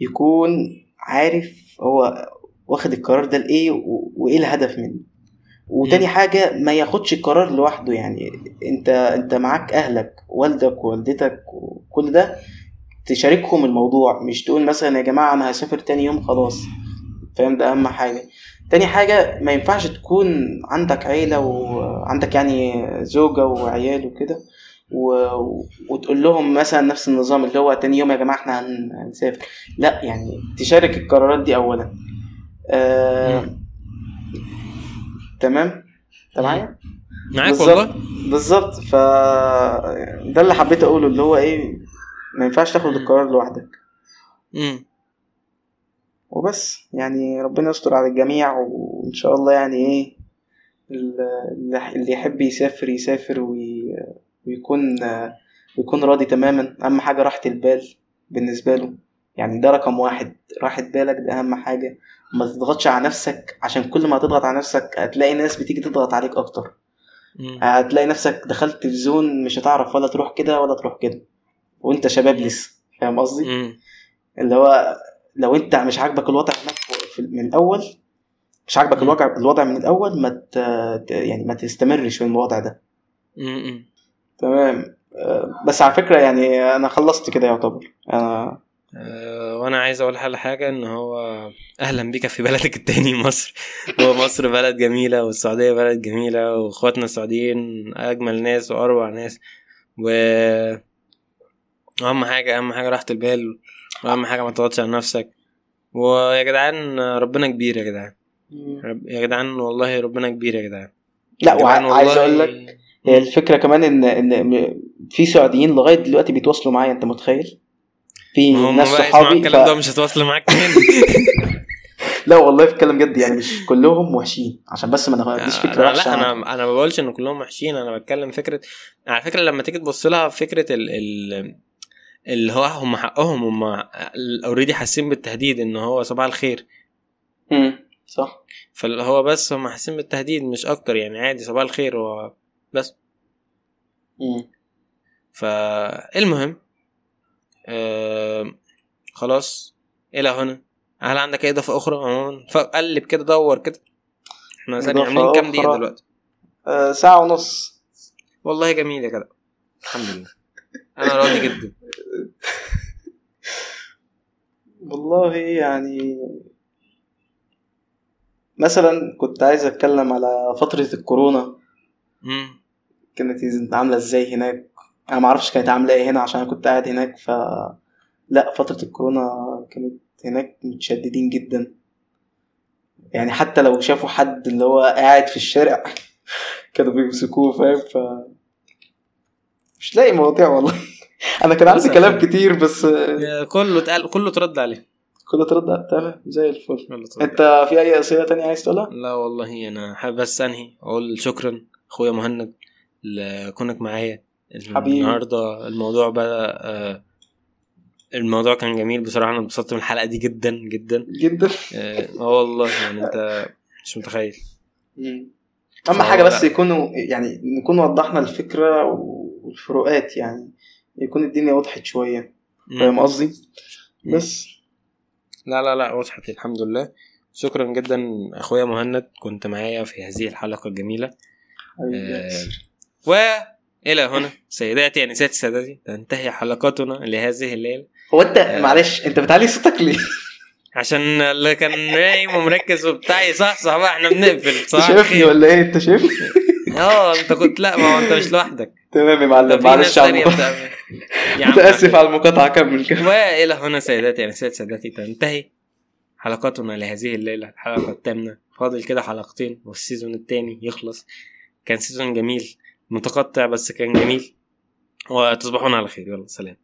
يكون عارف هو واخد القرار ده لإيه وإيه الهدف منه. وتاني مم. حاجة ما ياخدش القرار لوحده يعني. أنت أنت معاك أهلك والدك ووالدتك وكل ده تشاركهم الموضوع. مش تقول مثلا يا جماعة أنا هسافر تاني يوم خلاص. فاهم؟ ده أهم حاجة. تاني حاجة ما ينفعش تكون عندك عيلة وعندك يعني زوجة وعيال وكده و... وتقول لهم مثلا نفس النظام اللي هو تاني يوم يا جماعة إحنا هن... هنسافر. لا يعني تشارك القرارات دي اولا. آه... تمام؟ انت معايا؟ معاك. والله. بالظبط. ف ده اللي حبيت أقوله اللي هو إيه ما ينفعش تاخد. القرار لوحدك. امم وبس. يعني ربنا يستر على الجميع وإن شاء الله يعني إيه ال- اللي يحب يسافر يسافر وي... ويكون ويكون راضي تماما. أهم حاجة راحة البال بالنسبة له. يعني ده رقم واحد. راحة بالك ده أهم حاجة. ما تضغطش على نفسك. عشان كل ما تضغط على نفسك هتلاقي ناس بتيجي تضغط عليك أكتر. هتلاقي نفسك دخلت في زون مش هتعرف ولا تروح كده ولا تروح كده. وأنت شباب لسه. فاهم قصدي؟ اللي هو لو انت مش عاجبك الوضع هناك من الأول مش عاجبك. الوضع الوضع من الأول ما يعني ما تستمرش في الوضع ده. تمام. آه، بس على فكرة يعني أنا خلصت كده يعتبر. أنا أه وأنا عايز أقول على حاجة إن هو أهلا بك في بلدك التاني مصر. هو مصر بلد جميلة والسعودية بلد جميلة وإخواتنا السعوديين أجمل ناس وأروع ناس. و أهم حاجة أهم حاجة راحة البال. واهم حاجة ما تضغطش على نفسك. ويا جدعان ربنا كبير يا جدعان. رب... يا جدعان والله ربنا كبير يا جدعان. لا وعايز والله- أقول لك هي الفكرة كمان ان إن في سعوديين لغاية دلوقتي بيتواصلوا معايا أنت متخيل؟ في ناس صحابي الكلام ف... ده مش هتواصل معاك تاني. لا والله بتكلم جد يعني مش كلهم وحشين. عشان بس ما ناخدش فكرة أنا وحشة لا. أنا أنا ما بقولش إن كلهم وحشين أنا بتكلم فكره على فكرة لما تيجي تبص لها فكرة ال... ال... اللي هو هم حقهم هم اوريدي حاسين بالتهديد إن هو صباح الخير. مم. صح. فاللي هو بس هم حاسين بالتهديد مش أكتر يعني عادي صباح الخير هو بس. مم. فالمهم آه خلاص إلى هنا. هل عندك أي إضافة أخرى؟ عموما فقلب كده دور كده. إحنا إضافة عاملين كام دقيقة. دلوقتي؟ آه ساعة ونص. والله جميل يا جدع الحمد لله. أنا راضي جدا. والله يعني مثلا كنت عايز أتكلم على فترة الكورونا. مم. كانت عاملة إزاي هناك؟ أنا معرفش كانت عاملة إيه هنا عشان أنا كنت قاعد هناك ف لا فترة الكورونا كانت هناك متشددين جدا. يعني حتى لو شافوا حد اللي هو قاعد في الشارع كانوا بيمسكوه فاهم؟ ف مش لاقي مواضيع والله. أنا كان عندي كلام كتير بس كله اتقال كله ترد عليه. كله ترد تمام زي الفل. أنت في أي أسئلة تانية عايز تقولها؟ لا والله أنا حابب بس أنهي. أقول شكرا أخويا مهند لكونك معايا. حبيبي. النهارده الموضوع بدا آه، الموضوع كان جميل. بصراحة أنا انبسطت من الحلقة دي جدا جدا. جدا. آه آه والله يعني أنت مش متخيل. أهم حاجة بس. يكونوا يعني نكون وضحنا الفكرة والفروقات يعني. يكون الدنيا وضحت شوية فاهم. قصدي. بس لا لا لا وضحت الحمد لله شكرا جدا أخويا مهند كنت معايا في هذه الحلقة الجميلة آه، ياسر. والى هنا سيداتي انساتي سادتي تنتهي حلقتنا لهذه الليلة هو انت آه. معلش أنت بتعلي صوتك ليه؟ عشان اللي كان نايم ومركز وبتاع صح صح بقى إحنا بنقفل صح شايفني ولا إيه؟ أنت شايفني؟ آه أنت كنت لا ما هو أنت مش لوحدك. تمام يا معلم معلش على متاسف على المقاطعة كمل كمل. وإلى هنا سيداتي انساتي سادتي تنتهي حلقتنا لهذه الليلة الحلقة الثامنة. فاضل كده حلقتين والسيزون الثاني يخلص. كان سيزون جميل متقطع بس كان جميل. وتصبحون على خير. يلا سلام.